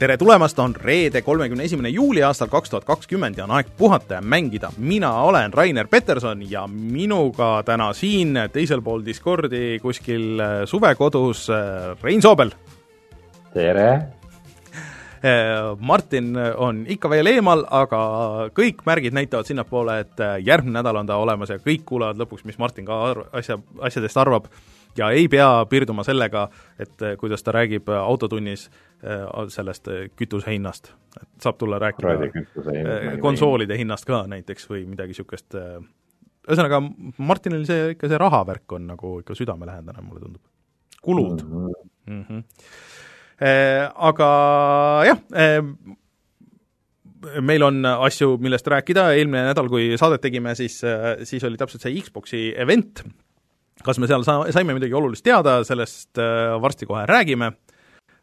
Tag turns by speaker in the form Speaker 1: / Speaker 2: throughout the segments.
Speaker 1: tere tulemast, on reede, kolmekümne esimene juuli aastal kaks tuhat kakskümmend ja on aeg puhata ja mängida. mina olen Rainer Peterson ja minuga täna siin teisel pool Discordi kuskil äh, suvekodus äh, Rein Soobel.
Speaker 2: tere!
Speaker 1: Äh, Martin on ikka veel eemal, aga kõik märgid näitavad sinnapoole, et järgmine nädal on ta olemas ja kõik kuulevad lõpuks, mis Martin ka asja, asjadest arvab ja ei pea piirduma sellega, et kuidas ta räägib autotunnis Äh, sellest kütuse hinnast. et saab tulla rääkida äh, konsoolide hinnast ka näiteks või midagi niisugust, ühesõnaga, Martinil see ikka, see rahavärk on nagu ikka südamelähedane, mulle tundub. kulud mm. -hmm. Mm -hmm. Aga jah, meil on asju, millest rääkida, eelmine nädal, kui saadet tegime, siis, siis oli täpselt see Xboxi event, kas me seal sa-, saime midagi olulist teada, sellest varsti kohe räägime.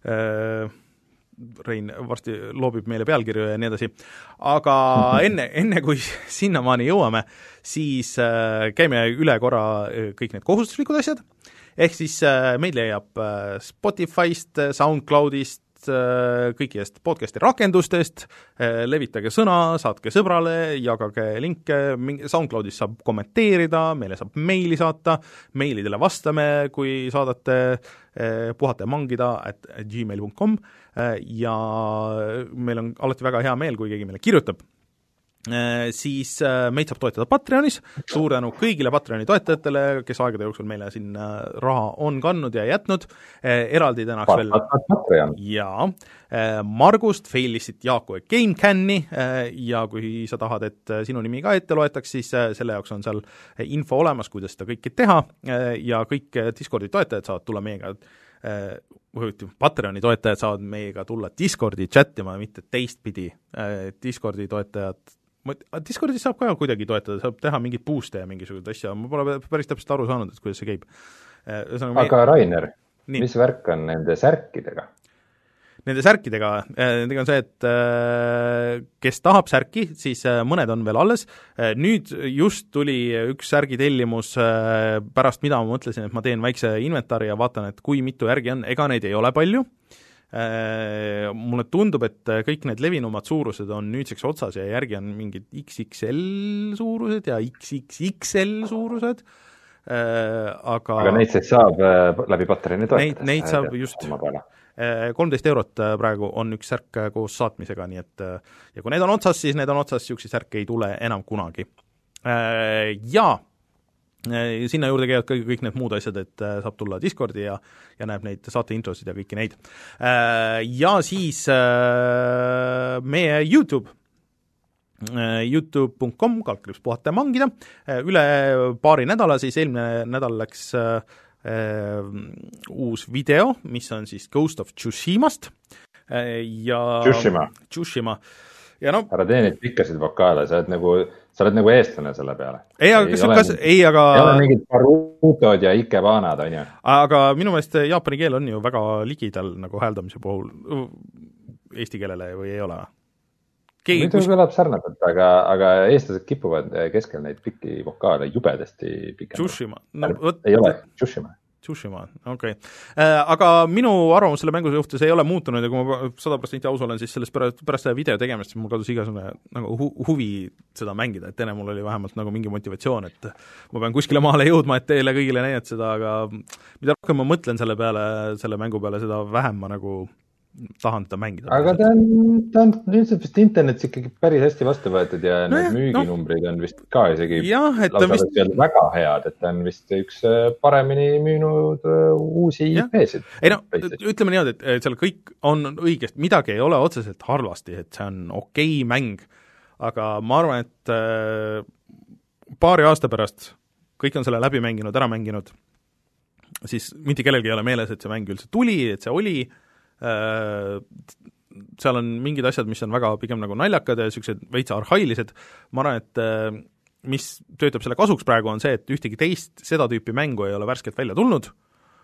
Speaker 1: Äh, Rein varsti loobib meile pealkirju ja nii edasi, aga enne, enne kui sinnamaani jõuame, siis äh, käime üle korra äh, kõik need kohustuslikud asjad, ehk siis meid leiab Spotify'st, SoundCloud'ist, kõikidest podcast'i rakendustest, levitage sõna, saatke sõbrale, jagage linke, SoundCloudis saab kommenteerida, meile saab meili saata, meilidele vastame, kui saadate Eh, puhata ja mangida at gmail.com ja meil on alati väga hea meel, kui keegi meile kirjutab siis meid saab toetada Patreonis, suur tänu kõigile Patreoni toetajatele, kes aegade jooksul meile siin raha on kandnud ja jätnud, eraldi tänaks veel jaa, Margust, Failistit, Jaaku ja GameCami ja kui sa tahad, et sinu nimi ka ette loetaks, siis selle jaoks on seal info olemas, kuidas seda kõike teha. Ja kõik Discordi toetajad saavad tulla meiega Patreoni toetajad saavad meiega tulla Discordi chat ima, mitte teistpidi, Discordi toetajad Discordis saab ka kuidagi toetada, saab teha mingeid boost'e ja mingisuguseid asju, ma pole päris täpselt aru saanud, et kuidas see käib.
Speaker 2: aga me... Rainer, mis värk on nende särkidega?
Speaker 1: nende särkidega, äh, nendega on see, et äh, kes tahab särki, siis äh, mõned on veel alles, nüüd just tuli üks särgitellimus, pärast mida ma mõtlesin, et ma teen väikse inventari ja vaatan, et kui mitu järgi on, ega neid ei ole palju, mulle tundub, et kõik need levinumad suurused on nüüdseks otsas ja järgi on mingid XXL suurused ja XXXL suurused, aga
Speaker 2: aga neid siis saab läbi Patreoni toetada?
Speaker 1: Neid, neid saab just, Äh, kolmteist eurot äh, praegu on üks särk äh, koos saatmisega, nii et ja kui need on otsas, siis need on otsas, niisuguseid särke ei tule enam kunagi. Jaa, sinna juurde käivad ka kõik need muud asjad, et saab tulla Discordi ja ja näeb neid saate introsid ja kõiki neid. Ja siis meie YouTube Youtube.com, kaldkriips puhata ja mangida, üle paari nädala siis, eelmine nädal läks äh, äh, uus video, mis on siis Ghost of Tsushimast äh, ja
Speaker 2: Tsushima,
Speaker 1: Tsushima. Ja no
Speaker 2: ära tee neid pikkasid vokaale, sa oled nagu, sa oled nagu eestlane selle peale.
Speaker 1: ei, aga kas, kas, ei, aga
Speaker 2: ei ole mingid Barutod ja Ikebanad, on ju.
Speaker 1: aga minu meelest jaapani keel on ju väga ligidal nagu hääldamise puhul eesti keelele või ei ole?
Speaker 2: muidu kus... kõlab sarnaselt, aga, aga eestlased kipuvad keskel neid pikki vokaale jubedasti pikendama.
Speaker 1: No
Speaker 2: vot. ei ole, Tsushima.
Speaker 1: Tsushima, okei okay. äh,. Aga minu arvamus selle mängu suhtes ei ole muutunud ja kui ma sada protsenti aus olen, siis sellest pärast, pärast selle video tegemist mul kadus igasugune nagu hu huvi seda mängida, et enne mul oli vähemalt nagu mingi motivatsioon, et ma pean kuskile maale jõudma, et teile kõigile näidata seda, aga mida rohkem ma mõtlen selle peale, selle mängu peale, seda vähem ma nagu tahan teda mängida.
Speaker 2: aga ta on, ta on üldiselt vist internetis ikkagi päris hästi vastu võetud ja no need müüginumbrid no. on vist ka isegi
Speaker 1: jah, et ta vist
Speaker 2: väga head, et ta on vist üks äh, paremini müünud uh, uusi IP-sid.
Speaker 1: ei no ütleme niimoodi, et seal kõik on õigesti, midagi ei ole otseselt halvasti, et see on okei okay mäng, aga ma arvan, et uh, paari aasta pärast kõik on selle läbi mänginud, ära mänginud, siis mitte kellelgi ei ole meeles, et see mäng üldse tuli, et see oli Äh, seal on mingid asjad, mis on väga pigem nagu naljakad ja niisugused veits arhailised, ma arvan, et äh, mis töötab selle kasuks praegu, on see, et ühtegi teist seda tüüpi mängu ei ole värskelt välja tulnud,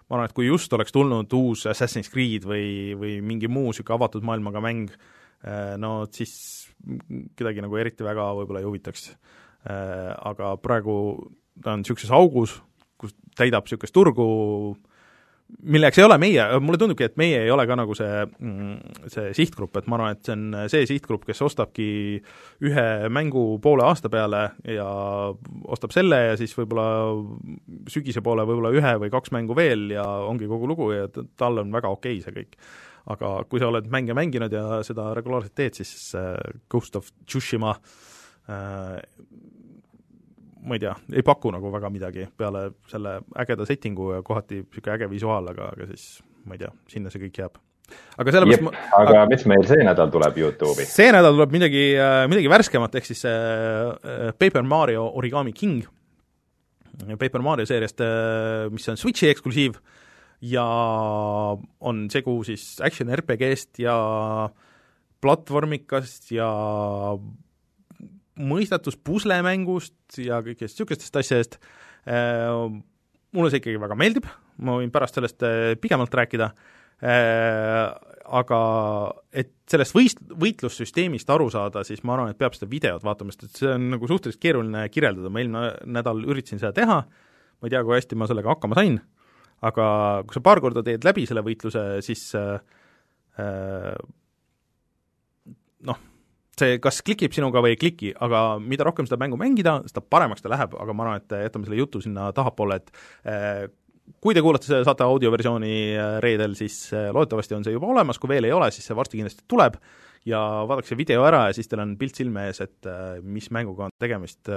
Speaker 1: ma arvan, et kui just oleks tulnud uus Assassin's Creed või, või mingi muu niisugune avatud maailmaga mäng, äh, no siis kedagi nagu eriti väga võib-olla ei huvitaks. Aga praegu ta on niisuguses augus, kus täidab niisugust turgu, milleks ei ole meie, mulle tundubki, et meie ei ole ka nagu see, mm, see sihtgrupp, et ma arvan, et see on see sihtgrupp, kes ostabki ühe mängu poole aasta peale ja ostab selle ja siis võib-olla sügise poole võib-olla ühe või kaks mängu veel ja ongi kogu lugu ja tal on väga okei okay see kõik. aga kui sa oled mänge mänginud ja seda regulaarselt teed, siis Ghost of Tsushima äh, ma ei tea, ei paku nagu väga midagi peale selle ägeda settingu ja kohati niisugune äge visuaal, aga, aga siis ma ei tea, sinna see kõik jääb. aga sellepärast
Speaker 2: ma aga, aga mis meil see nädal tuleb Youtube'i?
Speaker 1: see nädal tuleb midagi, äh, midagi värskemat, ehk siis äh, Paper Mario Origami King, Paper Mario seeriast, äh, mis on Switchi eksklusiiv ja on segu siis action RPG-st ja platvormikast ja mõistatus puslemängust ja kõigest niisugustest asjadest, äh, mulle see ikkagi väga meeldib, ma võin pärast sellest äh, pikemalt rääkida, äh, aga et sellest võist-, võitlussüsteemist aru saada, siis ma arvan, et peab seda videot vaatama, sest et see on nagu suhteliselt keeruline kirjeldada, ma eelmine nädal üritasin seda teha, ma ei tea, kui hästi ma sellega hakkama sain, aga kui sa paar korda teed läbi selle võitluse, siis äh, noh, see kas klikib sinuga või ei kliki, aga mida rohkem seda mängu mängida, seda paremaks ta läheb, aga ma arvan, et jätame selle jutu sinna tahapoole, et eh, kui te kuulate, saate audioversiooni eh, reedel, siis eh, loodetavasti on see juba olemas, kui veel ei ole, siis see varsti kindlasti tuleb ja vaadake see video ära ja siis teil on pilt silme ees, et mis mänguga on tegemist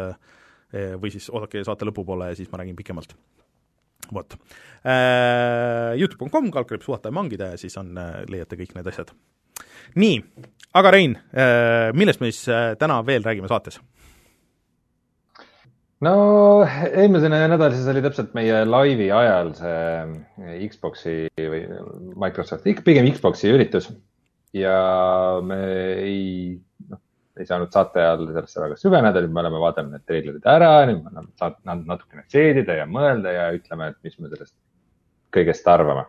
Speaker 1: või siis oodake saate lõpupoole ja siis ma räägin pikemalt. vot. Youtube.com, kaldkriips puhata ja mangida ja siis on, leiate kõik need asjad nii, aga Rein, äh, millest me siis äh, täna veel räägime saates?
Speaker 2: no eelmisel nädalal siis oli täpselt meie laivi ajal see Xbox'i või Microsofti, pigem Xbox'i üritus ja me ei, noh, ei saanud saate ajal sellesse väga süveneda, nüüd me oleme vaadanud need treilerid ära, nüüd me saanud natukene seedida ja mõelda ja ütleme, et mis me sellest kõigest arvame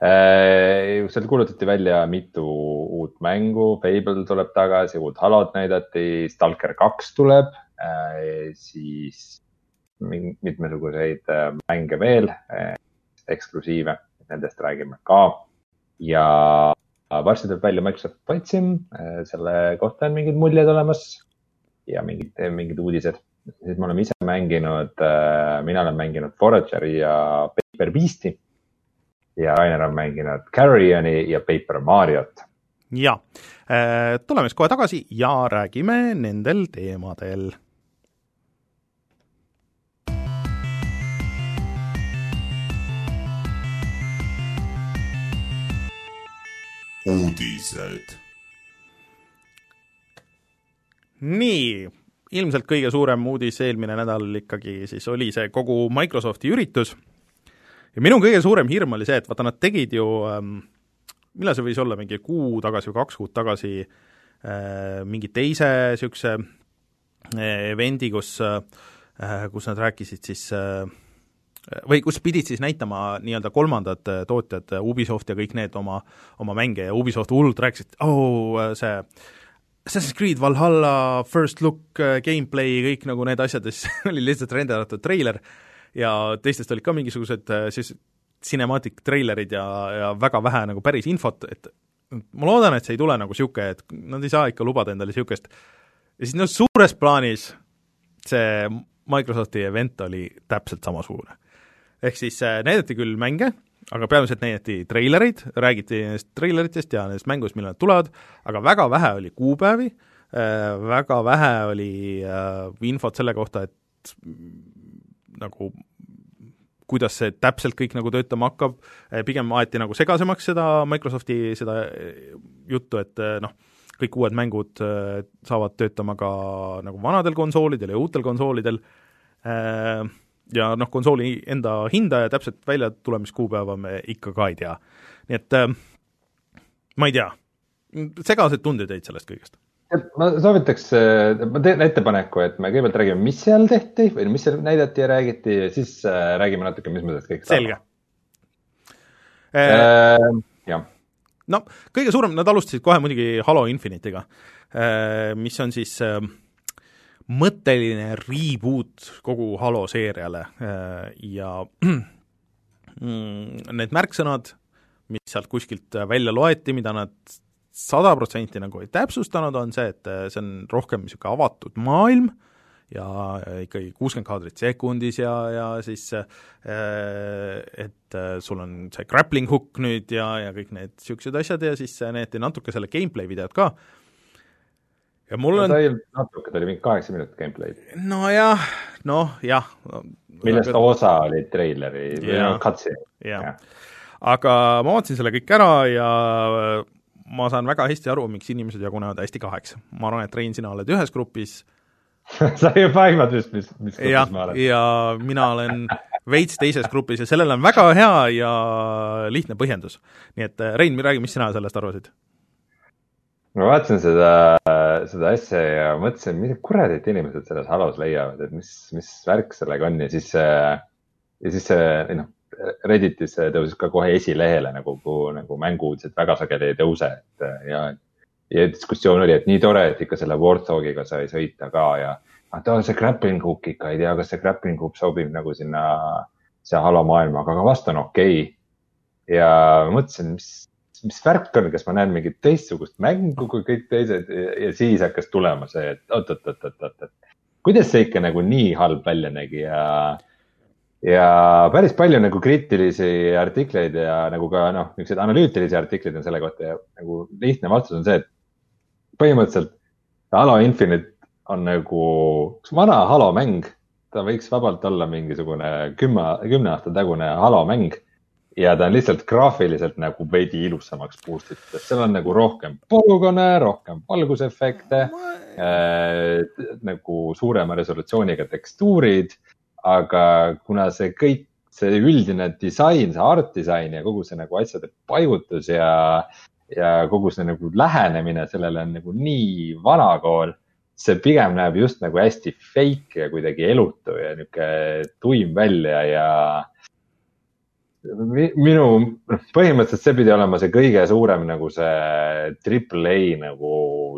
Speaker 2: seal kuulutati välja mitu uut mängu, Fable tuleb tagasi, uut Halot näidati, Stalker kaks tuleb, äh, siis mitmesuguseid äh, mänge veel, eksklusiive, nendest räägime ka. ja varsti tuleb välja Microsoft Flight Sim, selle kohta on mingid muljed olemas ja mingid, mingid uudised. siis me oleme ise mänginud, mina olen mänginud Forageri ja Paper Beast'i ja Rainer on mänginud Carrioni ja Paper Mariot.
Speaker 1: jaa, äh, tuleme siis kohe tagasi ja räägime nendel teemadel. uudised. nii, ilmselt kõige suurem uudis eelmine nädal ikkagi siis oli see kogu Microsofti üritus ja minu kõige suurem hirm oli see, et vaata, nad tegid ju ähm, millal see võis olla, mingi kuu tagasi või kaks kuud tagasi äh, mingi teise niisuguse äh, event'i, kus äh,, kus nad rääkisid siis äh, või kus pidid siis näitama nii-öelda kolmandad äh, tootjad, Ubisoft ja kõik need oma, oma mänge ja Ubisoft hullult rääkisid, oo oh, see Assassin's Creed Valhalla, First Look, äh, gameplay, kõik nagu need asjad ja siis oli lihtsalt renderdatud treiler ja teistest olid ka mingisugused äh, siis cinematic treilerid ja, ja väga vähe nagu päris infot, et ma loodan, et see ei tule nagu niisugune, et nad ei saa ikka lubada endale niisugust, ja siis noh, suures plaanis see Microsofti event oli täpselt samasugune. ehk siis äh, näidati küll mänge, aga peamiselt näidati treilereid, räägiti nendest treileritest ja nendest mängudest, millal nad tulevad, aga väga vähe oli kuupäevi äh,, väga vähe oli infot selle kohta, et nagu kuidas see täpselt kõik nagu töötama hakkab, eh, pigem aeti nagu segasemaks seda Microsofti seda eh, juttu, et eh, noh, kõik uued mängud saavad töötama ka nagu vanadel konsoolidel ja uutel konsoolidel, ja noh, konsooli enda hinda ja täpselt väljatulemiskuupäeva me ikka ka ei tea. nii et ma ei tea, segased tunded jäid sellest kõigest
Speaker 2: ma soovitaks, ma teen ettepaneku, et me kõigepealt räägime, mis seal tehti või mis seal näidati ja räägiti ja siis äh, räägime natuke, mis me sellest kõik
Speaker 1: saame. selge
Speaker 2: äh,. jah.
Speaker 1: no kõige suurem, nad alustasid kohe muidugi Halo Infinite'iga äh,, mis on siis äh, mõtteline reboot kogu Halo seeriale äh, ja mm, need märksõnad, mis sealt kuskilt välja loeti, mida nad sada protsenti nagu ei täpsustanud, on see, et see on rohkem niisugune avatud maailm ja ikkagi kuuskümmend kaadrit sekundis ja, ja siis et sul on see grappling hook nüüd ja, ja kõik need niisugused asjad ja siis näidati natuke selle gameplay videot ka,
Speaker 2: ja mul on no, ta ei olnud natuke, ta oli mingi kaheksa minutit gameplay'd.
Speaker 1: nojah, noh jah no,.
Speaker 2: millest aga... osa oli treileri või noh, cutscene.
Speaker 1: jah, aga ma vaatasin selle kõik ära ja ma saan väga hästi aru, miks inimesed jagunevad hästi kaheks. ma arvan, et Rein, sina oled ühes grupis
Speaker 2: sa juba aimad vist, mis, mis grupis
Speaker 1: ja,
Speaker 2: ma olen.
Speaker 1: ja mina olen veits teises grupis ja sellel on väga hea ja lihtne põhjendus. nii et Rein, räägi, mis sina sellest arvasid?
Speaker 2: ma vaatasin seda, seda asja ja mõtlesin, mida kuradit inimesed selles halos leiavad, et mis, mis värk sellega on ja siis, ja siis see, noh, Redditis tõusis ka kohe esilehele nagu, nagu mänguuudised väga sageli ei tõuse, et ja, ja diskussioon oli, et nii tore, et ikka selle Warthogiga sai sõita ka ja ah, ta on see grappling hook ikka, ei tea, kas see grappling hook sobib nagu sinna, siia halo maailma, aga vast on okei. Okay.. ja mõtlesin, mis, mis värk on, kas ma näen mingit teistsugust mängu kui kõik teised ja siis hakkas tulema see, et oot-oot-oot-oot-oot, et kuidas see ikka nagu nii halb välja nägi ja ja päris palju nagu kriitilisi artikleid ja nagu ka noh, niisuguseid analüütilisi artikleid on selle kohta ja nagu lihtne vastus on see, et põhimõtteliselt Halo Infinite on nagu üks vana Halo mäng. ta võiks vabalt olla mingisugune kümme, kümne aasta tagune Halo mäng ja ta on lihtsalt graafiliselt nagu veidi ilusamaks boost itud, et seal on nagu rohkem polügoone, rohkem valgusefekte äh,, nagu suurema resolutsiooniga tekstuurid aga kuna see kõik, see üldine disain, see art disain ja kogu see nagu asjade paigutus ja, ja kogu see nagu lähenemine sellele on nagu nii vanakool, see pigem näeb just nagu hästi fake ja kuidagi elutu ja niisugune tuim välja ja minu, noh, põhimõtteliselt see pidi olema see kõige suurem nagu see triple A nagu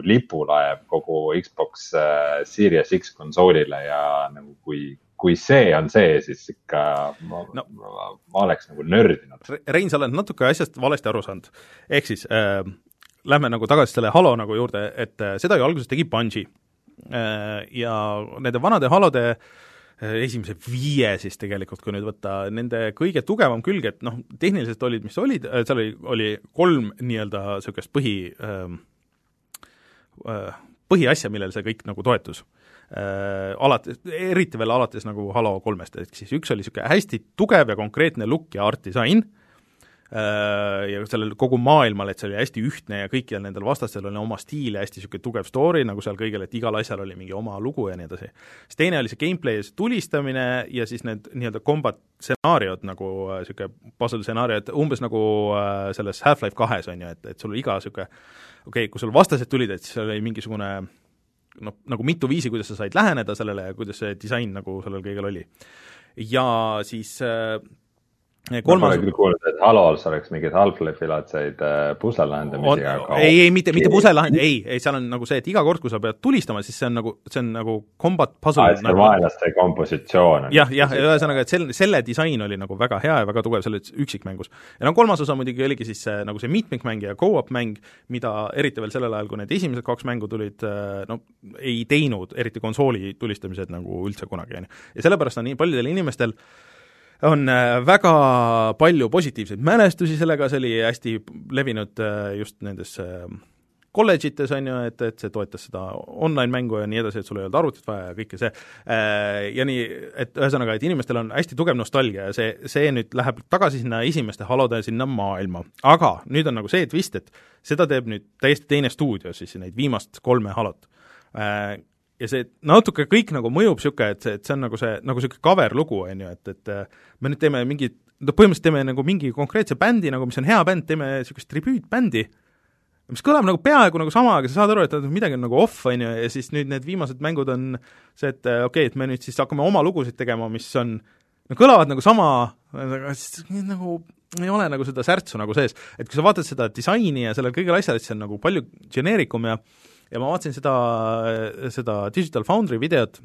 Speaker 2: lipulaev kogu Xbox äh, Series X konsoolile ja nagu kui kui see on see, siis ikka ma no., ma, ma oleks nagu nördinud.
Speaker 1: Rein, sa oled natuke asjast valesti aru saanud. ehk siis äh, lähme nagu tagasi selle Halo nagu juurde, et äh, seda ju alguses tegi Bungi äh,. Ja nende vanade Halode äh, esimese viie siis tegelikult, kui nüüd võtta, nende kõige tugevam külg, et noh, tehniliselt olid, mis olid, äh, seal oli, oli kolm nii-öelda niisugust põhi äh, äh, põhiasja, millel see kõik nagu toetus äh, alates, eriti veel alates nagu Halo kolmest, ehk siis üks oli niisugune hästi tugev ja konkreetne look ja art disain äh,, ja sellel kogu maailmal, et see oli hästi ühtne ja kõikidel nendel vastastel oli oma stiil ja hästi niisugune tugev story nagu seal kõigil, et igal asjal oli mingi oma lugu ja nii edasi. siis teine oli see gameplay ja see tulistamine ja siis need nii-öelda combat stsenaariod nagu niisugune äh, puzzle stsenaarium, et umbes nagu äh, selles Half-Life kahes on ju, et, et sul iga niisugune okei okay,, kui sul vastased tulid, et siis oli mingisugune noh, nagu mitu viisi, kuidas sa said läheneda sellele ja kuidas see disain nagu sellel kõigel oli. ja siis äh,
Speaker 2: kolmas küll kuulnud, et Halos oleks mingeid Half-Life'i laadseid äh, pusle lahendamisi,
Speaker 1: aga ei, ei mitte, mitte pusle lahend-, ei, ei seal on nagu see, et iga kord, kui sa pead tulistama, siis see on nagu, see on nagu combat puzzle
Speaker 2: ah,. see
Speaker 1: nagu,
Speaker 2: vaenlaste kompositsioon.
Speaker 1: jah, jah, ühesõnaga, et sel-, selle disain oli nagu väga hea ja väga tugev selles üksikmängus. ja no kolmas osa muidugi oligi siis see, nagu see mitmikmäng ja go-up mäng, mida eriti veel sellel ajal, kui need esimesed kaks mängu tulid, äh, no ei teinud, eriti konsooli tulistamised nagu üldse kunagi, on ju. ja sellepärast on nii paljudel inimestel äh, on äh, väga palju positiivseid mälestusi sellega, see oli hästi levinud äh, just nendes äh, kolledžites, on ju, et, et see toetas seda online-mängu ja nii edasi, et sul ei olnud arvutit vaja ja kõike see, ja nii, et ühesõnaga, et inimestel on hästi tugev nostalgia ja see, see nüüd läheb tagasi sinna esimeste halode sinna maailma. aga nüüd on nagu see twist, et seda teeb nüüd täiesti teine stuudio siis, neid viimast kolme halot ja see natuke kõik nagu mõjub niisugune, et see, et see on nagu see, nagu niisugune cover lugu, on ju, et, et me nüüd teeme mingi, no põhimõtteliselt teeme nagu mingi konkreetse bändi nagu, mis on hea bänd, teeme niisugust tribüütbändi, mis kõlab nagu peaaegu nagu sama, aga sa saad aru, et midagi on nagu off, on ju, ja siis nüüd need viimased mängud on see, et äh, okei okay,, et me nüüd siis hakkame oma lugusid tegema, mis on, no kõlavad nagu sama, aga siis nagu ei ole nagu seda särtsu nagu sees. et kui sa vaatad seda disaini ja sellel kõigel asjal, et see on nagu palju geneerikum ja ja ma vaatasin seda, seda Digital Foundry videot,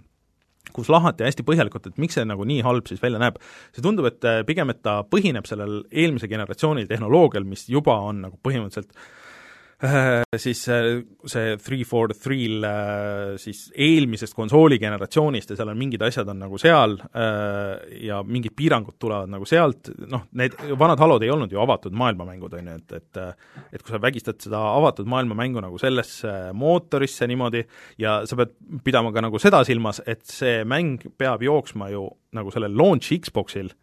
Speaker 1: kus lahati hästi põhjalikult, et miks see nagu nii halb siis välja näeb. see tundub, et pigem, et ta põhineb sellel eelmise generatsiooni tehnoloogial, mis juba on nagu põhimõtteliselt Äh, siis äh, see three for three'l äh, siis eelmisest konsooli generatsioonist ja seal on mingid asjad on nagu seal ja mingid piirangud tulevad nagu sealt, noh, need vanad Halod ei olnud ju avatud maailmamängud, on ju, et, et et kui sa vägistad seda avatud maailmamängu nagu sellesse mootorisse niimoodi ja sa pead pidama ka nagu seda silmas, et see mäng peab jooksma ju nagu sellel launch Xboxil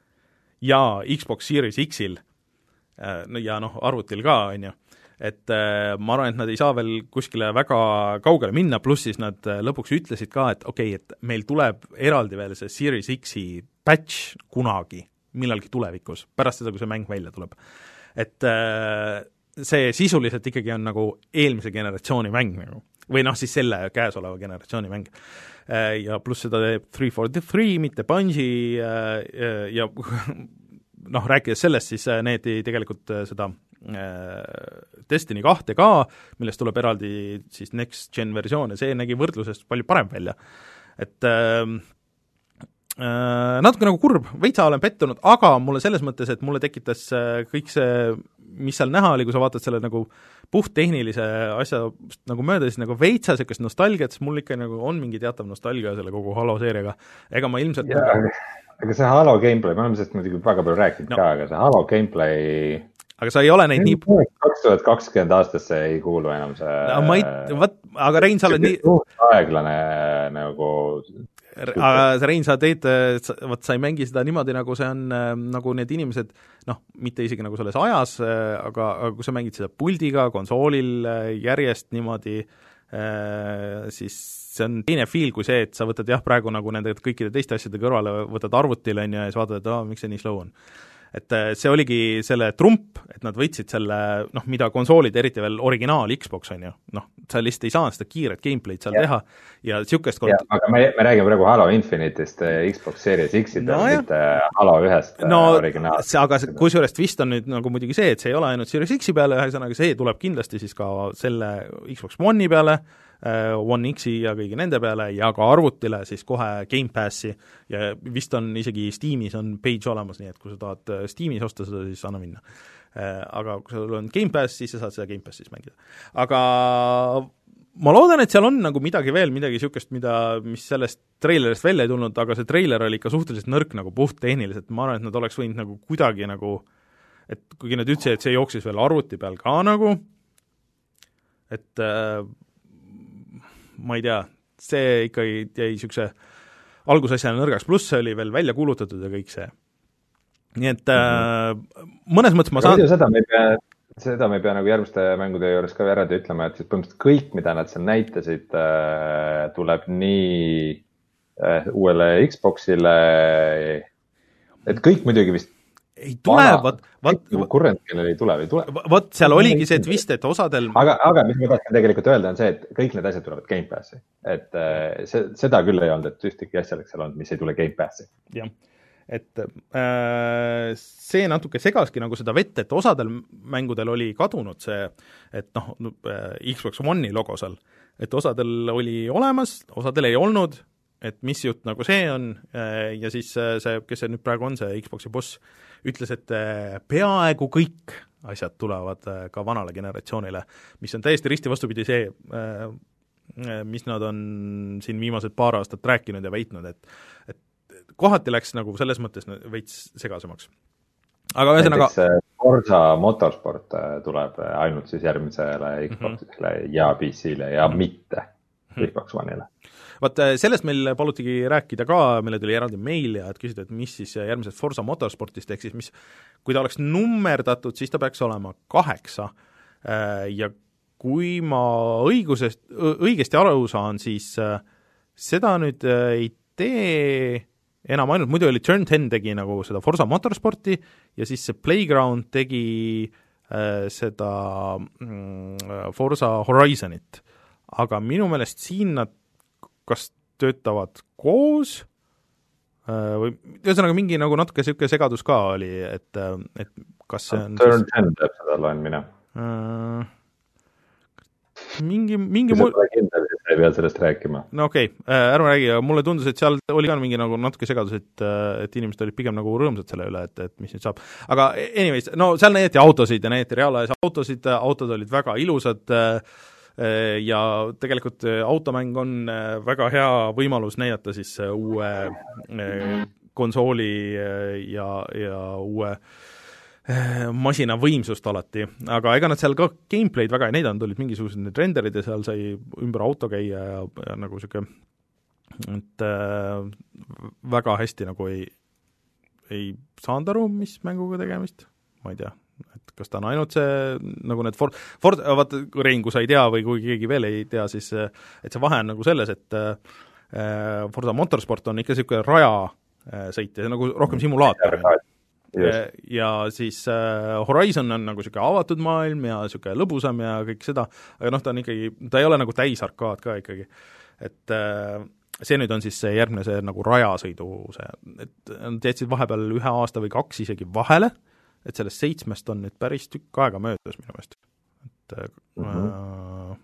Speaker 1: ja Xbox Series X-il. Ja noh, arvutil ka, on ju et äh, ma arvan, et nad ei saa veel kuskile väga kaugele minna, pluss siis nad äh, lõpuks ütlesid ka, et okei okay,, et meil tuleb eraldi veel see Series X-i patch kunagi, millalgi tulevikus, pärast seda, kui see mäng välja tuleb. et äh, see sisuliselt ikkagi on nagu eelmise generatsiooni mäng nagu, või noh, siis selle käesoleva generatsiooni mäng ja pluss seda teeb Three for the Three, mitte Bungi ja noh, rääkides sellest, siis need tegelikult seda Destiny kahte ka, millest tuleb eraldi siis next gen versioon ja see nägi võrdluses palju parem välja. et äh, äh, natuke nagu kurb, veitsa olen pettunud, aga mulle selles mõttes, et mulle tekitas äh, kõik see, mis seal näha oli, kui sa vaatad selle nagu puhttehnilise asja nagu mööda, siis nagu veitsa niisugust nostalgiat, sest mul ikka nagu on mingi teatav nostalgia selle kogu Halo seeriaga. ega ma ilmselt
Speaker 2: yeah, aga see Halo gameplay, me oleme sellest muidugi väga palju rääkinud no. ka, aga see Halo gameplay
Speaker 1: aga sa ei ole neid nii
Speaker 2: kaks tuhat kakskümmend aastasse ei kuulu enam see
Speaker 1: no, ma ei, vot, aga Rein, sa oled nii
Speaker 2: aeglane nagu
Speaker 1: aga Rein, sa teed, vot sa ei mängi seda niimoodi, nagu see on, nagu need inimesed noh, mitte isegi nagu selles ajas, aga, aga kui sa mängid seda puldiga, konsoolil järjest niimoodi, siis see on teine feel kui see, et sa võtad jah, praegu nagu nende kõikide teiste asjade kõrvale, võtad arvutile, on ju, ja siis vaatad, et aa, miks see nii slow on et äh, see oligi selle trump, et nad võtsid selle noh, mida konsoolid, eriti veel originaal Xbox on ju, noh, sa lihtsalt ei saanud seda kiiret gameplay'd seal ja. teha ja niisugust kont-.
Speaker 2: aga me, me räägime praegu Halo Infinite'ist äh, Xbox Series X-i peal no,, mitte Halo ühest
Speaker 1: äh, no, originaalsest. aga kusjuures twist on nüüd nagu muidugi see, et see ei ole ainult Series X-i peale, ühesõnaga see tuleb kindlasti siis ka selle Xbox One'i peale, Äh, One X-i ja kõigi nende peale ja ka arvutile siis kohe Gamepassi ja vist on isegi Steamis on page olemas, nii et kui sa tahad äh, Steamis osta seda, siis anna minna. Äh, aga kui sul on Gamepass, siis sa saad seda Gamepassis mängida. aga ma loodan, et seal on nagu midagi veel, midagi niisugust, mida, mis sellest treilerist välja ei tulnud, aga see treiler oli ikka suhteliselt nõrk nagu puhttehniliselt, ma arvan, et nad oleks võinud nagu kuidagi nagu et kuigi nad ütlesid, et see jooksis veel arvuti peal ka nagu, et äh, ma ei tea, see ikkagi jäi niisuguse algusasjana nõrgaks, pluss see oli veel välja kuulutatud ja kõik see. nii et äh, mõnes mõttes ma saan
Speaker 2: seda me ei pea, seda me ei pea nagu järgmiste mängude juures ka eraldi ütlema, et siis põhimõtteliselt kõik, mida nad seal näitasid äh,, tuleb nii äh, uuele Xbox'ile, et kõik muidugi vist
Speaker 1: ei tule, vot, vot
Speaker 2: Current, kellel ei tule või ei tule.
Speaker 1: vot seal oligi see twist, et osadel
Speaker 2: aga, aga mis ma tahtsin tegelikult öelda, on see, et kõik need asjad tulevad Gamepassi. et äh, see, seda küll ei olnud, et ühtegi asja oleks seal olnud, mis ei tule Gamepassi.
Speaker 1: jah, et äh, see natuke segaski nagu seda vett, et osadel mängudel oli kadunud see, et noh, äh, Xbox One'i logo seal, et osadel oli olemas, osadel ei olnud, et mis jutt nagu see on äh, ja siis äh, see, kes see nüüd praegu on, see Xbox'i boss, ütles, et äh, peaaegu kõik asjad tulevad ka vanale generatsioonile, mis on täiesti risti vastupidi see, mis nad on siin viimased paar aastat rääkinud ja väitnud, et et kohati läks nagu selles mõttes veits segasemaks. aga ühesõnaga
Speaker 2: Forza Motorsport tuleb ainult siis järgmisele Xbox'ile mm -hmm. ja PC-le ja mm -hmm. mitte Xbox One'ile
Speaker 1: vaat äh, sellest meil palutigi rääkida ka, meile tuli eraldi meil ja et küsida, et mis siis järgmisest Forsa Motorsportist, ehk siis mis, kui ta oleks nummerdatud, siis ta peaks olema kaheksa äh, ja kui ma õigusest, õigesti aru saan, siis äh, seda nüüd ei tee enam ainult, muidu oli Turn Ten tegi nagu seda Forsa Motorsporti ja siis see Playground tegi äh, seda mm, Forsa Horizonit. aga minu meelest siin nad kas töötavad koos äh, või ühesõnaga, mingi nagu natuke niisugune segadus ka oli, et, äh, et kas see on
Speaker 2: Turn ten teeb seda, loen mina
Speaker 1: äh,. mingi, mingi mul
Speaker 2: pole kindel, siis ei pea sellest rääkima.
Speaker 1: no okei okay,, ärme räägi, aga mulle tundus, et seal oli ka mingi nagu natuke segadus, et et inimesed olid pigem nagu rõõmsad selle üle, et, et mis nüüd saab. aga anyways, no seal näidati autosid ja näidati reaalajas autosid, autod olid väga ilusad ja tegelikult automäng on väga hea võimalus näidata siis uue konsooli ja, ja uue äh, masina võimsust alati, aga ega nad seal ka gameplay'd väga ei näidanud, olid mingisugused need renderid ja seal sai ümber auto käia ja, ja nagu niisugune et äh, väga hästi nagu ei, ei saanud aru, mis mänguga tegemist, ma ei tea, et kas ta on ainult see, nagu need Ford, Ford, vaata, Rein, kui sa ei tea või kui keegi veel ei tea, siis et see vahe on nagu selles, et äh, Forza Motorsport on ikka niisugune rajasõit ja nagu rohkem simulaator Just. ja siis äh, Horizon on nagu niisugune avatud maailm ja niisugune lõbusam ja kõik seda, aga noh, ta on ikkagi, ta ei ole nagu täisarkaad ka ikkagi. et äh, see nüüd on siis see järgmine, see nagu rajasõidu see, et nad jätsid vahepeal ühe aasta või kaks isegi vahele, et sellest seitsmest on nüüd päris tükk aega möödas minu meelest, et mm -hmm. äh,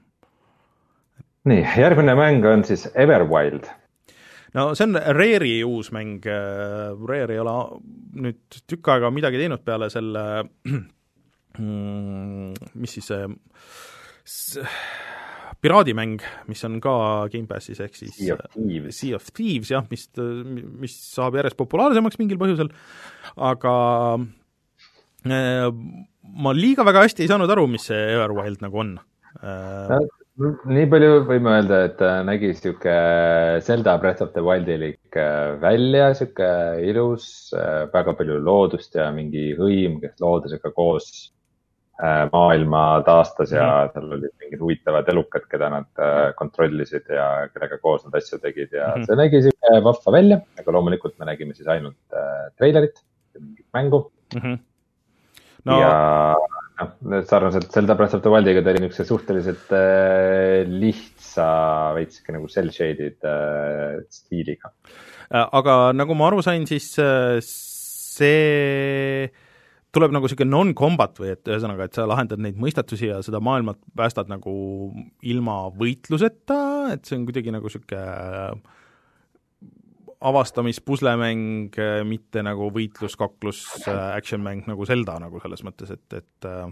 Speaker 2: nii, järgmine mäng on siis Everwild.
Speaker 1: No see on Rare'i uus mäng, Rare ei ole nüüd tükk aega midagi teinud peale selle mis siis see piraadimäng, mis on ka Gamepassis, ehk siis
Speaker 2: Sea of Thieves,
Speaker 1: sea of Thieves jah, mis, mis saab järjest populaarsemaks mingil põhjusel, aga ma liiga väga hästi ei saanud aru, mis see Everwild nagu on
Speaker 2: nii palju võime öelda, et ta nägi sihuke Zelda Breath of the Wildilik äh, välja, sihuke ilus, äh, väga palju loodust ja mingi hõim, kes loodusega koos äh, maailma taastas ja -hmm. seal olid mingid huvitavad elukad, keda nad kontrollisid ja kellega koos nad asju tegid ja mm -hmm. see nägi sihuke vahva välja, aga loomulikult me nägime siis ainult treilerit, mingit mängu mm. -hmm. No... ja noh, sarnaselt Zelda Breath of the Wildiga ta oli niisuguse suhteliselt äh, lihtsa, veits sihuke nagu cell shaded äh, stiiliga.
Speaker 1: Äh, aga nagu ma aru sain, siis äh, see tuleb nagu niisugune non-combat või et ühesõnaga, et sa lahendad neid mõistatusi ja seda maailma päästad nagu ilma võitluseta, et see on kuidagi nagu niisugune avastamispuslemäng, äh, mitte nagu võitlus-kaklus äh, action-mäng nagu Zelda nagu selles mõttes, et, et äh,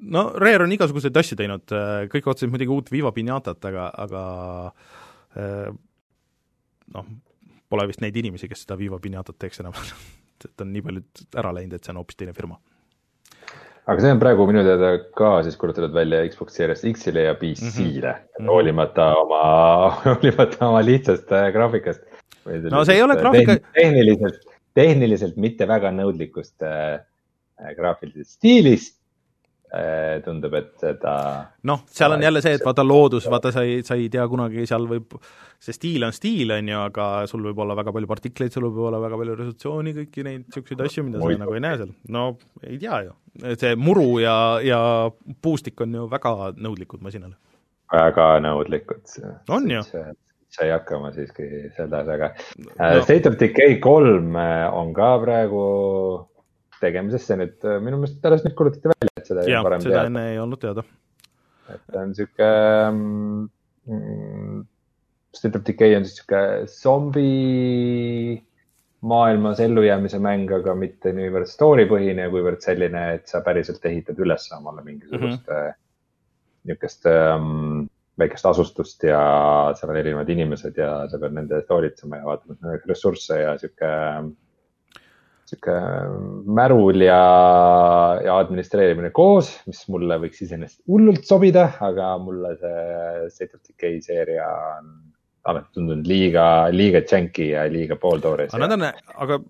Speaker 1: no Rare on igasuguseid asju teinud, kõik ootasid muidugi uut Viva Pinatat, aga, aga noh, pole vist neid inimesi, kes seda Viva Pinatat teeks enam. Et on nii palju ära läinud, et see on hoopis teine firma
Speaker 2: aga see on praegu minu teada ka siis kuulutatud välja Xbox Series X-ile ja PC-le mm, -hmm. hoolimata oma, hoolimata oma lihtsast äh, graafikast.
Speaker 1: no see ei ole graafika.
Speaker 2: tehniliselt, tehniliselt mitte väga nõudlikust äh, äh graafilisest stiilist tundub, et seda
Speaker 1: noh, seal on jälle see, et vaata loodus, vaata sa ei, sa ei tea kunagi, seal võib, see stiil on stiil, on ju, aga sul võib olla väga palju partikleid, sul võib olla väga palju resolutsiooni, kõiki neid niisuguseid asju, mida Muid. sa nagu ei näe seal. no ei tea ju. see muru ja, ja puustik on ju väga nõudlikud masinale.
Speaker 2: väga nõudlikud.
Speaker 1: on ju
Speaker 2: sai hakkama siiski selles, aga no. State of Decay kolm on ka praegu tegemises, see nüüd minu meelest alles nüüd kuulutati välja, et seda
Speaker 1: ei olnud varem teada. seda enne ei olnud teada.
Speaker 2: et ta on sihuke mm,, State of Decay on siis sihuke zombi maailmas ellujäämise mäng, aga mitte niivõrd story põhine, kuivõrd selline, et sa päriselt ehitad üles omale mingisugust mm -hmm. niisugust um, väikest asustust ja seal on erinevad inimesed ja sa pead nende eest hoolitsema ja vaatama ressursse ja sihuke sihuke märul ja, ja administreerimine koos, mis mulle võiks iseenesest hullult sobida, aga mulle see State of Decay seeria on alati tundunud liiga, liiga janky ja liiga pooltoores.
Speaker 1: aga nad on, aga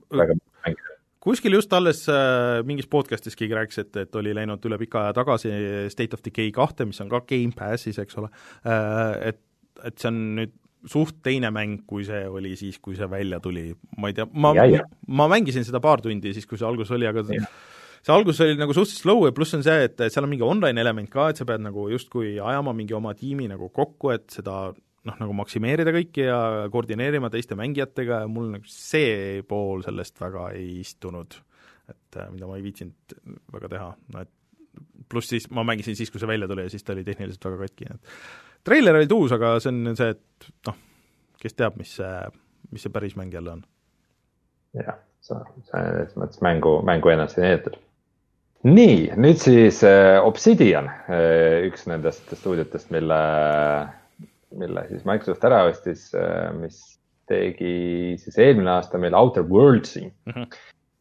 Speaker 1: kuskil just alles äh, mingis podcast'is keegi rääkis, et, et oli läinud üle pika aja tagasi State of Decay kahte, mis on ka Gamepassis, eks ole äh,, et, et see on nüüd suht teine mäng, kui see oli siis, kui see välja tuli, ma ei tea, ma, ma mängisin seda paar tundi siis, kui see alguses oli, aga ja. see algus oli nagu suhteliselt slow ja pluss on see, et seal on mingi online element ka, et sa pead nagu justkui ajama mingi oma tiimi nagu kokku, et seda noh, nagu maksimeerida kõiki ja koordineerima teiste mängijatega ja mul nagu see pool sellest väga ei istunud. et äh, mida ma ei viitsinud väga teha, no et pluss siis ma mängisin siis, kui see välja tuli ja siis ta oli tehniliselt väga katki, et treiler oli tuus, aga see on see, et noh, kes teab, mis see, mis see päris mäng jälle on.
Speaker 2: jah, sa, sa selles mõttes mängu, mängu ennast ei näidatud. nii, nüüd siis äh, Obsidian, äh, üks nendest stuudiotest, mille, mille siis Microsoft ära ostis, äh, mis tegi siis eelmine aasta meil Outer Worlds'i mm. -hmm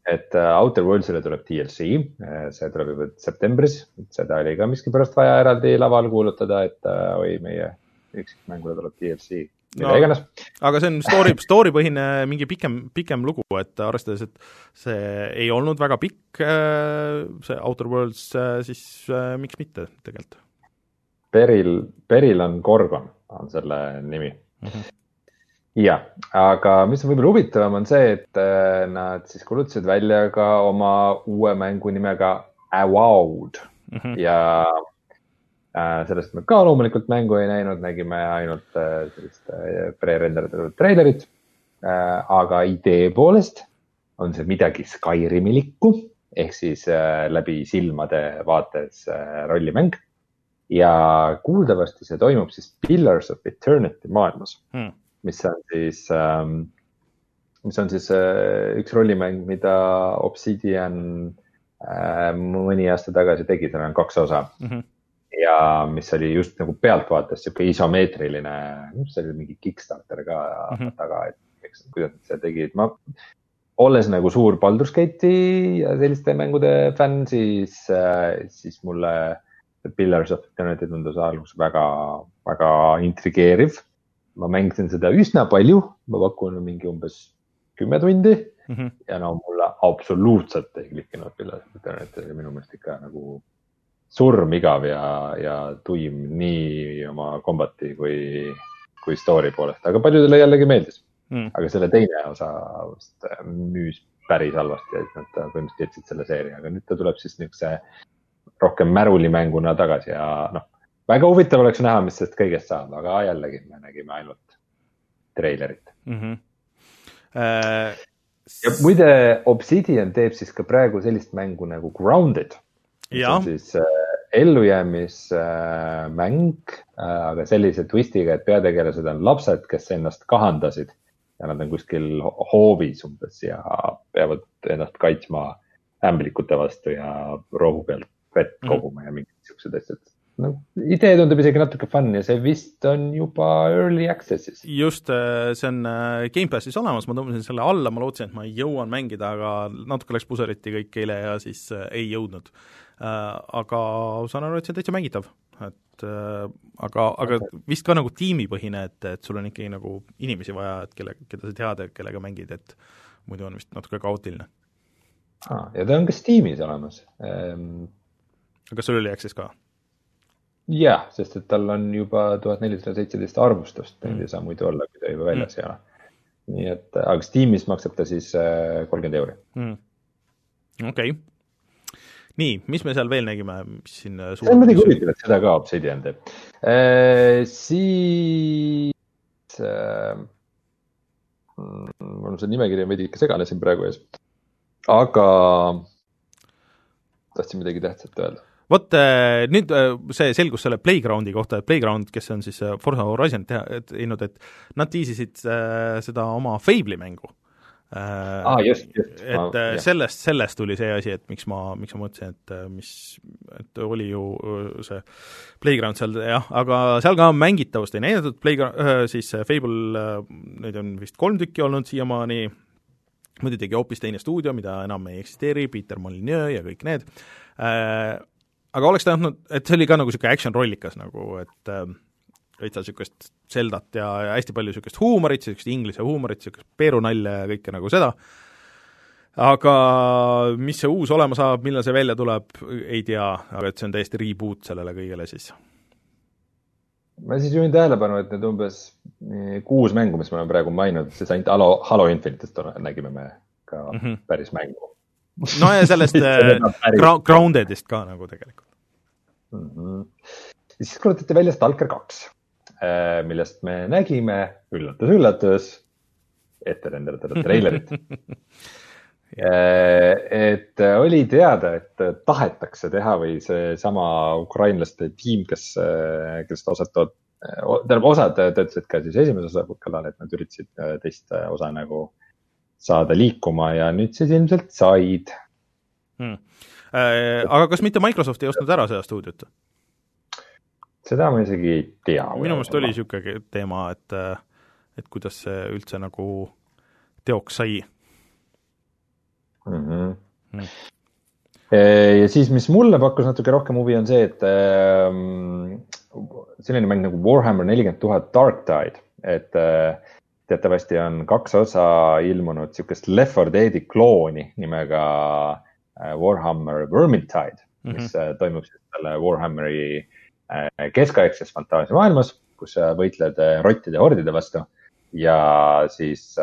Speaker 2: et äh, Outer Worldsile tuleb DLC, äh, see tuleb juba septembris, seda oli ka miskipärast vaja eraldi laval kuulutada, et äh, oi, meie üksikmängule tuleb DLC. no, iganes.
Speaker 1: aga see on story, story põhine mingi pikem, pikem lugu, et arvestades, et see ei olnud väga pikk, see Outer Worlds, siis miks mitte tegelikult?
Speaker 2: Peril, Peril on Gorgon, on selle nimi mm. -hmm jah, aga mis on võib-olla huvitavam, on see, et äh, nad siis kuulutasid välja ka oma uue mängu nimega Avowed mm -hmm. ja äh, sellest me ka loomulikult mängu ei näinud, nägime ainult äh, sellist äh, pre-renderdatud treilerit äh,. aga idee poolest on see midagi Skyrimilikku ehk siis äh, läbi silmade vaates äh, rollimäng ja kuuldavasti see toimub siis Pillars of Eternity maailmas hmm mis on siis ähm,, mis on siis äh, üks rollimäng, mida Obsidian äh, mõni aasta tagasi tegi, seal on kaks osa mm. -hmm. ja mis oli just nagu pealtvaates sihuke isomeetriline, see oli mingi Kickstarter ka mm -hmm. taga, et eks, kuidas nad seda tegid, ma olles nagu suur Baldur's Gate'i ja selliste mängude fänn, siis äh,, siis mulle Pillars of Eternity tundus alguses väga, väga intrigeeriv ma mängisin seda üsna palju, ma pakun mingi umbes kümme tundi mm -hmm. ja no mulle absoluutselt ei klikkinud Pillars of Eternity, oli minu meelest ikka nagu surmigav ja, ja tuim nii oma kombati kui, kui story poolest, aga paljudele jällegi meeldis mm.. aga selle teine osa müüs päris halvasti siis nad põhimõtteliselt jätsid selle seeria, aga nüüd ta tuleb siis niisuguse rohkem märulimänguna tagasi ja noh väga huvitav oleks näha, mis sellest kõigest saab, aga jällegi me nägime ainult treilerit mm. -hmm. Äh, ja muide, Obsidian teeb siis ka praegu sellist mängu nagu Grounded. mis on siis äh, ellujäämismäng äh,, aga sellise twistiga, et peategelased on lapsed, kes ennast kahandasid ja nad on kuskil hoovis umbes ja peavad ennast kaitsma ämblikute vastu ja rohu pealt vett mhm. koguma mm ja mingid siuksed asjad no idee tundub isegi natuke fun ja see vist on juba early access'is.
Speaker 1: just, äh, see on äh, Gamepassis olemas, ma tõmbasin selle alla, ma lootsin, et ma jõuan mängida, aga natuke läks puseriti kõik eile ja siis äh, ei jõudnud. Aga saan aru, et see on täitsa mängitav, et aga, aga vist ka nagu tiimipõhine, et, et sul on ikkagi nagu inimesi vaja, et kelle, keda sa tead ja kellega mängid, et muidu on vist natuke kaootiline
Speaker 2: ah,. ja ta on ka Steamis olemas
Speaker 1: ehm.... kas sul oli Access ka?
Speaker 2: Jah, sest et tal on juba tuhat nelisada seitseteist arvustust mm., ei saa muidu olla, kui ta juba väljas mm. ei ole. nii et, aga Steamis maksab ta siis äh, kolmkümmend euri
Speaker 1: mm.. okei okay. nii, mis me seal veel nägime, mis siin
Speaker 2: äh, see on muidugi huvitav, et seda ka Obsidian teeb äh,. siis äh, mul on see nimekiri on veidi ikka segane siin praegu ees, aga tahtsin midagi tähtsat öelda
Speaker 1: vot äh, nüüd äh, see selgus selle Playgroundi kohta, et Playground, kes on siis äh, Forza Horizonit teha, teinud, et nad tiisisid seda oma Fable'i mängu.
Speaker 2: Ah, just, just.
Speaker 1: et ah, sellest, sellest tuli see asi, et miks ma, miks ma mõtlesin, et mis, et oli ju see Playground seal jah, aga seal ka mängitavust ei näidatud, Playground, siis Fable, neid on vist kolm tükki olnud siiamaani, muidu tegi hoopis teine stuudio, mida enam ei eksisteeri, Peter Molyneux ja kõik need, aga oleks tahtnud, et see oli ka nagu niisugune action-rollikas nagu, et äh, veitsa niisugust Zeldat ja, ja hästi palju niisugust huumorit, niisugust inglise huumorit, niisugust peerunalja ja kõike nagu seda, aga mis see uus olema saab, millal see välja tuleb, ei tea, aga et see on täiesti reboot sellele kõigele siis.
Speaker 2: ma siis juhin tähelepanu, et need umbes kuus mängu, mis me oleme praegu maininud, siis ainult Halo, Halo Infinite'ist nägime me ka mm -hmm. päris mängu
Speaker 1: no ja sellest äh, Groundedist ka nagu tegelikult
Speaker 2: mm. -hmm. ja siis kuulutati välja Stalker kaks, äh, millest me nägime, üllatus-üllatus, ette renderdatud treilerit äh, et oli teada, et tahetakse teha või seesama ukrainlaste tiim, kes, kes osalt tähendab, osad töötasid ka siis esimese osa kallal, et nad üritasid teist osa nagu saada liikuma ja nüüd siis ilmselt said
Speaker 1: hmm.. aga kas mitte Microsoft ei ostnud ära seda stuudiot?
Speaker 2: seda ma isegi ei tea.
Speaker 1: minu meelest oli niisugune teema, et, et kuidas see üldse nagu teoks sai
Speaker 2: mm. -hmm. Mm. ja siis, mis mulle pakkus natuke rohkem huvi, on see, et ähm, selline mäng nagu Warhammer nelikümmend tuhat Dark Tide, et äh, teatavasti on kaks osa ilmunud sihukest Left 4 Dead'i klooni nimega äh, Warhammer Vermintide mm, -hmm. mis äh, toimub siis selle Warhammeri äh, keskaegses fantaasiamaailmas, kus sa võitled rottide hordide vastu ja siis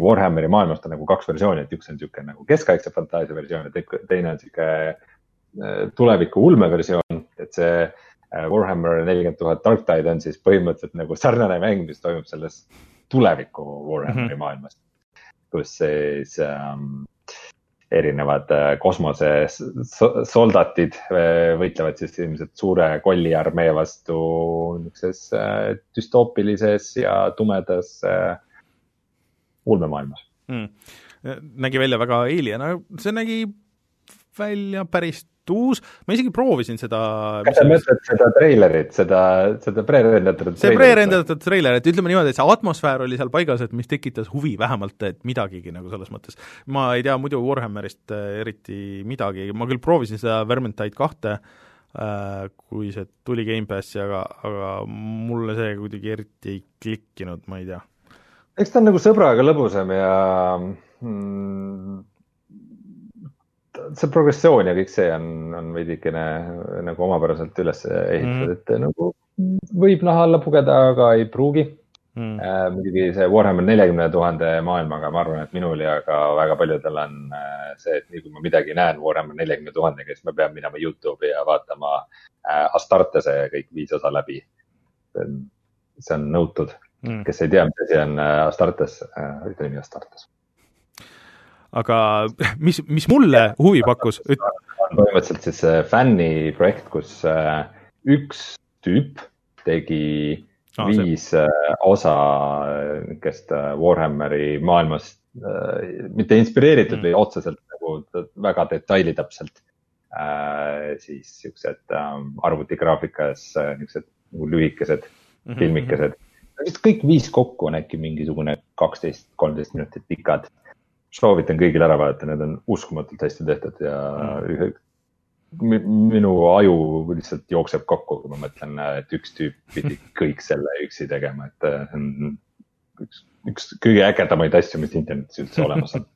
Speaker 2: Warhammeri maailmast on nagu kaks versiooni, et üks on niisugune nagu keskaegse fantaasia versioon ja teine on niisugune tuleviku ulmeversioon, et see Warhammer nelikümmend tuhat Dark Tide on siis põhimõtteliselt nagu sarnane mäng, mis toimub selles tuleviku Warhammeri mm -hmm. maailmas. kus siis ähm, erinevad äh, kosmosesoldatid äh, võitlevad siis ilmselt suure kolliarmee vastu niisuguses äh, düstoopilises ja tumedas äh, ulmemaailmas mm..
Speaker 1: nägi välja väga alien, aga see nägi välja päris uus, ma isegi proovisin seda
Speaker 2: kas sa mõtled seda treilerit, seda, seda pre-rendatud
Speaker 1: see pre-rendatud treiler, et ütleme niimoodi, et see atmosfäär oli seal paigas, et mis tekitas huvi vähemalt, et midagigi nagu selles mõttes. ma ei tea muidu Warhammerist äh, eriti midagi, ma küll proovisin seda Vermintide kahte äh,, kui see tuli Gamepassi, aga, aga mulle see kuidagi eriti ei klikkinud, ma ei tea.
Speaker 2: eks ta on nagu sõbraga lõbusam ja mm, see progressioon ja kõik see on, on veidikene nagu omapäraselt üles ehitatud mm., et nagu võib naha alla pugeda, aga ei pruugi mm.. Äh, muidugi see Warhammer neljakümne tuhande maailmaga, ma arvan, et minul ja ka väga paljudel on äh, see, et nii kui ma midagi näen Warhammer neljakümne tuhandega, siis ma pean minema Youtube'i ja vaatama äh, Astartese kõik viis osa läbi. see on nõutud mm., kes ei tea, mis asi on äh, Astartes äh,, ütle nimi Astartes
Speaker 1: aga mis, mis mulle huvi pakkus
Speaker 2: üt.... põhimõtteliselt siis fänniprojekt, kus äh, üks tüüp tegi ah, viis see. Äh, osa niisugust äh, Warhammeri maailmast, mitte inspireeritud mm. või otseselt nagu väga detailitäpselt siis siuksed ähm, arvutigraafikas niisugused nagu lühikesed mm -hmm. filmikesed. vist kõik viis kokku on äkki mingisugune kaksteist, kolmteist minutit pikad soovitan kõigil ära vaadata, need on uskumatult hästi tehtud ja mm. minu aju lihtsalt jookseb kokku, kui ma mõtlen, et üks tüüp pidi kõik selle üksi tegema, et see on üks, üks kõige ägedamaid asju, mis internetis üldse olemas on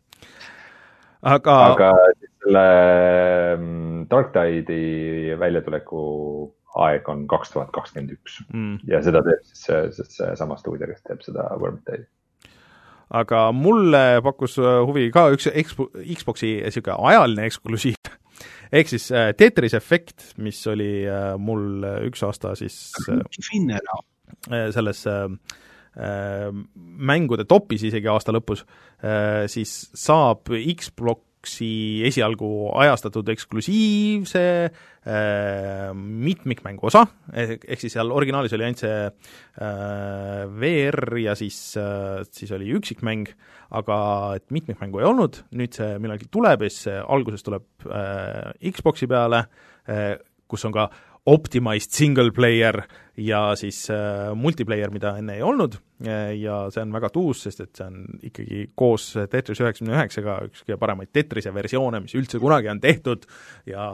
Speaker 1: aga,
Speaker 2: aga selle mm, Dark Tide'i väljatuleku aeg on kaks tuhat kakskümmend üks mm. ja seda teeb siis see, seesama stuudio, kes teeb seda Wormtaili
Speaker 1: aga mulle pakkus äh, huvi ka üks Expo, Xbox'i niisugune ajaline eksklusiiv, ehk siis äh, Tetris Effect, mis oli äh, mul üks aasta siis selles mängude topis isegi aasta lõpus, siis saab Xbox Xboxi esialgu ajastatud eksklusiivse äh, mitmikmängu osa, ehk siis seal originaalis oli ainult see äh, VR ja siis äh,, siis oli üksikmäng, aga et mitmikmängu ei olnud, nüüd see millalgi tuleb ja siis alguses tuleb äh, Xboxi peale äh,, kus on ka optimized single player ja siis äh, multiplayer, mida enne ei olnud ja see on väga tuus, sest et see on ikkagi koos Tetris üheksakümne üheksaga üks kõige paremaid Tetrise versioone, mis üldse kunagi on tehtud ja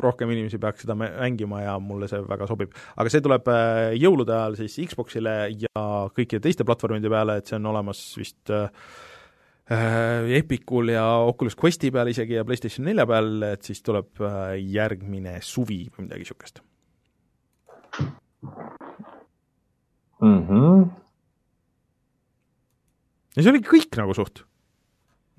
Speaker 1: rohkem inimesi peaks seda mängima ja mulle see väga sobib. aga see tuleb äh, jõulude ajal siis Xboxile ja kõikide teiste platvormide peale, et see on olemas vist äh, äh Epicul ja Oculus Questi peal isegi ja PlayStation nelja peal, et siis tuleb äh, järgmine suvi või midagi niisugust
Speaker 2: mm. -hmm
Speaker 1: ja see oligi kõik nagu suht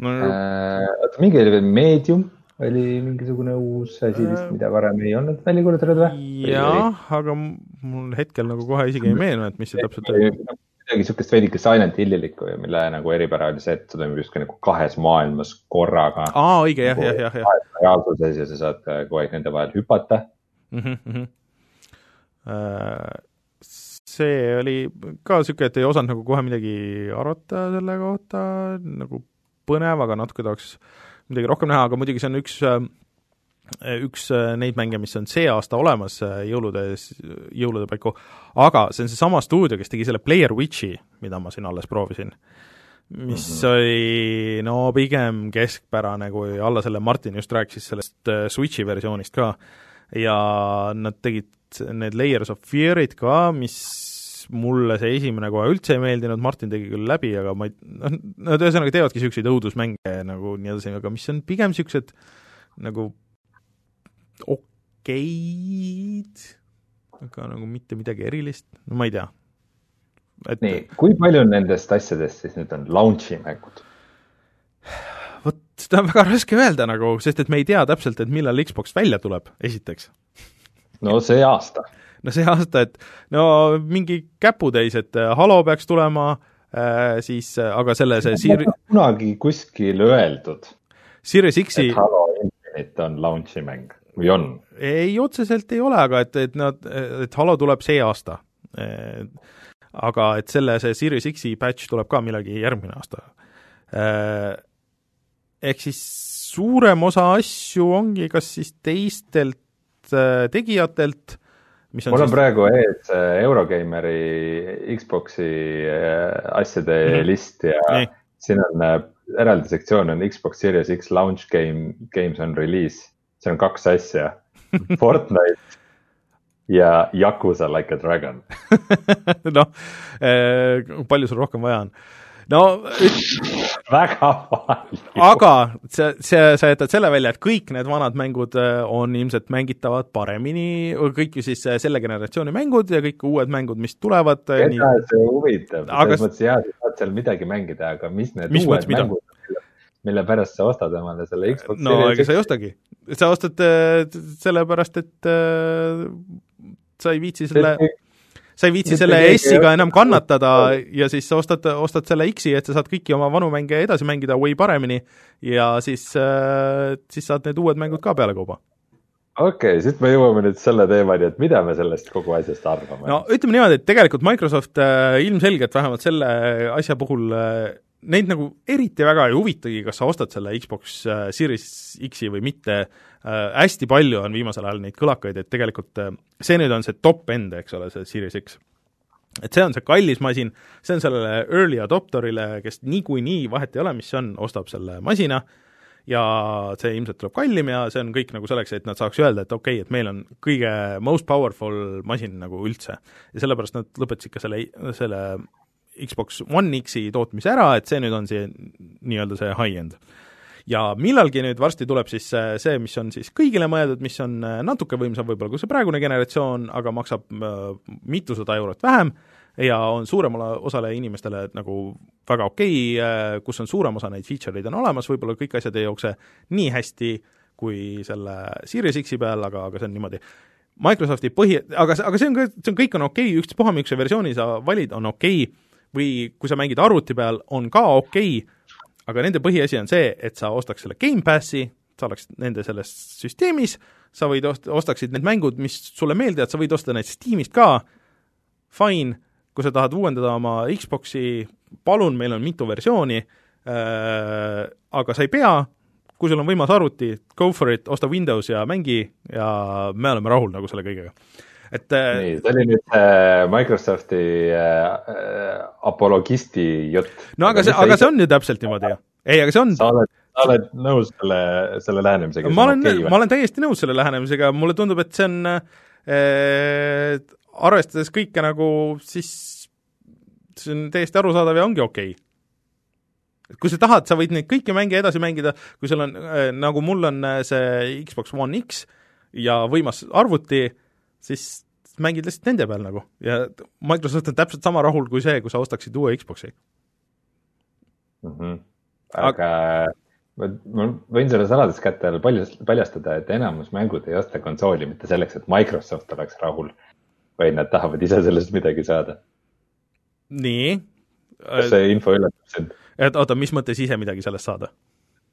Speaker 2: no, äh,. oota, mingi oli veel Medium oli mingisugune uus asi vist, mida varem ei olnud välja kuulutatud või?
Speaker 1: jah, aga mul hetkel nagu kohe isegi ei meenu, et mis see täpselt oli.
Speaker 2: midagi niisugust veidike Silent Hillilikku ja mille nagu eripära oli see, et see toimub justkui nagu kahes maailmas korraga.
Speaker 1: aa, õige, jah, jah, jah, jah.
Speaker 2: reaalsuses ja sa saad kogu aeg nende vahel hüpata
Speaker 1: mm. -hmm, mm -hmm. see oli ka niisugune, et ei osanud nagu kohe midagi arvata selle kohta, nagu põnev, aga natuke tahaks midagi rohkem näha, aga muidugi see on üks üks neid mänge, mis on see aasta olemas jõulude, jõulude paiku, aga see on seesama stuudio, kes tegi selle Player Witchi, mida ma siin alles proovisin. Mis mm -hmm. oli no pigem keskpärane, kui alla selle, Martin just rääkis sellest Switchi versioonist ka, ja nad tegid need Layers of Fear'id ka, mis mulle see esimene kohe üldse ei meeldinud, Martin tegi küll läbi, aga ma ei, noh, nad ühesõnaga teevadki niisuguseid õudusmänge nagu nii edasi, aga mis on pigem niisugused nagu okeid, aga nagu mitte midagi erilist, no ma ei tea.
Speaker 2: et nii, kui palju nendest asjadest siis nüüd on launch'i mängud?
Speaker 1: vot seda on väga raske öelda nagu, sest et me ei tea täpselt, et millal Xbox välja tuleb, esiteks.
Speaker 2: no see aasta
Speaker 1: no see aasta, et no mingi käputäis, et äh, Halo peaks tulema äh,, siis äh, aga selle see
Speaker 2: Siri... kunagi kuskil öeldud.
Speaker 1: Series X-i
Speaker 2: et Halo Infinite on launch'i mäng või on?
Speaker 1: ei, otseselt ei ole, aga et, et nad, et Halo tuleb see aasta. aga et selle, see Series X-i patch tuleb ka millalgi järgmine aasta. Ehk siis suurem osa asju ongi kas siis teistelt tegijatelt
Speaker 2: mis on mul on siis... praegu ees äh, Eurogeimeri Xbox'i äh, asjade mm list ja Nii. siin on äh, eraldi sektsioon on Xbox Series X launch game, games on release. Seal on kaks asja Fortnite ja Yakuza Like a Dragon
Speaker 1: noh, palju sul rohkem vaja on no
Speaker 2: väga palju.
Speaker 1: aga see, see, sa jätad selle välja, et kõik need vanad mängud äh, on ilmselt mängitavad paremini, kõik ju siis äh, selle generatsiooni mängud ja kõik uued mängud, mis tulevad.
Speaker 2: Keda nii... see huvitab aga..., selles mõttes jaa, sa saad seal midagi mängida, aga mis need mis uued mängud mida? Mille pärast sa ostad omale selle Xbox
Speaker 1: no ega sa ei ostagi, sa ostad äh, sellepärast, et äh, sa ei viitsi selle sa ei viitsi selle S-iga enam kannatada ja siis sa ostad, ostad selle X-i, et sa saad kõiki oma vanu mänge edasi mängida way paremini ja siis, äh, siis saad need uued mängud ka pealekauba
Speaker 2: okei okay,, siit me jõuame nüüd selle teemani, et mida me sellest kogu asjast arvame.
Speaker 1: no ütleme niimoodi, et tegelikult Microsoft äh, ilmselgelt vähemalt selle asja puhul äh, neid nagu eriti väga ei huvitagi, kas sa ostad selle Xbox äh, Series X-i või mitte äh,, hästi palju on viimasel ajal neid kõlakaid, et tegelikult äh, see nüüd on see top-end, eks ole, see Series X. et see on see kallis masin, see on sellele early adopterile, kes niikuinii, vahet ei ole, mis see on, ostab selle masina ja see ilmselt tuleb kallim ja see on kõik nagu selleks, et nad saaks öelda, et okei okay,, et meil on kõige most powerful masin nagu üldse. ja sellepärast nad lõpetasid ka selle, selle Xbox One X-i tootmise ära, et see nüüd on see nii-öelda see high-end ja millalgi nüüd varsti tuleb siis see, mis on siis kõigile mõeldud, mis on äh, natuke võimsam võib-olla kui see praegune generatsioon, aga maksab äh, mitusada eurot vähem ja on suuremale osale inimestele nagu väga okei okay,, äh, kus on suurem osa neid feature eid on olemas, võib-olla kõik asjad ei jookse nii hästi kui selle Series X-i peal, aga, aga see on niimoodi. Microsofti põhi, aga, aga see on see on, kõik on okei okay,, ükspuha, millise versiooni sa valid, on okei okay,, või kui sa mängid arvuti peal, on ka okei okay,, aga nende põhiasi on see, et sa ostaks selle Gamepassi, sa oleks nende selles süsteemis, sa võid ost-, ostaksid need mängud, mis sulle meeldivad, sa võid osta neid Steamist ka, fine, kui sa tahad uuendada oma Xboxi, palun, meil on mitu versiooni äh,, aga sa ei pea, kui sul on võimas arvuti, go for it, osta Windows ja mängi ja me oleme rahul nagu selle kõigega et
Speaker 2: äh, nii, see oli nüüd äh, Microsofti äh, apologisti jutt.
Speaker 1: no aga see, aga see on ju täpselt niimoodi ju. ei, aga see on
Speaker 2: sa oled, sa oled nõus selle, selle lähenemisega?
Speaker 1: ma olen okay,, ma olen täiesti nõus selle lähenemisega, mulle tundub, et see on äh, arvestades kõike nagu siis see on täiesti arusaadav ja ongi okei okay et kui sa tahad, sa võid neid kõiki mänge edasi mängida, kui sul on äh,, nagu mul on äh, see Xbox One X ja võimas arvuti, siis mängid lihtsalt nende peal nagu ja Microsoft on täpselt sama rahul kui see, kui sa ostaksid uue Xbox'i
Speaker 2: mm. -hmm. aga ma, ma võin sulle saladust kätte all paljast, paljastada, et enamus mängud ei osta konsooli mitte selleks, et Microsoft oleks rahul, vaid nad tahavad ise sellest midagi saada.
Speaker 1: nii?
Speaker 2: kas see info üllatab sind?
Speaker 1: et oota, mis mõttes ise midagi sellest saada?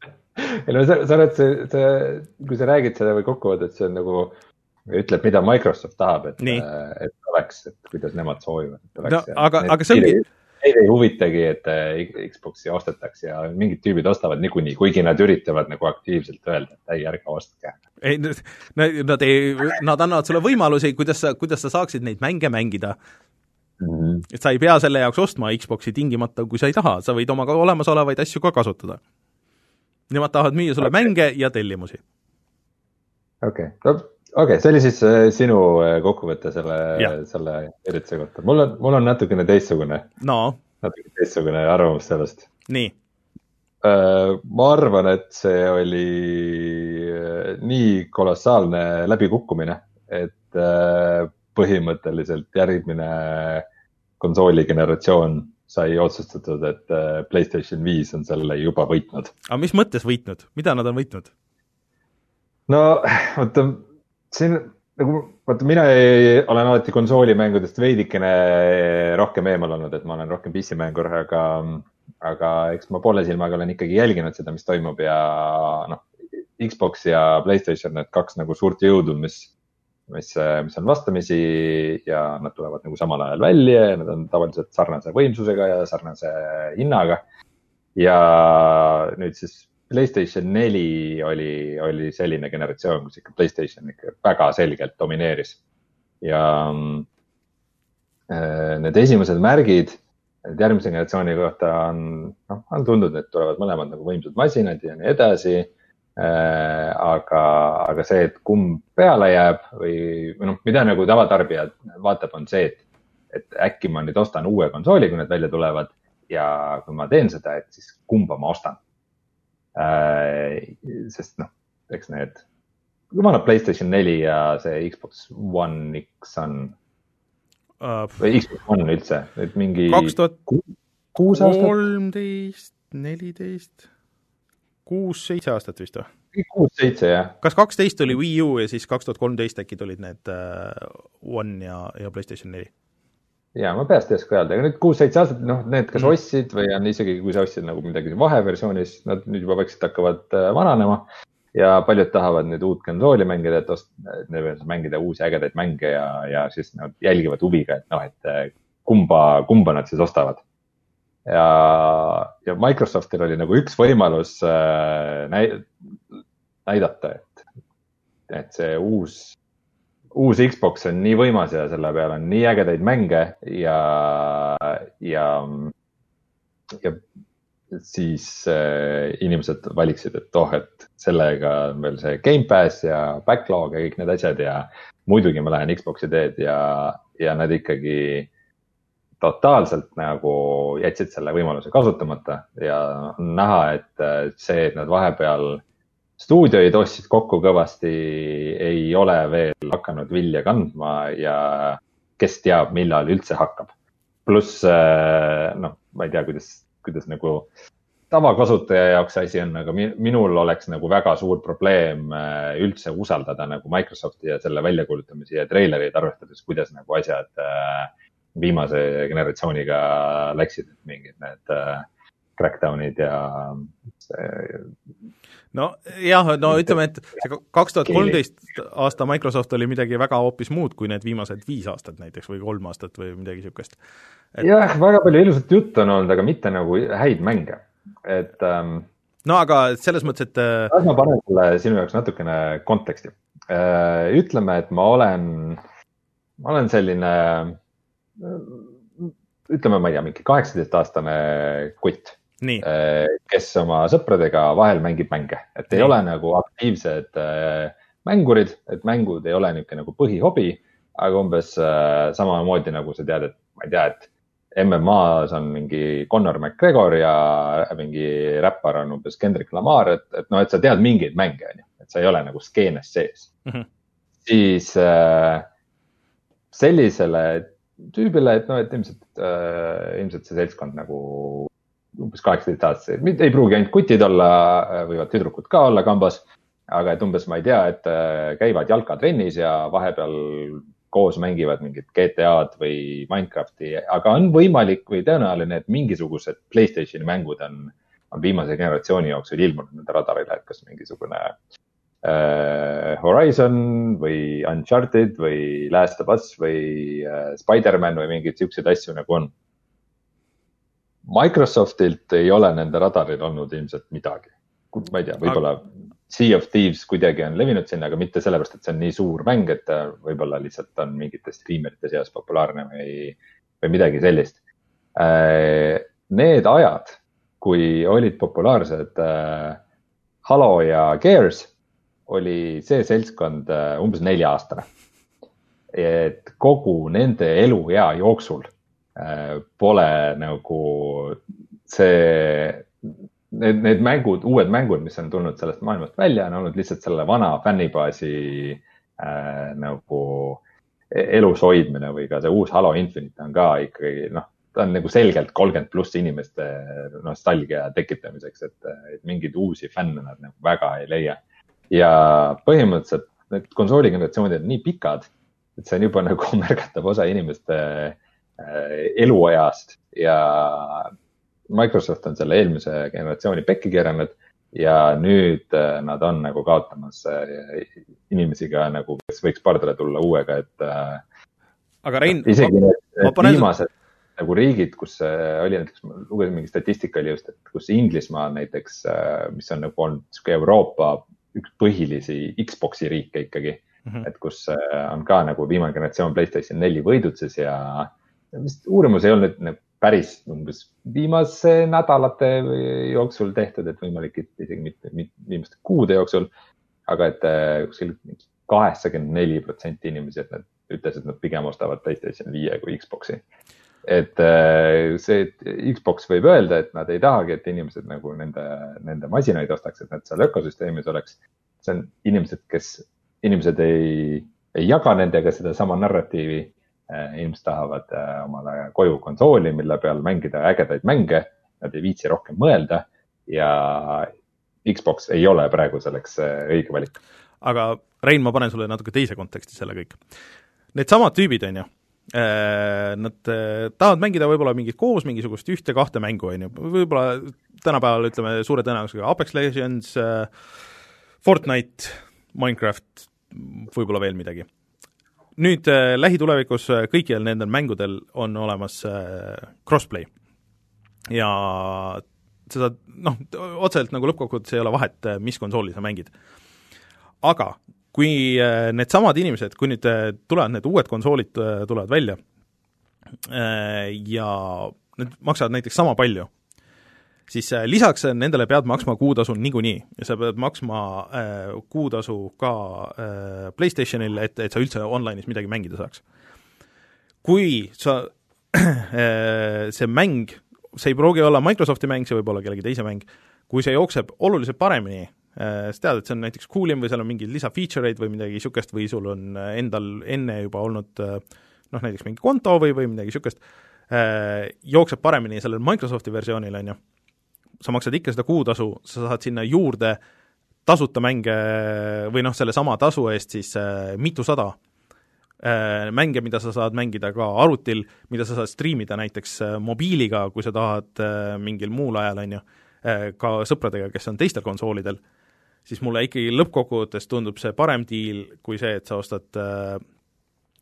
Speaker 2: ei no sa, sa oled see, see, kui sa räägid seda või kokkuvõtet, see on nagu ütleb, mida Microsoft tahab, et, et oleks, et kuidas nemad soovivad, et
Speaker 1: no
Speaker 2: oleks.
Speaker 1: aga, aga see ongi.
Speaker 2: Neid ei huvitagi, et äh, Xbox'i ostetakse ja mingid tüübid ostavad niikuinii, kuigi nad üritavad nagu aktiivselt öelda, et ei, ärge ostke.
Speaker 1: ei, nad ei, nad annavad sulle võimalusi, kuidas sa, kuidas sa saaksid neid mänge mängida mm. -hmm. et sa ei pea selle jaoks ostma Xbox'i tingimata, kui sa ei taha, sa võid oma olemasolevaid asju ka kasutada. Nemad tahavad müüa sulle okay. mänge ja tellimusi.
Speaker 2: okei okay., no okei okay,, see oli siis äh, sinu äh, kokkuvõte selle, selle ürituse kohta. mul on, mul on natukene teistsugune
Speaker 1: no..
Speaker 2: natuke teistsugune arvamus sellest.
Speaker 1: nii
Speaker 2: uh,? ma arvan, et see oli nii kolossaalne läbikukkumine, et põhimõtteliselt järgmine konsooli generatsioon sai otsustatud, et Playstation viis on selle juba võitnud.
Speaker 1: aga mis mõttes võitnud, mida nad on võitnud?
Speaker 2: no vaata siin nagu vaata, mina ei, olen alati konsoolimängudest veidikene rohkem eemal olnud, et ma olen rohkem PC mängur, aga, aga eks ma poole silmaga olen ikkagi jälginud seda, mis toimub ja noh, Xbox ja Playstation, need kaks nagu suurt jõudu, mis, mis, mis on vastamisi ja nad tulevad nagu samal ajal välja ja nad on tavaliselt sarnase võimsusega ja sarnase hinnaga. ja nüüd siis Playstation neli oli, oli selline generatsioon, kus ikka Playstation ikka väga selgelt domineeris. ja äh, need esimesed märgid järgmise generatsiooni kohta on, noh, on tundnud, et tulevad mõlemad nagu võimsad masinad ja nii edasi äh,. aga, aga see, et kumb peale jääb või, või noh, mida nagu tavatarbija vaatab, on see, et, et äkki ma nüüd ostan uue konsooli, kui need välja tulevad ja kui ma teen seda, et siis kumba ma ostan sest noh, eks need, jumala Playstation neli ja see Xbox One X on uh,. või Xbox One üldse, et mingi.
Speaker 1: kaks tuhat kolmteist, neliteist, kuus-seitse aastat vist või?
Speaker 2: kuus-seitse jah.
Speaker 1: kas kaksteist oli Wii U ja siis kaks tuhat kolmteist äkki tulid need uh, One ja, ja Playstation neli?
Speaker 2: Ja ma peast ei oska öelda, aga nüüd kuus-seitse aastat, noh, need kas mm. ostsid või on isegi, kui sa ostsid nagu midagi vaheversioonis, nad nüüd juba vaikselt hakkavad äh, vananema. ja paljud tahavad nüüd uut konsooli mängida, et ost-, mängida uusi ägedaid mänge ja, ja siis nad jälgivad huviga, et noh, et äh, kumba, kumba nad siis ostavad. ja, ja Microsoftil oli nagu üks võimalus äh, näi, näidata, et, et see uus uus Xbox on nii võimas ja selle peal on nii ägedaid mänge ja, ja, ja siis äh, inimesed valiksid, et oh, et sellega on veel see Gamepass ja backlog ja kõik need asjad ja muidugi ma lähen Xbox'i teed ja, ja nad ikkagi totaalselt nagu jätsid selle võimaluse kasutamata ja on näha, et äh, see, et nad vahepeal stuudioid ostsid kokku kõvasti, ei ole veel hakanud vilja kandma ja kes teab, millal üldse hakkab. pluss äh, noh, ma ei tea, kuidas, kuidas nagu tavakasutaja jaoks asi on, aga minul oleks nagu väga suur probleem äh, üldse usaldada nagu Microsofti ja selle väljakuulutamisi ja treilereid, arvestades, kuidas nagu asjad äh, viimase generatsiooniga läksid, mingid need crackdown'id ja see
Speaker 1: nojah, no ütleme, et see kaks tuhat kolmteist aasta Microsoft oli midagi väga hoopis muud kui need viimased viis aastat näiteks või kolm aastat või midagi niisugust
Speaker 2: et.... jah, väga palju ilusat juttu on olnud, aga mitte nagu häid mänge, et ähm,
Speaker 1: no aga selles mõttes, et
Speaker 2: äh, las ma panen sulle sinu jaoks natukene konteksti? Äh,. ütleme, et ma olen, ma olen selline ütleme, ma ei tea, mingi kaheksateistaastane kutt.
Speaker 1: Äh,
Speaker 2: kes oma sõpradega vahel mängib mänge, et ei Nii. ole nagu aktiivsed äh, mängurid, et mängud ei ole niisugune nagu põhihobi, aga umbes äh, samamoodi nagu sa tead, et ma ei tea, et MM-as on mingi Conor McGregor ja mingi räppar on umbes Kendrick Lamar, et, et noh, et sa tead mingeid mänge, onju, et sa ei ole nagu skeenes sees mm. -hmm. siis äh, sellisele tüübile, et noh, et ilmselt äh,, ilmselt see seltskond nagu umbes kaheksateist aastased, mitte ei pruugi ainult kutid olla, võivad tüdrukud ka olla kambas. aga et umbes, ma ei tea, et äh, käivad jalkatrennis ja vahepeal koos mängivad mingit GTA-d või Minecrafti, aga on võimalik või tõenäoline, et mingisugused Playstationi mängud on, on viimase generatsiooni jooksul ilmunud nende radarile, et kas mingisugune äh, Horizon või Uncharted või Last of Us või äh, Spider-man või mingeid siukseid asju nagu on. Microsoftilt ei ole nende radaril olnud ilmselt midagi. ma ei tea, võib-olla Sea of Thieves kuidagi on levinud sinna, aga mitte sellepärast, et see on nii suur mäng, et ta võib-olla lihtsalt on mingite striimerite seas populaarne või, või midagi sellist. Äh, need ajad, kui olid populaarsed äh, Halo ja Gears, oli see seltskond äh, umbes nelja-aastane. et kogu nende eluea jooksul pole nagu see need, need mängud, uued mängud, mis on tulnud sellest maailmast välja, on olnud lihtsalt selle vana fännibaasi äh, nagu elus hoidmine või ka see uus Halo Infinite on ka ikkagi noh, ta on nagu selgelt kolmkümmend pluss inimeste nostalgia tekitamiseks, et, et mingeid uusi fänne nad nagu väga ei leia. ja põhimõtteliselt need konsooligeneratsioonid on nii pikad, et see on juba nagu märgatav osa inimeste äh, eluajast ja Microsoft on selle eelmise generatsiooni pekki keeranud ja nüüd äh, nad on nagu kaotamas äh, inimesi ka nagu, kes võiks pardale tulla uuega, et. Äh,
Speaker 1: aga Rein.
Speaker 2: isegi need panen... viimased nagu riigid, kus oli näiteks, ma lugesin mingi statistika oli just, et kus Inglismaal näiteks, mis on nagu olnud sihuke Euroopa üks põhilisi Xbox'i riike ikkagi mm, -hmm. et kus on ka nagu viimane generatsioon Playstation neli võidutses ja vist uurimus ei olnud nagu päris umbes viimase nädalate jooksul tehtud, et võimalik, et isegi mitte, mitte viimaste kuude jooksul. aga et äh, kuskil kaheksakümmend neli protsenti inimesi, et nad ütles, et nad pigem ostavad Playstation viie kui Xbox'i. et äh, see, et Xbox võib öelda, et nad ei tahagi, et inimesed nagu nende, nende masinaid ostaks, et nad seal ökosüsteemis oleks. see on inimesed, kes, inimesed ei, ei jaga nendega sedasama narratiivi inimesed tahavad äh, omale koju konsooli, mille peal mängida ägedaid mänge, nad ei viitsi rohkem mõelda ja Xbox ei ole praegu selleks äh, õige valik.
Speaker 1: aga Rein, ma panen sulle natuke teise konteksti selle kõik. Needsamad tüübid, on ju, nad tahavad mängida võib-olla mingit koos mingisugust ühte-kahte mängu, on ju, võib-olla tänapäeval ütleme suure tõenäosusega Apex Legends, Fortnite, Minecraft, võib-olla veel midagi nüüd äh, lähitulevikus äh, kõikidel nendel mängudel on olemas äh, crossplay. ja saad, noh, otseselt nagu lõppkokkuvõttes ei ole vahet, äh, mis konsooli sa mängid. aga kui äh, needsamad inimesed, kui nüüd äh, tulevad need uued konsoolid, tulevad välja ja need maksavad näiteks sama palju siis äh, lisaks nendele pead maksma kuutasu niikuinii. Ja sa pead maksma äh, kuutasu ka äh, PlayStationil, et, et sa üldse online'is midagi mängida saaks. kui sa äh,, see mäng, see ei pruugi olla Microsofti mäng, see võib olla kellegi teise mäng, kui see jookseb oluliselt paremini äh,, sa tead, et see on näiteks coolim või seal on mingeid lisa-feature eid või midagi niisugust või sul on äh, endal enne juba olnud äh, noh, näiteks mingi konto või, või midagi niisugust, jookseb paremini sellel Microsofti versioonil, on ju sa maksad ikka seda kuutasu, sa saad sinna juurde tasuta mänge või noh, sellesama tasu eest siis äh, mitusada äh, mänge, mida sa saad mängida ka arvutil, mida sa saad striimida näiteks äh, mobiiliga, kui sa tahad äh, mingil muul ajal, on ju äh,, ka sõpradega, kes on teistel konsoolidel, siis mulle ikkagi lõppkokkuvõttes tundub see parem diil kui see, et sa ostad äh,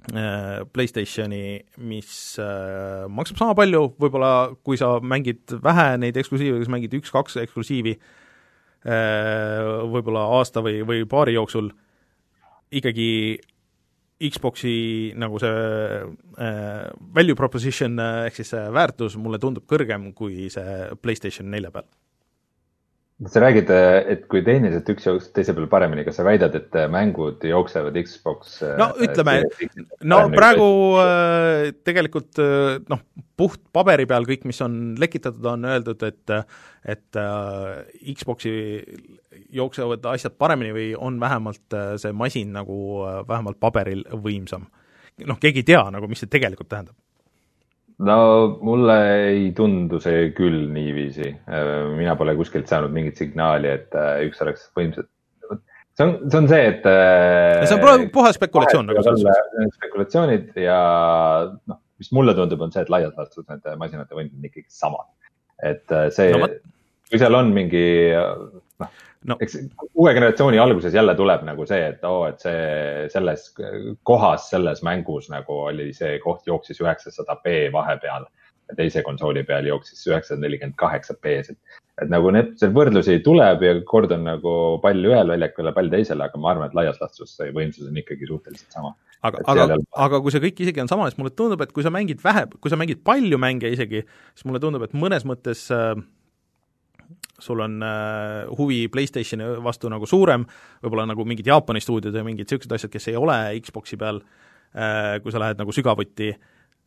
Speaker 1: PlayStationi, mis äh, maksab sama palju, võib-olla kui sa mängid vähe neid eksklusiive, kas mängid üks-kaks eksklusiivi äh, võib-olla aasta või, või paari jooksul, ikkagi Xboxi nagu see äh, value proposition ehk siis see väärtus mulle tundub kõrgem kui see PlayStation nelja peal
Speaker 2: sa räägid, et kui tehniliselt üks jookseb teise peal paremini, kas sa väidad, et mängud jooksevad Xbox?
Speaker 1: no ütleme, no praegu äh, tegelikult äh, noh, puht paberi peal kõik, mis on lekitatud, on öeldud, et et äh, Xboxi jooksevad asjad paremini või on vähemalt see masin nagu vähemalt paberil võimsam. noh, keegi ei tea nagu, mis see tegelikult tähendab
Speaker 2: no mulle ei tundu see küll niiviisi. mina pole kuskilt saanud mingit signaali, et äh, üks oleks võimsalt. see on, see on see, et.
Speaker 1: Äh, see on puhas spekulatsioon nagu
Speaker 2: spekulatsioonid ja noh, mis mulle tundub, on see, et laias laastus nende masinate võimed on ikkagi samad. et äh, see no,, kui seal on mingi noh no. eks uue generatsiooni alguses jälle tuleb nagu see, et oo oh,, et see selles kohas, selles mängus nagu oli see koht jooksis üheksasada B vahepeal. teise konsooli peal jooksis üheksasada nelikümmend kaheksa B-s, et, et nagu need, see võrdlusi tuleb ja kord on nagu pall ühel väljakul ja pall teisel, aga ma arvan, et laias laastus see võimsus on ikkagi suhteliselt sama.
Speaker 1: aga, aga, aga kui see kõik isegi on sama, siis mulle tundub, et kui sa mängid vähe, kui sa mängid palju mänge isegi, siis mulle tundub, et mõnes mõttes äh, sul on äh, huvi PlayStationi vastu nagu suurem, võib-olla nagu mingid Jaapani stuudiod ja mingid niisugused asjad, kes ei ole Xboxi peal äh,, kui sa lähed nagu sügavuti,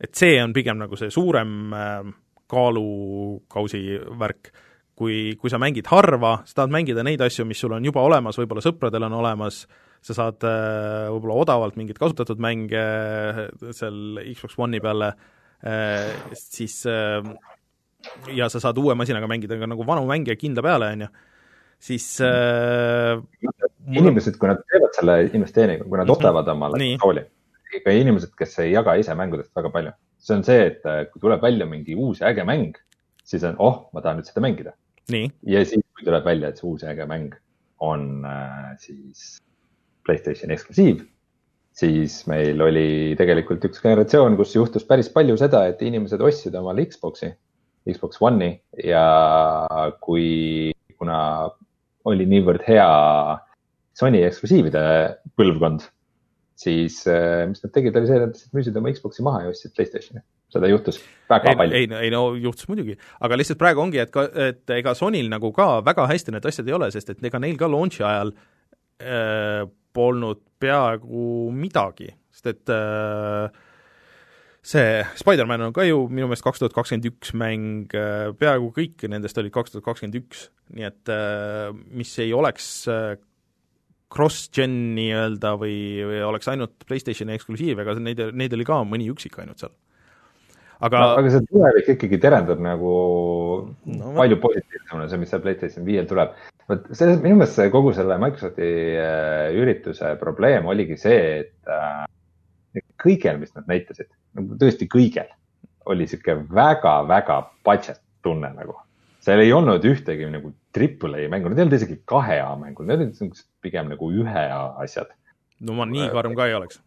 Speaker 1: et see on pigem nagu see suurem äh, kaalukausi värk, kui, kui sa mängid harva, sa tahad mängida neid asju, mis sul on juba olemas, võib-olla sõpradel on olemas, sa saad äh, võib-olla odavalt mingeid kasutatud mänge äh, seal Xbox One'i peale äh,, siis äh, ja sa saad uue masinaga mängida ka nagu vanu mänge kindla peale, on ju, siis äh,
Speaker 2: inimesed, kui nad teevad selle investeeringu, kui nad mhm. ostavad omale konsooli, ega inimesed, kes ei jaga ise mängudest väga palju, see on see, et äh, kui tuleb välja mingi uus äge mäng, siis on, oh, ma tahan nüüd seda mängida. ja siis, kui tuleb välja, et see uus äge mäng on äh, siis Playstationi eksklusiiv, siis meil oli tegelikult üks generatsioon, kus juhtus päris palju seda, et inimesed ostsid omale Xbox'i Xbox One'i ja kui, kuna oli niivõrd hea Sony eksklusiivide põlvkond, siis äh, mis nad tegid, oli see, et nad lihtsalt müüsid oma Xbox'i maha ja ostsid Playstationi. seda juhtus väga
Speaker 1: ei,
Speaker 2: palju.
Speaker 1: ei, ei no juhtus muidugi, aga lihtsalt praegu ongi, et ka, et ega Sonyl nagu ka väga hästi need asjad ei ole, sest et ega neil ka launch'i ajal äh, polnud peaaegu midagi, sest et äh, see Spider-man on ka ju minu meelest kaks tuhat kakskümmend üks mäng, äh, peaaegu kõik nendest olid kaks tuhat kakskümmend üks, nii et äh, mis ei oleks äh, cross-gen nii-öelda või, või oleks ainult PlayStationi eksklusiiv, ega neid, neid oli ka mõni üksik ainult seal.
Speaker 2: aga no, aga see tulevik ikkagi terendab nagu no, palju positiivsemana, see, mis seal PlayStation viiel tuleb. vot selles, minu meelest see kogu selle Microsofti ürituse probleem oligi see, et kõigel, mis nad näitasid, tõesti kõigel, oli sihuke väga-väga budget tunne nagu. seal ei olnud ühtegi nagu triple A mängu, need ei olnud isegi kahe A mängud, need olid pigem nagu ühe A asjad.
Speaker 1: no ma nii karm ka ei oleks.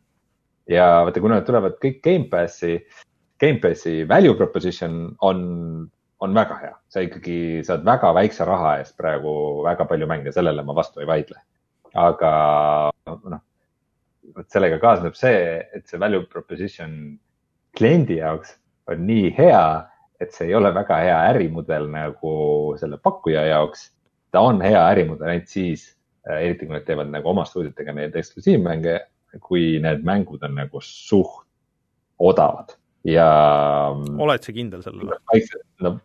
Speaker 2: ja vaata, kuna nad tulevad kõik Gamepassi, Gamepassi value proposition on, on väga hea, sa ikkagi saad väga väikse raha eest praegu väga palju mänge, sellele ma vastu ei vaidle. aga noh, vot sellega kaasneb see, et see value proposition kliendi jaoks on nii hea, et see ei ole väga hea ärimudel nagu selle pakkuja jaoks. ta on hea ärimudel ainult siis, äh, eriti kui nad teevad nagu oma stuudiotega neid eksklusiivmänge, kui need mängud on nagu suht odavad ja.
Speaker 1: oled sa kindel sellele?
Speaker 2: no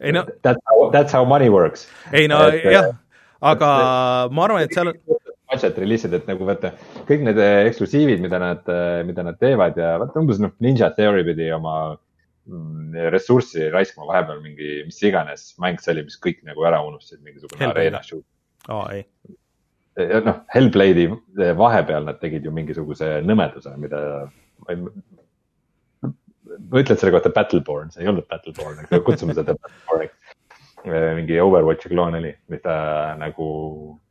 Speaker 2: ei no. That's how, that's how money works.
Speaker 1: ei no et, jah, aga ma arvan, et seal on
Speaker 2: budget release'id, et nagu vaata kõik need äh, eksklusiivid, mida nad, äh, mida nad teevad ja vaata umbes noh, Ninja Theory pidi oma mm, ressurssi raiskama vahepeal mingi, mis iganes mäng see oli, mis kõik nagu ära unustasid, mingisugune arena shoot.
Speaker 1: ei.
Speaker 2: noh, Hellblade'i vahepeal nad tegid ju mingisuguse nõmeduse, mida ma ei, ma ütlen selle kohta Battleborn, see ei olnud Battleborn, aga kutsume seda Battleborniks mingi Overwatchi kloon oli, mida nagu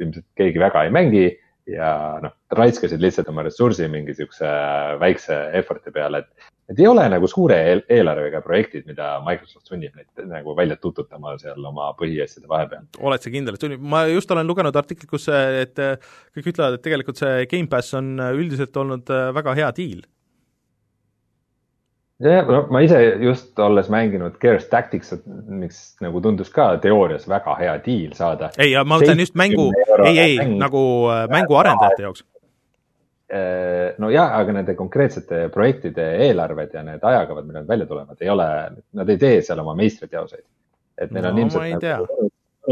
Speaker 2: ilmselt keegi väga ei mängi ja noh, raiskasid lihtsalt oma ressursi mingi siukse väikse effort'i peale, et, et ei ole nagu suure eel eelarvega projektid, mida Microsoft sunnib neid nagu välja tututama seal oma põhiasjade vahepeal.
Speaker 1: oled sa kindel, et sunnib, ma just olen lugenud artiklit, kus, et kõik ütlevad, et tegelikult see Gamepass on üldiselt olnud väga hea diil
Speaker 2: jah, no ma ise just olles mänginud Gears Tactics, mis nagu tundus ka teoorias väga hea diil saada.
Speaker 1: ei, ma mõtlen just mängu, ei, ei mäng, nagu äh, mänguarendajate jaoks.
Speaker 2: Äh, no jah, aga nende konkreetsete projektide eelarved ja need ajakavad, millal nad välja tulevad, ei ole, nad ei tee seal oma meistriteoseid. et neil no, on ilmselt nagu,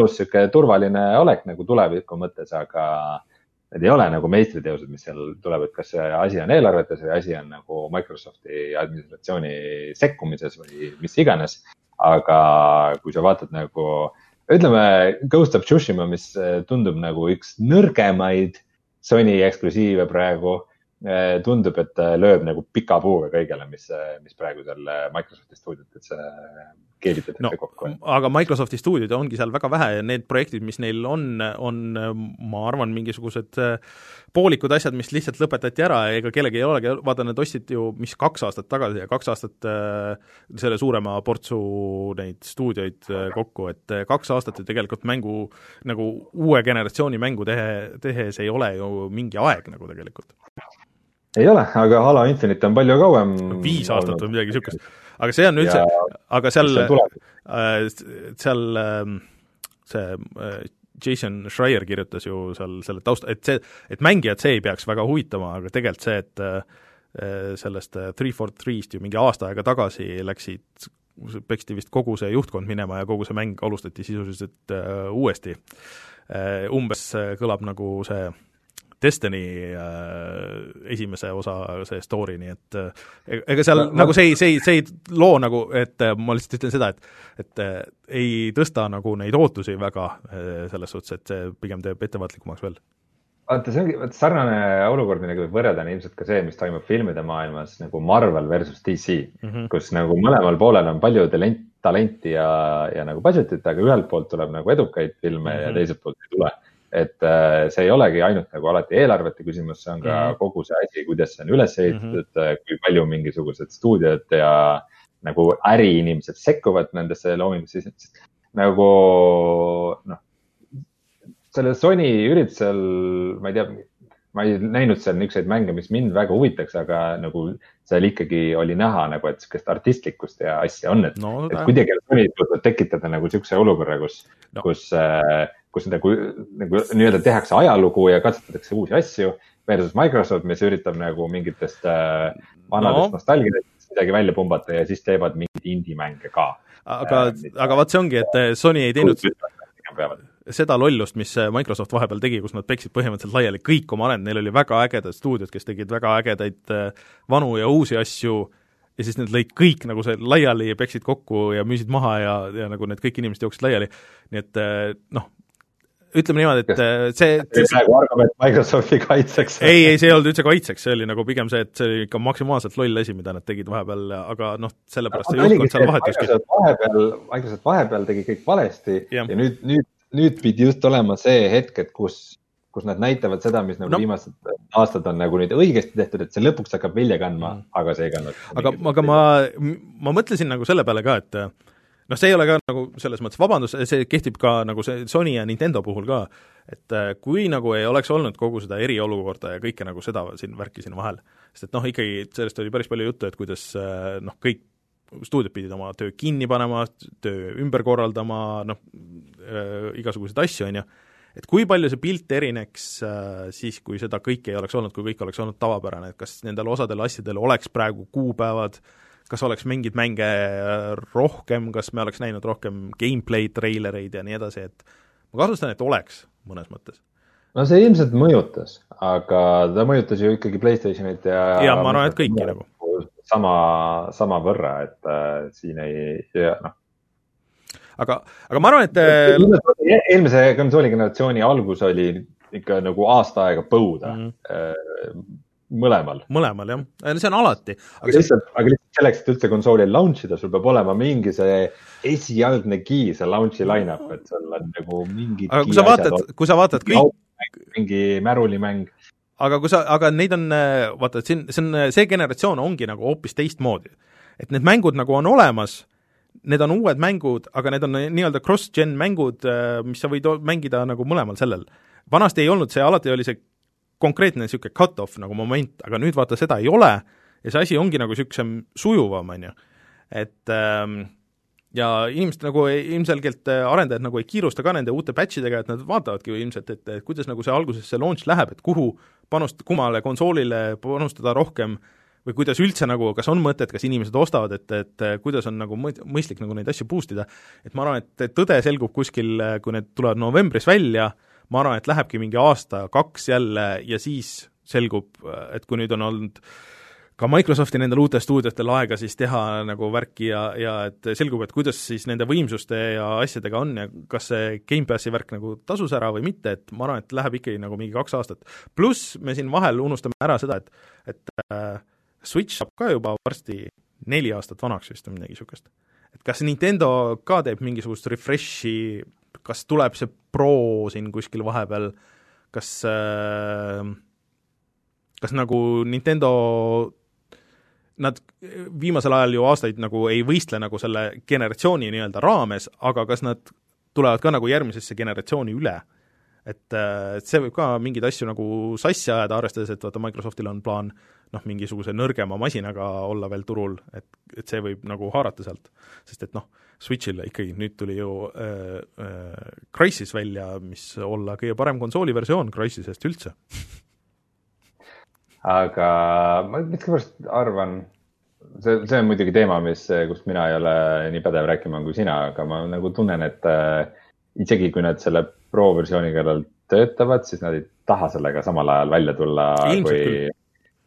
Speaker 2: sihuke turvaline olek nagu tuleviku mõttes, aga need ei ole nagu meistriteosed, mis seal tulevad, kas see asi on eelarvetes või asi on nagu Microsofti administratsiooni sekkumises või mis iganes. aga kui sa vaatad nagu, ütleme Ghost of Tsushima, mis eh, tundub nagu üks nõrgemaid Sony eksklusiive praegu eh, tundub, et lööb nagu pika puuga kõigele, mis, mis praegu seal Microsofti stuudiotes keevitatakse
Speaker 1: no
Speaker 2: kokku.
Speaker 1: aga Microsofti stuudiod ongi seal väga vähe ja need projektid, mis neil on, on ma arvan, mingisugused äh, poolikud asjad, mis lihtsalt lõpetati ära ja ega kellelgi ei olegi, vaata nad ostsid ju mis kaks aastat tagasi ja kaks aastat äh, selle suurema portsu neid stuudioid äh, kokku, et äh, kaks aastat ju tegelikult mängu, nagu uue generatsiooni mängu tehe, tehes ei ole ju mingi aeg nagu tegelikult.
Speaker 2: ei ole, aga Halo Infinite on palju kauem
Speaker 1: viis aastat või midagi niisugust. Aga see on üldse, aga seal, äh, seal ähm, see Jason Schreier kirjutas ju seal selle tausta, et see, et mängijad see ei peaks väga huvitama, aga tegelikult see, et äh, sellest äh, Three for Three'st ju mingi aasta aega tagasi läksid, peksti vist kogu see juhtkond minema ja kogu see mäng alustati sisuliselt uuesti. Umbes kõlab nagu see Destiny äh, esimese osa see story, nii et äh, ega seal no, nagu see ei, see ei, see ei loo nagu, et äh, ma lihtsalt ütlen seda, et et äh, ei tõsta nagu neid ootusi väga äh, selles suhtes, et see pigem teeb ettevaatlikumaks veel
Speaker 2: vaata, see ongi, vot sarnane olukord, millega võib võrrelda, on ilmselt ka see, mis toimub filmide maailmas nagu Marvel versus DC mm, -hmm. kus nagu mõlemal poolel on palju talent, talenti ja, ja nagu budget'it, aga ühelt poolt tuleb nagu edukaid filme mm -hmm. ja mhm. teiselt poolt ei tule et äh, see ei olegi ainult nagu alati eelarvete küsimus, see on ka mm -hmm. kogu see asi, kuidas see on üles ehitatud mm, -hmm. kui palju mingisugused stuudiod ja nagu äriinimesed sekkuvad nendesse loomingutesse, sest nagu noh, sellel Sony üritusel, ma ei tea, ma ei näinud seal niisuguseid mänge, mis mind väga huvitaks, aga nagu seal ikkagi oli näha nagu, et sihukest artistlikkust ja asja on, et no,, et kuidagi on suutnud tekitada nagu sihukese olukorra, kus no., kus äh, kus nagu, nagu nii-öelda tehakse ajalugu ja katsetatakse uusi asju versus Microsoft, mis üritab nagu mingitest äh, vanadest no. nostalgiatest midagi välja pumbata ja siis teevad mingeid indie-mänge ka.
Speaker 1: aga äh,, aga vot see ongi, et äh, Sony ei teinud seda lollust, mis äh, Microsoft vahepeal tegi, kus nad peksid põhimõtteliselt laiali kõik oma arendajad, neil oli väga ägedad stuudiod, kes tegid väga ägedaid äh, vanu ja uusi asju ja siis need lõid kõik nagu see laiali ja peksid kokku ja müüsid maha ja, ja nagu need kõik inimesed jooksid laiali. nii et noh, ütleme niimoodi, et äh, see
Speaker 2: see praegu argument Microsofti kaitseks.
Speaker 1: ei, ei, see ei olnud üldse kaitseks, see oli nagu pigem see, et see oli ikka maksimaalselt loll asi, mida nad tegid vahepeal, aga noh, sellepärast see juhtkond seal vahetuski.
Speaker 2: vahepeal, Microsoft vahepeal tegi kõik valesti ja, ja nüüd, nüüd, nüüd pidi just olema see hetk, et kus, kus nad näitavad seda, mis nagu no. viimased aastad on nagu nüüd õigesti tehtud, et see lõpuks hakkab vilja kandma mm., aga see ei kandnud.
Speaker 1: aga, aga ma, ma mõtlesin nagu selle peale ka, et noh, see ei ole ka nagu selles mõttes vabandus, see kehtib ka nagu see Sony ja Nintendo puhul ka, et äh, kui nagu ei oleks olnud kogu seda eriolukorda ja kõike nagu seda siin värki siin vahel, sest et noh, ikkagi sellest oli päris palju juttu, et kuidas äh, noh, kõik stuudiod pidid oma töö kinni panema, töö ümber korraldama, noh äh,, igasuguseid asju, on ju, et kui palju see pilt erineks äh, siis, kui seda kõike ei oleks olnud, kui kõik oleks olnud tavapärane, et kas nendel osadel asjadel oleks praegu kuupäevad äh, kas oleks mingeid mänge äh, rohkem, kas me oleks näinud rohkem gameplay treilereid ja nii edasi, et ma kahtlustan, et oleks mõnes mõttes.
Speaker 2: no see ilmselt mõjutas, aga ta mõjutas ju ikkagi Playstationit ja
Speaker 1: ja ma arvan, et kõiki nagu.
Speaker 2: sama, samavõrra, et äh, siin ei, noh.
Speaker 1: aga, aga ma arvan, et äh,
Speaker 2: eelmise konsooli generatsiooni algus oli ikka nagu aasta aega põuda mm. -hmm mõlemal.
Speaker 1: mõlemal jah, see on alati.
Speaker 2: aga lihtsalt, aga lihtsalt selleks, et üldse konsooli launch ida, sul peab olema mingi see esialgne key, see launch'i line-up, et sul on nagu mingid
Speaker 1: aga kui sa vaatad, kui sa vaatad kõik
Speaker 2: mingi märulimäng.
Speaker 1: aga kui sa, aga neid on, vaata, et siin, see on, see generatsioon ongi nagu hoopis teistmoodi. et need mängud nagu on olemas, need on uued mängud, aga need on nii-öelda cross-gen mängud, mis sa võid mängida nagu mõlemal sellel. vanasti ei olnud see, alati oli see konkreetne niisugune cut-off nagu moment, aga nüüd vaata, seda ei ole ja see asi ongi nagu niisugusem sujuvam, on ju. et ähm, ja inimesed nagu ilmselgelt äh, arendajad nagu ei kiirusta ka nende uute patch idega, et nad vaatavadki ilmselt, et, et kuidas nagu see alguses see launch läheb, et kuhu panust-, kummale konsoolile panustada rohkem või kuidas üldse nagu, kas on mõtet, kas inimesed ostavad, et, et kuidas on nagu mõistlik nagu neid asju boost ida, et ma arvan, et tõde selgub kuskil, kui need tulevad novembris välja, ma arvan, et lähebki mingi aasta-kaks jälle ja siis selgub, et kui nüüd on olnud ka Microsofti nendel uutel stuudiotel aega siis teha nagu värki ja, ja et selgub, et kuidas siis nende võimsuste ja asjadega on ja kas see Gamepassi värk nagu tasus ära või mitte, et ma arvan, et läheb ikkagi nagu mingi kaks aastat. pluss me siin vahel unustame ära seda, et, et äh, Switch saab ka juba varsti neli aastat vanaks vist või midagi niisugust. et kas Nintendo ka teeb mingisugust refresh'i, kas tuleb see Pro siin kuskil vahepeal, kas äh, kas nagu Nintendo nad viimasel ajal ju aastaid nagu ei võistle nagu selle generatsiooni nii-öelda raames, aga kas nad tulevad ka nagu järgmisesse generatsiooni üle? et, et see võib ka mingeid asju nagu sassi ajada, arvestades, et vaata, Microsoftil on plaan noh, mingisuguse nõrgema masinaga olla veel turul, et, et see võib nagu haarata sealt. sest et noh, Switch'ile ikkagi nüüd tuli ju äh, äh, Crysis välja, mis olla kõige parem konsooli versioon Crysisest üldse
Speaker 2: aga ma miskipärast arvan, see, see on muidugi teema, mis, kust mina ei ole nii pädev rääkima kui sina, aga ma nagu tunnen, et äh, isegi kui nad selle Pro versiooni kallal töötavad, siis nad ei taha sellega samal ajal välja tulla Ilmselt kui,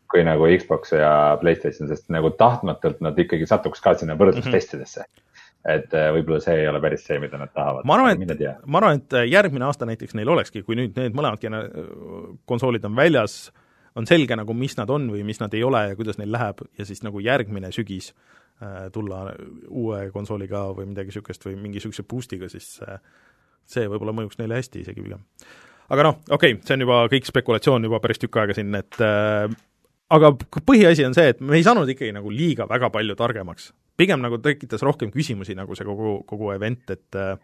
Speaker 2: kui nagu Xbox ja Playstation, sest nagu tahtmatult nad ikkagi satuks ka sinna võrdlustestidesse mm. -hmm et äh, võib-olla see ei ole päris see, mida nad tahavad.
Speaker 1: ma arvan, et, ma arvan, et järgmine aasta näiteks neil olekski, kui nüüd need mõlemad konsoolid on väljas äh, on selge nagu, mis nad on või mis nad ei ole ja kuidas neil läheb ja siis nagu järgmine sügis äh, tulla uue konsooliga või midagi niisugust või mingi niisuguse boost'iga, siis äh, see võib-olla mõjuks neile hästi isegi pigem. aga noh, okei okay,, see on juba kõik spekulatsioon juba päris tükk aega siin, et äh, aga põhiasi on see, et me ei saanud ikkagi nagu liiga väga palju targemaks. pigem nagu tekitas rohkem küsimusi nagu see kogu, kogu event, et äh,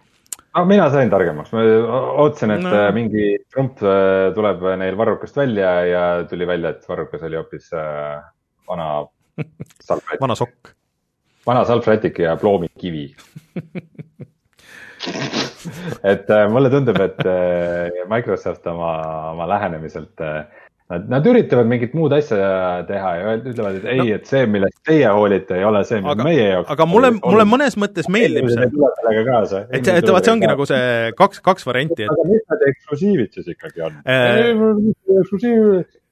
Speaker 2: no mina sain targemaks, ma ootasin, et no. Äh, mingi Trump äh, tuleb neil varrukast välja ja tuli välja, et varrukas oli hoopis vana
Speaker 1: salvrätik vana sokk.
Speaker 2: vana salvrätik ja ploomikivi et mulle tundub, et Microsoft oma, oma lähenemiselt äh, Nad, nad üritavad mingit muud asja teha ja ütlevad, et ei no., et see, millest teie hoolite, ei ole see, mis aga, meie jaoks
Speaker 1: aga mulle, mulle mõnes mõttes meeldib see. et, et vaat see ongi nagu see kaks, kaks varianti,
Speaker 2: aga mis need eksklusiivid siis ikkagi on äh...?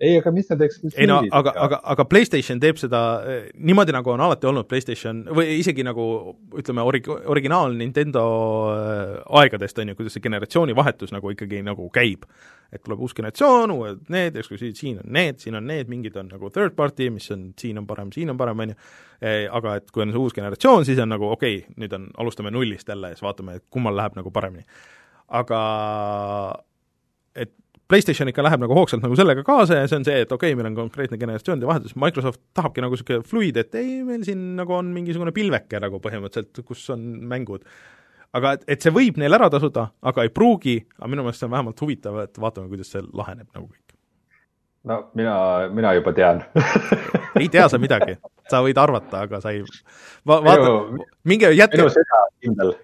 Speaker 2: Ei, aga mis need eksklusiivid
Speaker 1: ei no aga, aga, aga PlayStation teeb seda eh, niimoodi, nagu on alati olnud PlayStation või isegi nagu ütleme, orig-, originaal Nintendo eh, aegadest, on ju, kuidas see generatsioonivahetus nagu ikkagi nagu käib. et tuleb uus generatsioon, uued need eksklusiivid, siin on need, siin on need, mingid on nagu third party, mis on, siin on parem, siin on parem, on ju, eh, aga et kui on see uus generatsioon, siis on nagu okei okay,, nüüd on, alustame nullist jälle ja siis vaatame, et kummal läheb nagu paremini. aga et PlayStation ikka läheb nagu hoogsalt nagu sellega kaasa ja see on see, et okei okay,, meil on konkreetne generatsioonide vahetus, Microsoft tahabki nagu niisugune fluid, et ei, meil siin nagu on mingisugune pilveke nagu põhimõtteliselt, kus on mängud. aga et, et see võib neil ära tasuda, aga ei pruugi, aga minu meelest see on vähemalt huvitav, et vaatame, kuidas see laheneb nagu kõik.
Speaker 2: no mina, mina juba tean
Speaker 1: ei tea sa midagi, sa võid arvata, aga sa ei va-, vaata, minge jätke,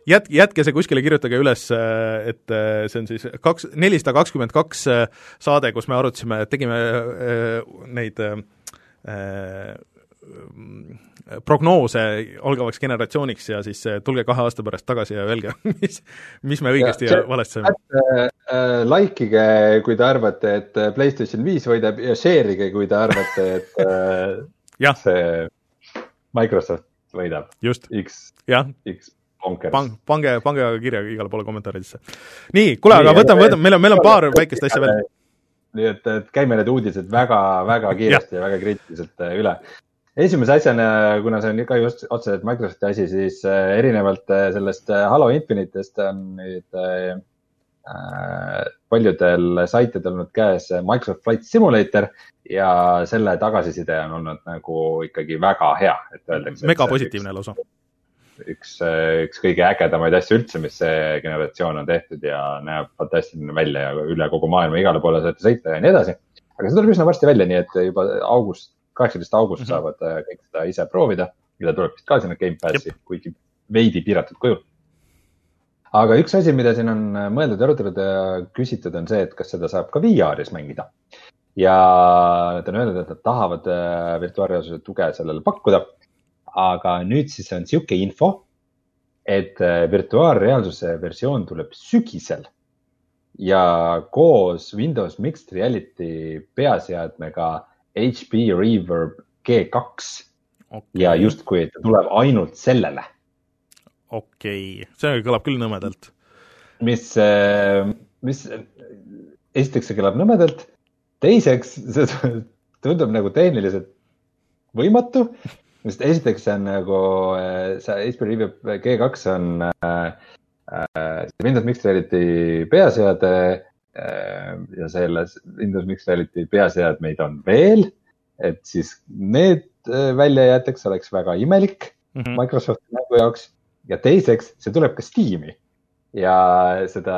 Speaker 1: jät-, jätke see kuskile, kirjutage üles, et äh, see on siis kaks, nelisada kakskümmend kaks äh, saade, kus me arutasime, tegime äh, neid prognoose algavaks generatsiooniks ja siis tulge kahe aasta pärast tagasi ja öelge, mis, mis me õigesti ja, ja valesti saime
Speaker 2: äh,. Likeige, kui te arvate, et PlayStation viis võidab ja share ige, kui te arvate, et äh, see Microsoft võidab.
Speaker 1: just.
Speaker 2: X,
Speaker 1: X Pang, pange, pange aga kirja igale poole kommentaaridesse. nii, kuule, aga võtame, võtame, meil on, meil on paar väikest asja veel.
Speaker 2: nii et, et käime need uudised väga, väga kiiresti ja. ja väga kriitiliselt äh, üle. esimese asjana, kuna see on ka just otseselt Microsofti asi, siis äh, erinevalt äh, sellest Halo Infinite'ist on nüüd paljudel saitidel olnud käes Microsoft Flight Simulator ja selle tagasiside on olnud nagu ikkagi väga hea, et öeldakse.
Speaker 1: megapositiivne lausa
Speaker 2: üks, üks kõige ägedamaid asju üldse, mis see generatsioon on tehtud ja näeb fantastiline välja ja üle kogu maailma igale poole saate sõita ja nii edasi. aga see tuleb üsna varsti välja, nii et juba august, kaheksateist august mm -hmm. saavad äh, kõik seda ise proovida, mida tuleb vist ka sinna Gamepassi, kuigi veidi piiratud kujul. Aga üks asi, mida siin on äh, mõeldud ja arutatud ja küsitud, on see, et kas seda saab ka VR-is mängida. ja nad on öelnud, et nad tahavad äh, virtuaalreaalsuse tuge sellele pakkuda aga nüüd siis on sihuke info, et äh, virtuaalreaalsuse versioon tuleb sügisel ja koos Windows Mixed Reality peaseadmega HP Reverb G2 okay. ja justkui ta tuleb ainult sellele.
Speaker 1: Okei okay., see kõlab küll nõmedalt.
Speaker 2: mis, äh, mis, esiteks see kõlab nõmedalt, teiseks see tundub nagu tehniliselt võimatu sest esiteks see on nagu, see HP Review G2 on äh, äh, Windows Mixed Reality peaseade äh, ja selles Windows Mixed Reality peaseadmeid on veel. et siis need äh, välja jäetaks, oleks väga imelik mm -hmm. Microsofti mängu jaoks ja teiseks, see tuleb ka Steam'i ja seda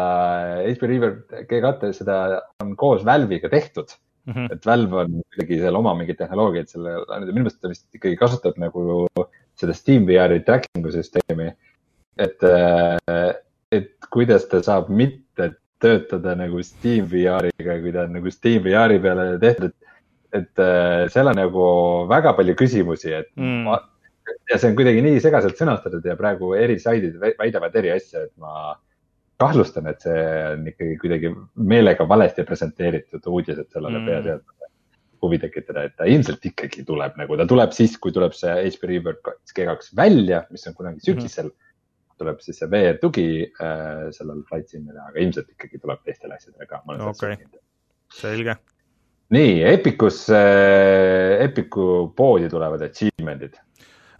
Speaker 2: HP Reaver G2, seda on koos Valve'iga tehtud mm. -hmm. et Valve on kuidagi seal oma mingit tehnoloogiat selle, minu meelest ta vist ikkagi kasutab nagu seda SteamVR-i tracking'u süsteemi. et, et kuidas ta saab mitte töötada nagu SteamVR-iga, kui ta on nagu SteamVR-i peale tehtud, et, et seal on nagu väga palju küsimusi, et mm. ma, ja see on kuidagi nii segaselt sõnastatud ja praegu eri saidid väidavad eri asja, et ma kahtlustan, et see on ikkagi kuidagi meelega valesti presenteeritud uudised sellele mm. peaseadmele huvi tekitada, et ta ilmselt ikkagi tuleb nagu, ta tuleb siis, kui tuleb see HP Reaver G2 välja, mis on kunagi sügisel mm. -hmm. tuleb siis see VR tugi äh, sellel Flight Simile, aga ilmselt ikkagi tuleb teistele asjadele ka.
Speaker 1: okei selge.
Speaker 2: nii, Epicus äh,, Epicu poodi tulevad achievement'id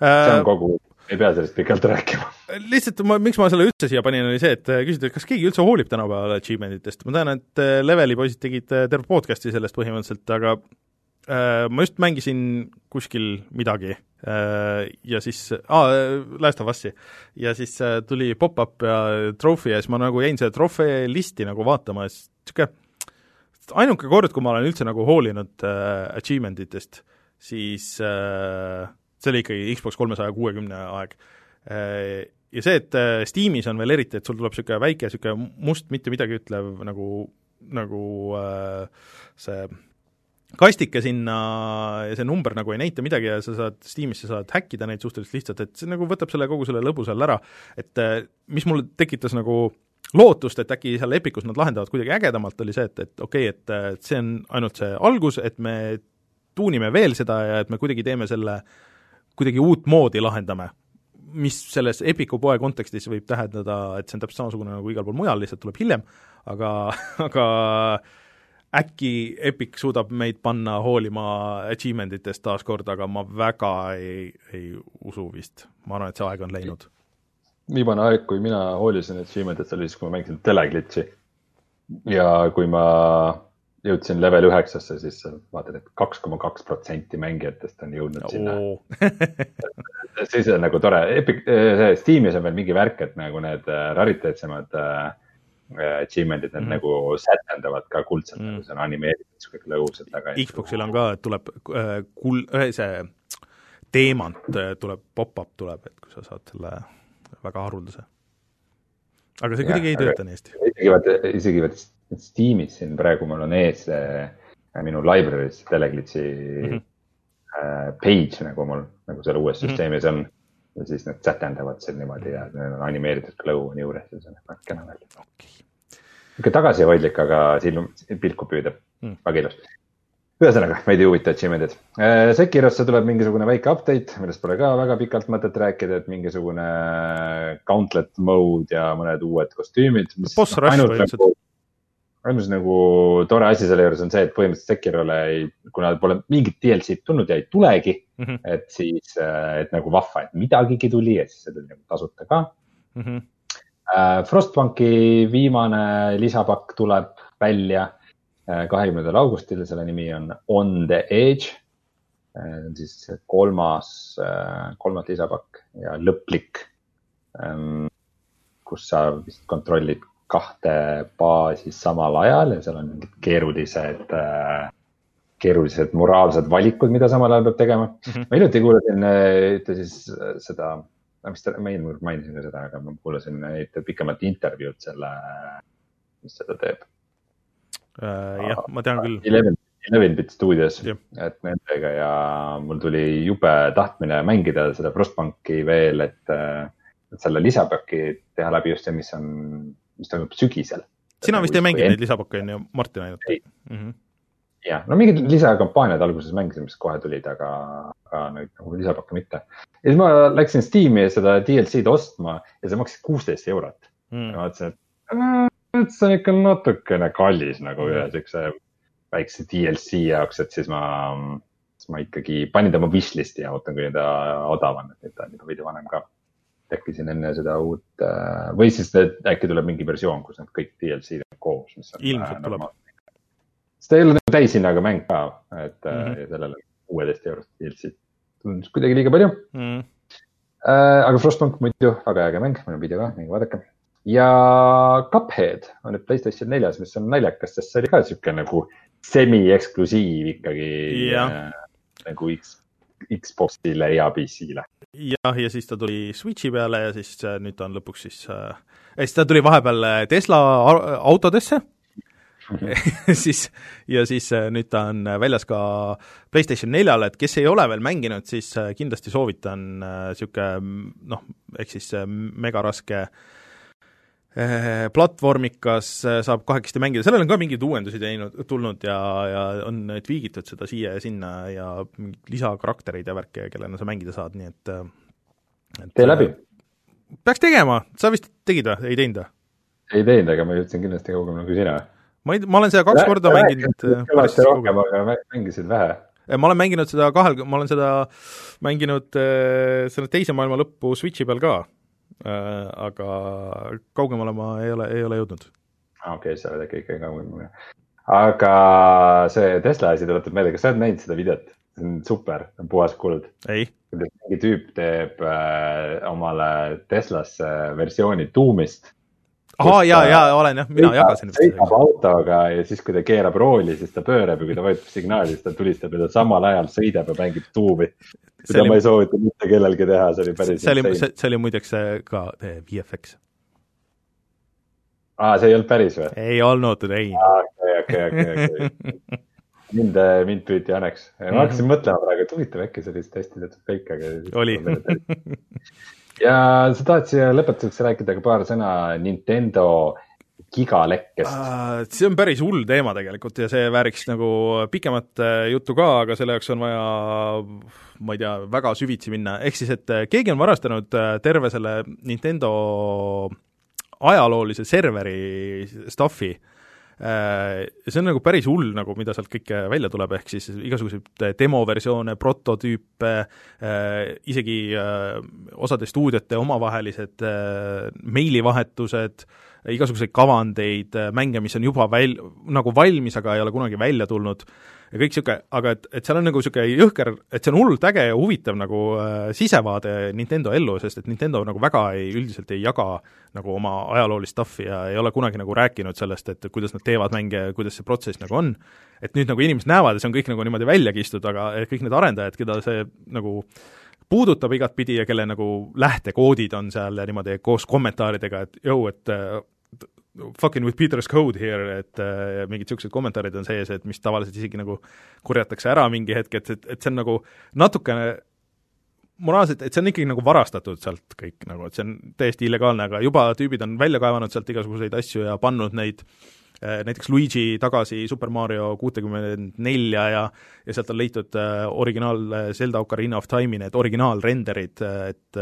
Speaker 2: see on äh, kogu, ei pea sellest pikalt rääkima.
Speaker 1: lihtsalt ma, miks ma selle üldse siia panin, oli see, et äh, küsida, kas keegi üldse hoolib tänapäeval achievement itest, ma tean, et äh, Leveli poisid tegid terve podcast'i sellest põhimõtteliselt, aga äh, ma just mängisin kuskil midagi äh, ja siis ah,, Last of Us'i, ja siis äh, tuli pop-up ja trofee ja siis ma nagu jäin seda trofee listi nagu vaatama ja siis niisugune ainuke kord, kui ma olen üldse nagu hoolinud äh, achievement itest, siis äh, see oli ikkagi Xbox kolmesaja kuuekümne aeg. Äh, ja see, et äh, Steamis on veel eriti, et sul tuleb niisugune väike niisugune must mitte midagi ütlev nagu, nagu äh, see kastike sinna ja see number nagu ei näita midagi ja sa saad, Steamis sa saad häkkida neid suhteliselt lihtsalt, et see nagu võtab selle, kogu selle lõbu seal ära, et mis mul tekitas nagu lootust, et äkki seal Epicus nad lahendavad kuidagi ägedamalt, oli see, et, et okei okay,, et see on ainult see algus, et me tuunime veel seda ja et me kuidagi teeme selle äh, kuidagi uutmoodi lahendame, mis selles Epiku poe kontekstis võib tähendada, et see on täpselt samasugune nagu igal pool mujal, lihtsalt tuleb hiljem, aga, aga äkki Epic suudab meid panna hoolima achievement itest taas kord, aga ma väga ei, ei usu vist. ma arvan, et see aeg on läinud.
Speaker 2: viimane aeg, kui mina hoolisin achievement itest, oli siis, kui ma mängisin teleglitši. ja kui ma jõudsin level üheksasse, siis vaatad, et kaks koma kaks protsenti mängijatest on jõudnud oh. sinna siis on nagu tore, Epic, see Steamis on veel mingi värk, et nagu need äh, rariteetsemad äh, achievement'id, need mm. nagu sätendavad ka kuldselt mm., nagu see on animeeritud sihuke lõbusalt väga.
Speaker 1: Xboxil on ka, et tuleb äh, kul-, see teemant tuleb, pop-up tuleb, et kui sa saad selle väga haruldase. aga see kuidagi ei tööta nii hästi.
Speaker 2: isegi vaata, isegi vaata Steamis siin praegu mul on ees äh, minu library's teleglitsi mm -hmm. äh, page nagu mul, nagu seal uues mm -hmm. süsteemis on. ja siis need sätendavad seal niimoodi ja need on animeeritud klõu on juures ja see näeb kena välja okay.. niisugune tagasihoidlik, aga silm, pilku püüdab mm., väga ilus ühesõnaga, meid ei huvita achievement'id. Äh, Sekirosse tuleb mingisugune väike update, millest pole ka väga pikalt mõtet rääkida, et mingisugune gauntlet mode ja mõned uued kostüümid.
Speaker 1: boss rush põhimõtteliselt nagu
Speaker 2: ainus nagu tore asi selle juures on see, et põhimõtteliselt Sekirole ei, kuna pole mingit DLC-d tulnud ja ei tulegi mm, -hmm. et siis, äh, et nagu vahva, et midagigi tuli ja siis see tuli nagu tasuta ka mm. -hmm. Frostbanki viimane lisapakk tuleb välja äh, kahekümnendal augustil, selle nimi on On the Edge. see on siis kolmas, kolmas lisapakk ja lõplik, ähm, kus sa vist kontrollid kahte baasi samal ajal ja seal on mingid keerulised äh,, keerulised moraalsed valikud, mida samal ajal peab tegema mm. -hmm. ma hiljuti kuulasin ühte siis äh, seda, mis ta, ma eelmine kord mainisin ka seda, aga ma kuulasin ühte pikemat intervjuud selle, mis seda teeb
Speaker 1: uh,. jah, ma tean küll.
Speaker 2: Eleven, Eleven Bit Studios, et nendega ja mul tuli jube tahtmine mängida seda Frostbanki veel, et, äh, et selle lisapaki teha läbi just see, mis on mis toimub sügisel.
Speaker 1: sina vist ei mänginud neid lisapakke, on ju, Martin ainult? Mm
Speaker 2: -hmm. jah, no mingid lisakampaaniad alguses mängisime, mis kohe tulid, aga, aga nüüd nagu lisapakke mitte. ja siis ma läksin Steam'i seda DLC-d ostma ja see maksis kuusteist eurot mm.. ma mõtlesin, et see on ikka natukene kallis nagu mm. ühe siukse väikse DLC jaoks, et siis ma, siis ma ikkagi panin ta oma wishlist'i ja ootan, kuni ta odav on, et nüüd ta on juba veidi vanem ka. Tekkisin enne seda uut äh, või siis äkki tuleb mingi versioon, kus need kõik DLC-d on koos, mis on.
Speaker 1: ilmselt tuleb.
Speaker 2: sest ta ei ole nagu täishinnaga mäng ka, et mm -hmm. sellele kuueteist eurost DLC-d tundus kuidagi liiga palju mm. -hmm. aga Frostpunk muidu väga äge mäng, meil on video ka, minge vaadake ja Cuphead on nüüd Playstation neljas, mis on naljakas, sest see oli ka sihuke nagu semi-eksklusiiv ikkagi äh, nagu X, Xbox'ile ja PC-le.
Speaker 1: jah, ja siis ta tuli Switch'i peale ja siis äh, nüüd ta on lõpuks siis äh,, siis ta tuli vahepeal äh, Tesla autodesse siis, ja siis äh, nüüd ta on väljas ka PlayStation neljale, et kes ei ole veel mänginud, siis kindlasti soovitan niisugune noh, ehk siis megaraske äh, platvormikas eh, saab kahekesti mängida, sellel on ka mingeid uuendusi teinud, tulnud ja, ja on tweagitud seda siia ja sinna ja lisakaraktereid ja värke, kellena sa mängida saad, nii et,
Speaker 2: et tee läbi.
Speaker 1: peaks tegema, sa vist tegid või, ei teinud või?
Speaker 2: ei teinud, aga ma jõudsin kindlasti kaugemale kui sina.
Speaker 1: ma ei, ma olen seda kaks Lä, korda mänginud.
Speaker 2: kõvasti rohkem, aga mängisid vähe
Speaker 1: ma olen mänginud seda kahel, ma olen seda mänginud äh, selle teise maailma lõppu Switchi peal ka Äh, aga kaugemale ma ei ole, ei ole jõudnud.
Speaker 2: okei okay,, sa oled äkki ikkagi kaugemal. aga see Tesla asi tuletab meelde, kas sa oled näinud seda videot? see on super, puhas kuld. kuidas mingi tüüp teeb äh, omale Teslasse versiooni tuumist
Speaker 1: ahah, jaa, jaa, olen jah, mina jagasin.
Speaker 2: sõidab autoga ja siis, kui ta keerab rooli, siis ta pöörab ja kui ta vajutab signaali, siis ta tulistab ja ta samal ajal sõidab ja mängib tuumi seda oli... ma ei soovita mitte kellelgi teha, see oli päris
Speaker 1: see oli, see, oli muideks ka VFX.
Speaker 2: aa, see ei olnud päris või?
Speaker 1: ei olnud, ei.
Speaker 2: okei, okei, okei, okei. mind, mind püüti õnneks. ma hakkasin mm -hmm. mõtlema praegu, et huvitav, äkki see oli tehtud fake, aga.
Speaker 1: oli.
Speaker 2: ja sa tahad siia lõpetuseks rääkida ka paar sõna Nintendo gigalekkest uh,?
Speaker 1: see on päris hull teema tegelikult ja see vääriks nagu pikemat äh, juttu ka, aga selle jaoks on vaja ma ei tea, väga süvitsi minna, ehk siis et äh, keegi on varastanud terve selle Nintendo ajaloolise serveri stuff'i see on nagu päris hull nagu, mida sealt kõike välja tuleb, ehk siis igasuguseid demoversioone, prototüüpe, isegi osade stuudiote omavahelised meilivahetused, igasuguseid kavandeid, mänge, mis on juba väl-, nagu valmis, aga ei ole kunagi välja tulnud, ja kõik niisugune, aga et, et seal on nagu niisugune jõhker, et see on hullult äge ja huvitav nagu äh, sisevaade Nintendo ellu, sest et Nintendo nagu väga ei, üldiselt ei jaga nagu oma ajaloolist stuff'i ja ei ole kunagi nagu rääkinud sellest, et kuidas nad teevad mänge ja kuidas see protsess nagu on. et nüüd nagu inimesed näevad ja see on kõik nagu niimoodi välja kistud, aga kõik need arendajad, keda see nagu puudutab igatpidi ja kelle nagu lähtekoodid on seal niimoodi koos kommentaaridega, et jõu, et fucking with Peter's code here, et äh, mingid niisugused kommentaarid on sees, et mis tavaliselt isegi nagu korjatakse ära mingi hetk, et, et, et see on nagu natukene moraalselt, et see on ikkagi nagu varastatud sealt kõik nagu, et see on täiesti illegaalne, aga juba tüübid on välja kaevanud sealt igasuguseid asju ja pannud neid äh, Äh, näiteks Luigi tagasi Super Mario kuutekümmend nelja ja ja sealt on leitud äh, originaal äh, Zelda Ocarina of Time'i need originaalrenderid, et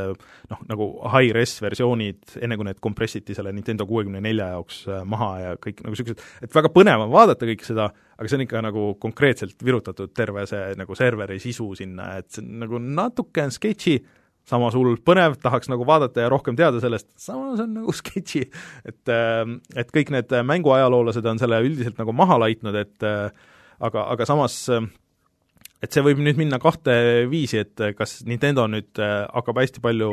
Speaker 1: noh, nagu high-res versioonid, enne kui need kompressiti selle Nintendo kuuekümne nelja jaoks maha ja kõik nagu niisugused, et väga põnev on vaadata kõike seda, aga see on ikka nagu konkreetselt virutatud terve see nagu serveri sisu sinna, et see on nagu natuke on sketši, samas hull põnev, tahaks nagu vaadata ja rohkem teada sellest, samas on nagu sketši. et, ähm, et kõik need mänguajaloolased on selle üldiselt nagu maha laitnud, et äh, aga, aga samas äh, et see võib nüüd minna kahte viisi, et kas Nintendo nüüd äh, hakkab hästi palju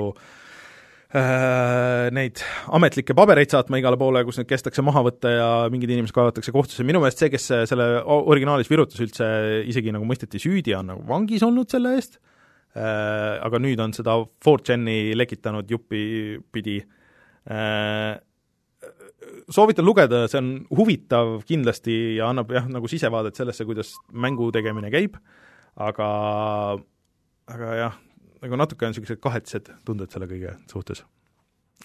Speaker 1: äh, neid ametlikke pabereid saatma igale poole, kus need kestakse maha võtta ja mingid inimesed kaevatakse kohtusse, minu meelest see, kes selle originaalis virutas üldse, isegi nagu mõisteti süüdi, on nagu vangis olnud selle eest äh,, Äh, aga nüüd on seda 4chan'i lekitanud jupi pidi. Äh, soovitan lugeda, see on huvitav kindlasti ja annab jah, nagu sisevaadet sellesse, kuidas mängu tegemine käib, aga, aga jah, nagu natuke on niisugused kahetised tunded selle kõige suhtes.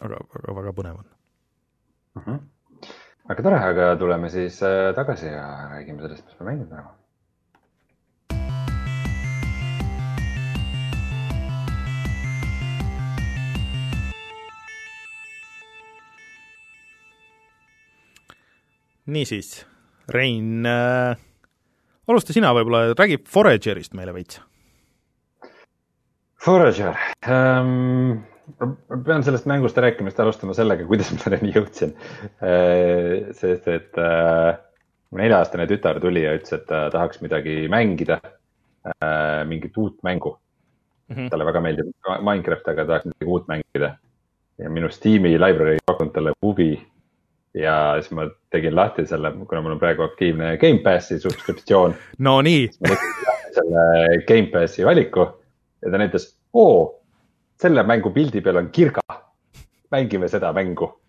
Speaker 1: aga, aga väga põnev on
Speaker 2: uh. -huh. väga tore, aga tuleme siis äh, tagasi ja räägime sellest, mis me mänginud oleme
Speaker 1: niisiis, Rein äh,, alusta sina võib-olla, räägi Foragerist meile veits.
Speaker 2: Forager um,, ma pean sellest mängust rääkimist alustama sellega, kuidas ma selleni jõudsin. sest et uh, nelja-aastane tütar tuli ja ütles, et ta tahaks midagi mängida uh,, mingit uut mängu mm. -hmm. talle väga meeldib Minecraft, aga tahaks midagi uut mängida. ja minu Steam'i library pakkunud talle huvi ja siis ma tegin lahti selle, kuna mul on praegu aktiivne Gamepassi subskriptsioon.
Speaker 1: Nonii.
Speaker 2: selle Gamepassi valiku ja ta näitas, oo, selle mängu pildi peal on kirga. mängime seda mängu.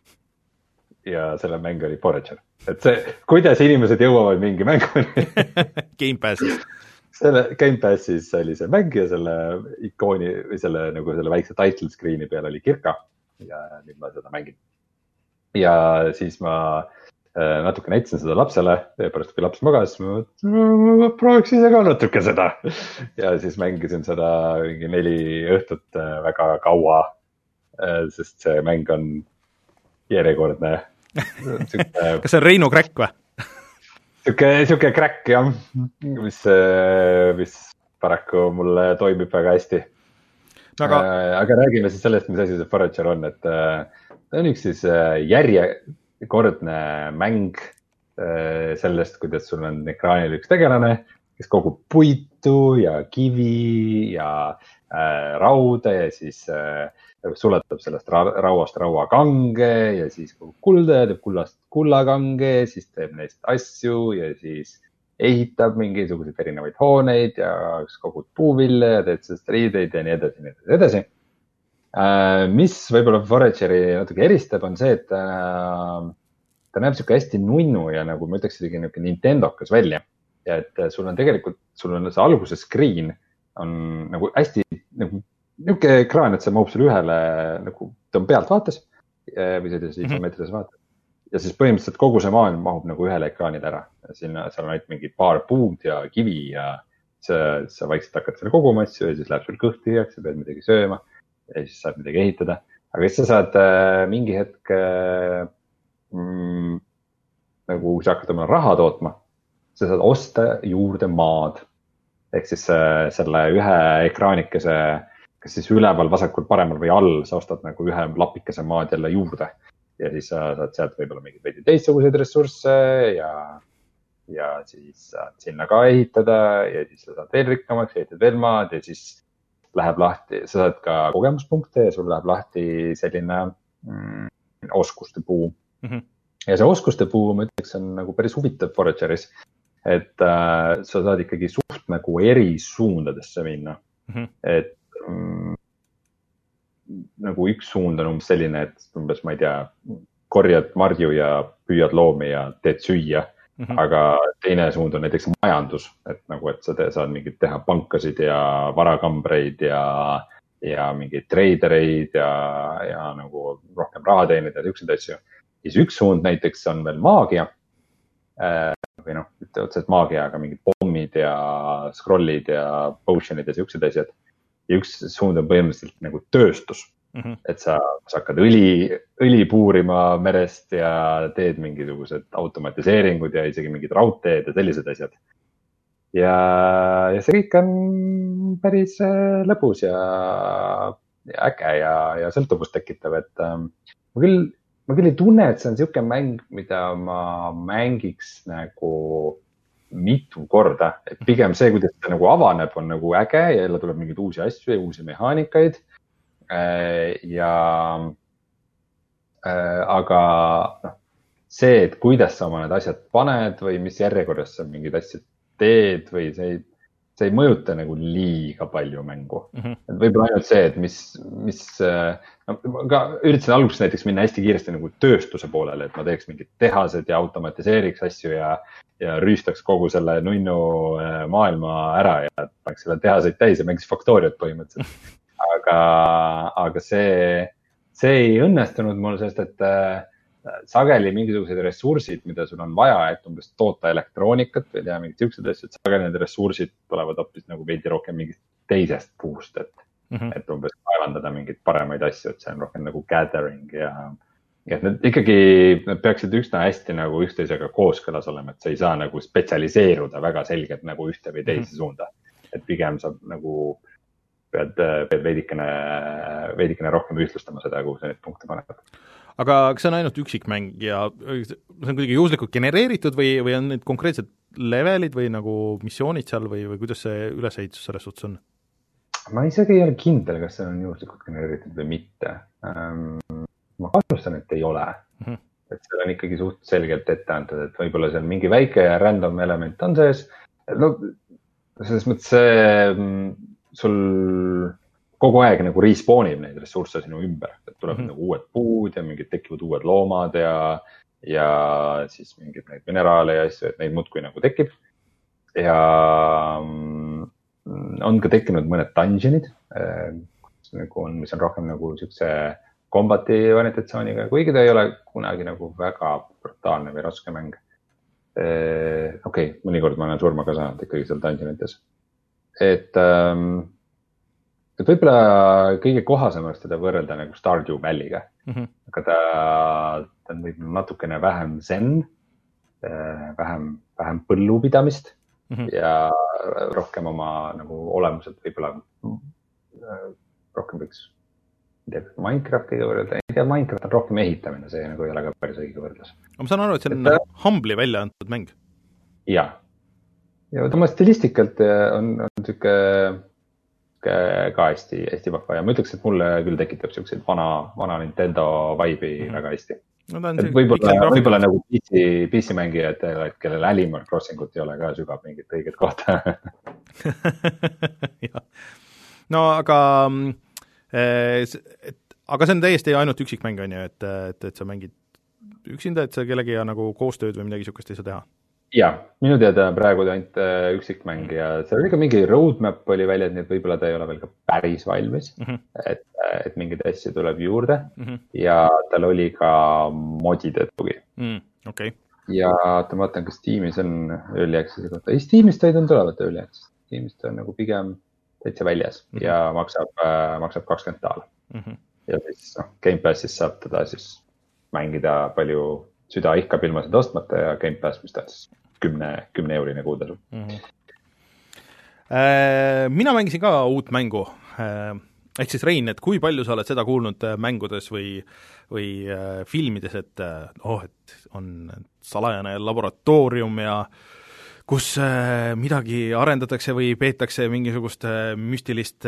Speaker 2: ja selle mäng oli Forager, et see, kuidas inimesed jõuavad mingi mänguni
Speaker 1: Gamepassis
Speaker 2: selle Gamepassis oli see mäng ja selle ikooni või selle nagu selle väikse title screen'i peal oli kirka ja nüüd ma seda mängin ja siis ma äh, natuke näitasin seda lapsele, pärast kui laps magas, ma prooviks ise ka natuke seda. ja siis mängisin seda mingi neli õhtut äh, väga kaua. Äh, sest see mäng on järjekordne.
Speaker 1: kas see on Reinu Kräkk või?
Speaker 2: sihuke, sihuke crack jah, mis, mis paraku mulle toimib väga hästi aga... aga räägime siis sellest, mis asi see Forager on, et ta on üks siis äh, järjekordne mäng äh, sellest, kuidas sul on ekraanil üks tegelane, kes kogub puitu ja kivi ja äh, rauda ja siis äh, sulatab sellest ra rauast rauakange ja siis kogub kulda ja teeb kullast kullakange, siis teeb neist asju ja siis ehitab mingisuguseid erinevaid hooneid ja kogud puuvilja ja teed sellest riideid ja nii edasi, nii edasi, edasi mis võib-olla Forageri natuke eristab, on see, et ta, ta näeb sihuke hästi nunnu ja nagu ma ütleks, isegi niisugune Nintendokas välja. ja et sul on tegelikult, sul on see alguse screen on nagu hästi nagu niisugune ekraan, et see mahub sulle ühele nagu, ta on pealtvaates või sellises mhm. isomeetrilises mm -hmm. vaates. ja siis põhimõtteliselt kogu see maailm mahub nagu ühele ekraanile ära. sinna, seal on ainult mingi paar puud ja kivi ja sa, sa vaikselt hakkad selle koguma asju ja siis läheb sul kõht tühjaks, sa pead midagi sööma ja siis saad midagi ehitada. aga siis sa saad äh, mingi hetk äh, mm, nagu, sa hakkad omale raha tootma, sa saad osta juurde maad. ehk siis äh, selle ühe ekraanikese, kas siis üleval, vasakul, paremal või all, sa ostad nagu ühe lapikese maad jälle juurde. ja siis sa saad sealt võib-olla mingeid veidi teistsuguseid ressursse ja, ja siis saad sinna ka ehitada ja siis sa saad veel rikkamaks, ehitad veel maad ja siis läheb lahti, sa saad ka kogemuspunkte ja sul läheb lahti selline mm, oskuste puu mm. -hmm. ja see oskuste puu, ma ütleks, on nagu päris huvitav Forageris. et äh, sa saad ikkagi suht nagu eri suundadesse minna mm. -hmm. et mm, nagu üks suund on umbes selline, et umbes, ma ei tea, korjad marju ja püüad loomi ja teed süüa Mm -hmm. aga teine suund on näiteks majandus, et nagu, et sa te, saad mingeid teha pankasid ja varakambreid ja, ja mingeid treidereid ja, ja nagu rohkem raha teenida ja siukseid asju. siis üks suund näiteks on veel maagia äh,. või noh, mitte otseselt maagia, aga mingid pommid ja scroll'id ja potion'id ja siuksed asjad. ja üks suund on põhimõtteliselt nagu tööstus Mm -hmm. et sa, sa hakkad õli, õli puurima merest ja teed mingisugused automatiseeringud ja isegi mingid raudteed ja sellised asjad. ja, ja see kõik on päris äh, lõbus ja, ja äge ja, ja sõltuvust tekitav, et ähm, ma küll, ma küll ei tunne, et see on niisugune mäng, mida ma mängiks nagu mitu korda, et pigem see, kuidas ta nagu avaneb, on nagu äge ja jälle tuleb mingeid uusi asju ja uusi mehaanikaid ja äh, aga noh, see, et kuidas sa oma need asjad paned või mis järjekorras sa mingeid asju teed või see ei, see ei mõjuta nagu liiga palju mängu mm. -hmm. et võib-olla ainult see, et mis, mis äh, no,, ka üritasin alguses näiteks minna hästi kiiresti nagu tööstuse poolele, et ma teeks mingid tehased ja automatiseeriks asju ja, ja rüüstaks kogu selle nunnu maailma ära ja paneks selle tehaseid täis ja mängiks Factoriat põhimõtteliselt aga, aga see, see ei õnnestunud mul, sest et äh, sageli mingisugused ressursid, mida sul on vaja, et umbes toota elektroonikat või teha mingeid siukseid asju, et sageli need ressursid tulevad hoopis nagu veidi rohkem mingist teisest puust, et mm, -hmm. et umbes kaevandada mingeid paremaid asju, et see on rohkem nagu gathering ja, et need ikkagi, nad peaksid üsna hästi nagu üksteisega kooskõlas olema, et sa ei saa nagu spetsialiseeruda väga selgelt nagu ühte või teise mm -hmm. suunda. et pigem sa nagu pead, pead veidikene, veidikene rohkem ühtlustama seda, kuhu sa neid punkte paned
Speaker 1: aga kas see on ainult üksikmäng ja see on kuidagi juhuslikult genereeritud või, või on need konkreetsed levelid või nagu missioonid seal või, või kuidas see ülesehitus selles suhtes on?
Speaker 2: ma isegi ei ole kindel, kas see on juhuslikult genereeritud või mitte ähm, ma kahtlustan, et ei ole mm. -hmm. et seal on ikkagi suht selgelt ette antud, et võib-olla seal mingi väike random element on sees. no selles mõttes see sul kogu aeg nagu respawn ib neid ressursse sinu ümber, et tuleb mm -hmm. nagu uued puud ja mingid tekivad uued loomad ja, ja siis mingeid neid mineraale ja asju, et neid muudkui nagu tekib. ja mm, on ka tekkinud mõned dungeon'id, äh, nagu on, mis on rohkem nagu siukse kombati orientatsiooniga, kuigi ta ei ole kunagi nagu väga brutaalne või raske mäng. okei okay,, mõnikord ma olen surma ka saanud ikkagi seal dungeonites. Et, ähm, et võib-olla kõige kohasem oleks teda võrrelda nagu Stardew Valley'ga mm, -hmm. aga ta, ta on võib-olla natukene vähem zen, äh, vähem, vähem põllupidamist mm -hmm. ja rohkem oma nagu olemuselt võib-olla äh, rohkem võiks Minecraftiga võrrelda, ei tea, Minecraft on rohkem ehitamine, see nagu ei ole ka päris õige võrdlus.
Speaker 1: aga ma saan aru, et see on et, Humble'i välja antud mäng?
Speaker 2: jah, ja tema stilistikalt äh, on, on niisugune ka hästi, hästi vahva ja ma ütleks, et mulle küll tekitab niisuguseid vana, vana Nintendo vibe'i mm -hmm. väga hästi no,. võib-olla, võib-olla nagu PC, PC mängijatele, kellel Animal Crossingut ei ole ka, sügab mingit õiget kohta
Speaker 1: no aga mm, Äh, et aga see on täiesti ainult üksikmäng, on ju, et, et, et sa mängid üksinda, et sa kellegagi nagu koostööd või midagi niisugust ei saa teha?
Speaker 2: Jah, minu teada praegu ainult äh, üksikmäng ja seal oli ka mingi roadmap oli väljas, nii et võib-olla ta ei ole veel ka päris valmis mm. -hmm. et, et mingeid asju tuleb juurde mm -hmm. ja tal oli ka modide tugi
Speaker 1: mm,. okei okay.
Speaker 2: ja oota, ma vaatan, kas Steamis on early access'i kohta, ei Steamist ta ei tulnud tulevat early access, Steamist on nagu pigem täitsa väljas mm -hmm. ja maksab äh,, maksab kakskümmend daala mm. -hmm. ja siis noh, Gamepassis saab teda siis mängida palju süda ihkab ilma seda ostmata ja Gamepass, mis ta siis kümne, kümne eurine kuutasu mm. -hmm.
Speaker 1: Äh, mina mängisin ka uut mängu äh, ehk siis Rein, et kui palju sa oled seda kuulnud äh, mängudes või, või filmides, et oh, et on salajane laboratoorium ja kus midagi arendatakse või peetakse mingisugust müstilist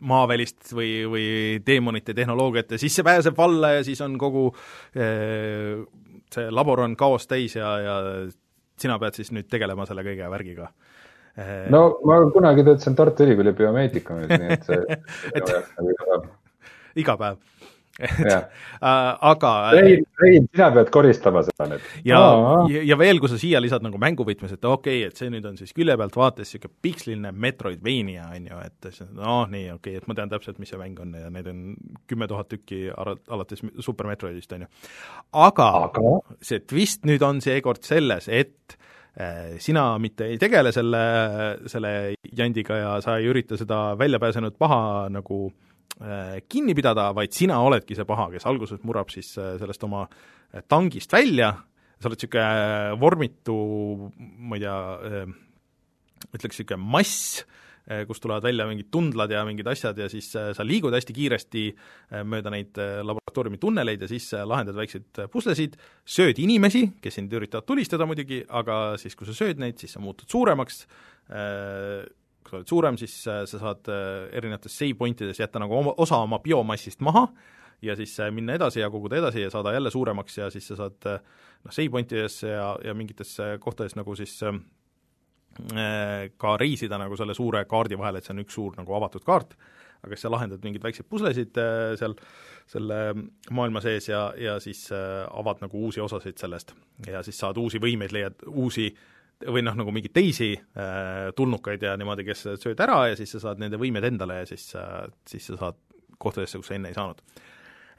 Speaker 1: maavälist või, või teemonite tehnoloogiat ja siis see pääseb valla ja siis on kogu see labor on kaost täis ja, ja sina pead siis nüüd tegelema selle kõige värgiga.
Speaker 2: no ma kunagi töötasin Tartu Ülikooli biomeedikumis, nii et see et,
Speaker 1: iga päev Äh, aga
Speaker 2: Rein, Rein, sina pead koristama seda nüüd.
Speaker 1: ja, ja, ja veel, kui sa siia lisad nagu mänguvõtmes, et okei okay,, et see nüüd on siis külje pealt vaates niisugune piksliline Metroidvania, on ju, et noh, nii, okei okay,, et ma tean täpselt, mis see mäng on ja neid on kümme tuhat tükki alates Super Metroidist, on ju. aga, see twist nüüd on seekord selles, et äh, sina mitte ei tegele selle, selle jandiga ja sa ei ürita seda väljapääsenud paha nagu Äh, kinni pidada, vaid sina oledki see paha, kes alguses murrab siis äh, sellest oma äh, tangist välja, sa oled niisugune vormitu, ma ei tea, ütleks niisugune mass, kust tulevad välja mingid tundlad ja mingid asjad ja siis sa liigud hästi kiiresti mööda neid laboratooriumi tunneleid ja siis lahendad väikseid puslesid, sööd inimesi, kes sind üritavad tulistada muidugi, aga siis, kui sa sööd neid, siis sa muutud suuremaks, kui sa oled suurem, siis äh, sa saad äh, erinevates save point ides jätta nagu oma, osa oma biomassist maha ja siis äh, minna edasi ja koguda edasi ja saada jälle suuremaks ja siis sa saad noh, save point idesse ja, ja mingites kohtades nagu siis ka reisida nagu selle suure kaardi vahel, et see on üks suur nagu avatud kaart, aga siis sa lahendad mingeid väikseid puslesid seal selle maailma sees ja, ja siis avad nagu uusi osasid sellest. Ja siis saad uusi võimeid, leiad uusi äh, või noh, nagu mingeid teisi äh, tulnukaid ja niimoodi, kes sööd ära ja siis sa saad nende võimed endale ja siis äh,, siis sa saad kohtadesse, kus sa enne ei saanud.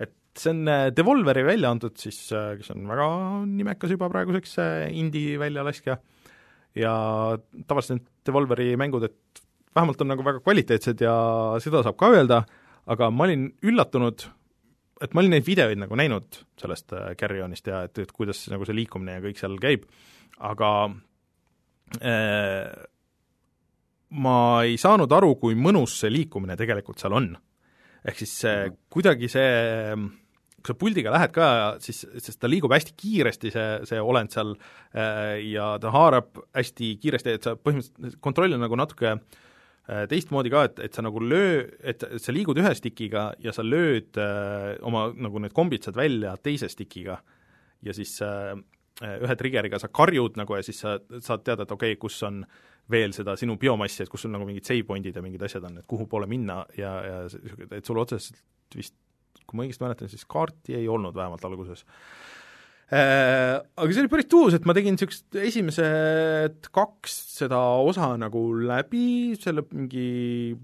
Speaker 1: et see on äh, Devolveri välja antud siis äh,, kes on väga nimekas juba praeguseks äh, indie väljalaskja, ja tavaliselt need Devolveri mängud, et vähemalt on nagu väga kvaliteetsed ja seda saab ka öelda, aga ma olin üllatunud, et ma olin neid videoid nagu näinud sellest äh, Carry-Onist ja et, et kuidas nagu see liikumine ja kõik seal käib, aga ma ei saanud aru, kui mõnus see liikumine tegelikult seal on. ehk siis see, mhm. kuidagi see kui sa puldiga lähed ka, siis, sest ta liigub hästi kiiresti, see, see olend seal äh, ja ta haarab hästi kiiresti, et sa põhimõtteliselt, kontroll on nagu natuke äh, teistmoodi ka, et, et sa nagu löö, et sa liigud ühe stikiga ja sa lööd äh, oma nagu need kombid sealt välja teise stikiga ja siis ühe trigger'iga sa karjud nagu ja siis sa saad teada, et okei okay,, kus on veel seda sinu biomassi, et kus sul nagu mingid save point'id ja mingid asjad on, et kuhu poole minna ja, ja et sul otseselt vist kui ma õigesti mäletan, siis kaarti ei olnud vähemalt alguses. Äh, aga see oli päris tuus, et ma tegin niisugust esimesed kaks seda osa nagu läbi, selle mingi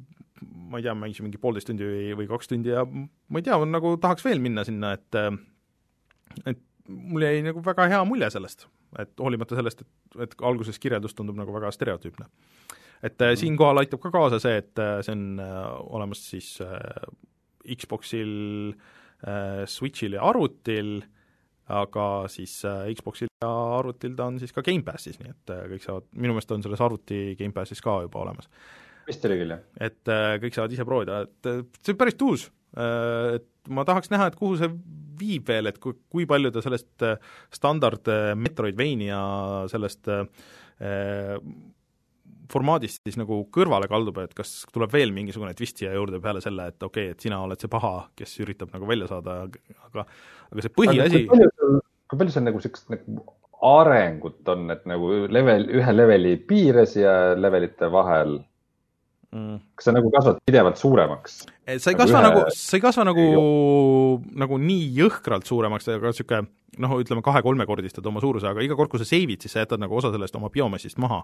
Speaker 1: ma ei tea, mängisin mingi poolteist tundi või, või kaks tundi ja ma ei tea, nagu tahaks veel minna sinna, et et mul jäi nagu väga hea mulje sellest, et hoolimata sellest, et, et alguses kirjeldus tundub nagu väga stereotüüpne. et mm siinkohal aitab ka kaasa see, et see on olemas siis Xboxil äh,, Switchil ja arvutil, aga siis äh, Xboxil ja arvutil ta on siis ka Gamepassis, nii et äh, kõik saavad, minu meelest on selles arvuti Gamepassis ka juba olemas.
Speaker 2: vist oli küll, jah.
Speaker 1: et äh, kõik saavad ise proovida, et äh, see on päris tuus äh,, et ma tahaks näha, et kuhu see viib veel, et kui, kui palju ta sellest äh, standard äh, Metroidvania sellest äh, formaadist siis nagu kõrvale kaldub, et kas tuleb veel mingisugune twist siia juurde peale selle, et okei okay,, et sina oled see paha, kes üritab nagu välja saada, aga aga see põhiasi
Speaker 2: kui palju seal nagu niisugust nagu arengut on, et nagu level, ühe leveli piires ja levelite vahel mm. kas sa nagu kasvad pidevalt suuremaks?
Speaker 1: sa ei nagu kasva ühe... nagu, sa ei kasva nagu, nagu nii jõhkralt suuremaks, aga niisugune noh, ütleme kahe-kolmekordistad oma suuruse, aga iga kord, kui sa save'id, siis sa jätad nagu osa sellest oma biomassist maha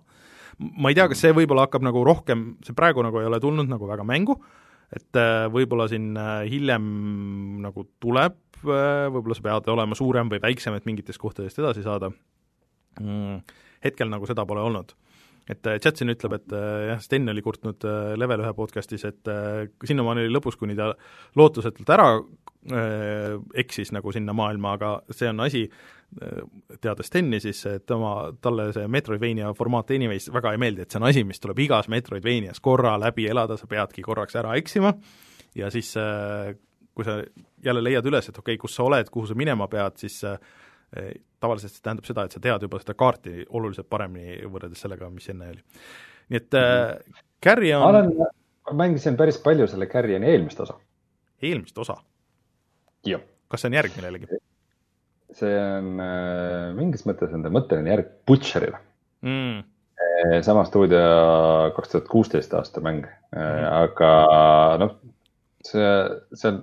Speaker 1: ma ei tea, kas see võib-olla hakkab nagu rohkem, see praegu nagu ei ole tulnud nagu väga mängu, et äh, võib-olla siin äh, hiljem nagu tuleb, äh, võib-olla sa pead olema suurem või väiksem, et mingitest kohtadest edasi saada mm,, hetkel nagu seda pole olnud et Chatsin ütleb, et jah, Sten oli kurtnud Level ühe podcastis, et sinnamaani oli lõpus, kuni ta lootusetult ära eksis nagu sinna maailma, aga see on asi, teades Steni, siis tema, talle see Metroidvania formaat anyways väga ei meeldi, et see on asi, mis tuleb igas Metroidvanias korra läbi elada, sa peadki korraks ära eksima ja siis kui sa jälle leiad üles, et okei okay,, kus sa oled, kuhu sa minema pead, siis tavaliselt see tähendab seda, et sa tead juba seda kaarti oluliselt paremini võrreldes sellega, mis enne oli. nii et äh, Carry on
Speaker 2: ma olen, mängisin päris palju selle Carry'ni eelmist osa.
Speaker 1: eelmist osa? kas see on järg millelegi?
Speaker 2: see on äh, mingis mõttes on ta mõtteline järg Butcherile
Speaker 1: mm..
Speaker 2: Äh, sama stuudio kaks tuhat kuusteist aasta mäng mm., aga noh, see, see on,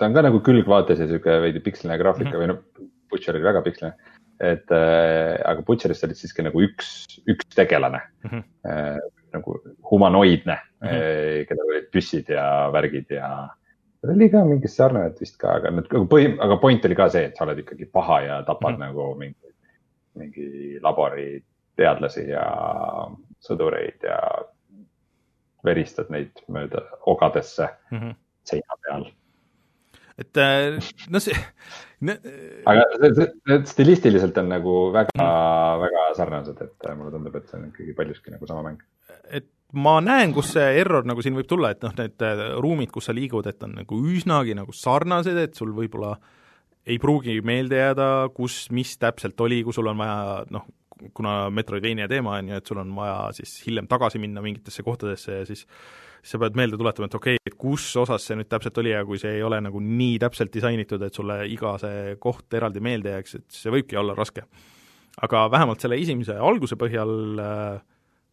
Speaker 2: ta on ka nagu külgvaates ja sihuke veidi piksline graafika mm või noh, Butcher oli väga piksline. et äh, aga Butcheris olid siiski nagu üks, üks tegelane mm, -hmm. äh, nagu humanoidne mm, -hmm. kellel olid püssid ja värgid ja oli ka mingi sarnane vist ka, aga nüüd põhi, aga point oli ka see, et sa oled ikkagi paha ja tapad mm -hmm. nagu mingi, mingi labori teadlasi ja sõdureid ja veristad neid mööda ogadesse mm -hmm. seina peal.
Speaker 1: et äh, no see
Speaker 2: aga need stilistiliselt on nagu väga mm, väga sarnased, et mulle tundub, et see on ikkagi paljuski nagu sama mäng.
Speaker 1: et ma näen, kus see error nagu siin võib tulla, et noh, need äh, ruumid, kus sa liigud, et on nagu üsnagi nagu sarnased, et sul võib-olla ei pruugi meelde jääda, kus, mis täpselt oli, kui sul on vaja noh, kuna Metroidvania teema on ju, et sul on vaja siis hiljem tagasi minna mingitesse kohtadesse ja siis siis sa pead meelde tuletama, et okei okay,, kus osas see nüüd täpselt oli ja kui see ei ole nagu nii täpselt disainitud, et sulle iga see koht eraldi meelde jääks, et see võibki olla raske. aga vähemalt selle esimese alguse põhjal äh,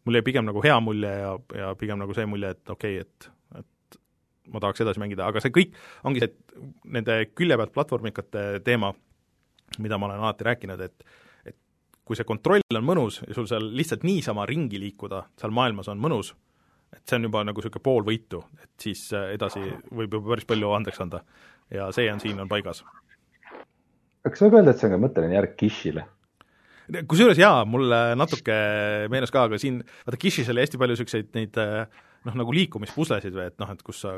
Speaker 1: mul jäi pigem nagu hea mulje ja, ja pigem nagu see mulje, et okei okay,, et, et ma tahaks edasi mängida, aga see kõik ongi see, et nende külje pealt platvormikate teema, mida ma olen alati rääkinud, et kui see kontroll on mõnus ja sul seal lihtsalt niisama ringi liikuda seal maailmas on mõnus, et see on juba nagu niisugune pool võitu, et siis äh, edasi võib juba päris palju andeks anda. ja see on siin, on paigas.
Speaker 2: kas võib öelda, et see on ka mõtteline järg Kishile?
Speaker 1: kusjuures jaa, mulle natuke meenus ka, aga siin, vaata Kishis oli hästi palju niisuguseid neid äh, noh, nagu liikumispuslesid või et noh, et kus sa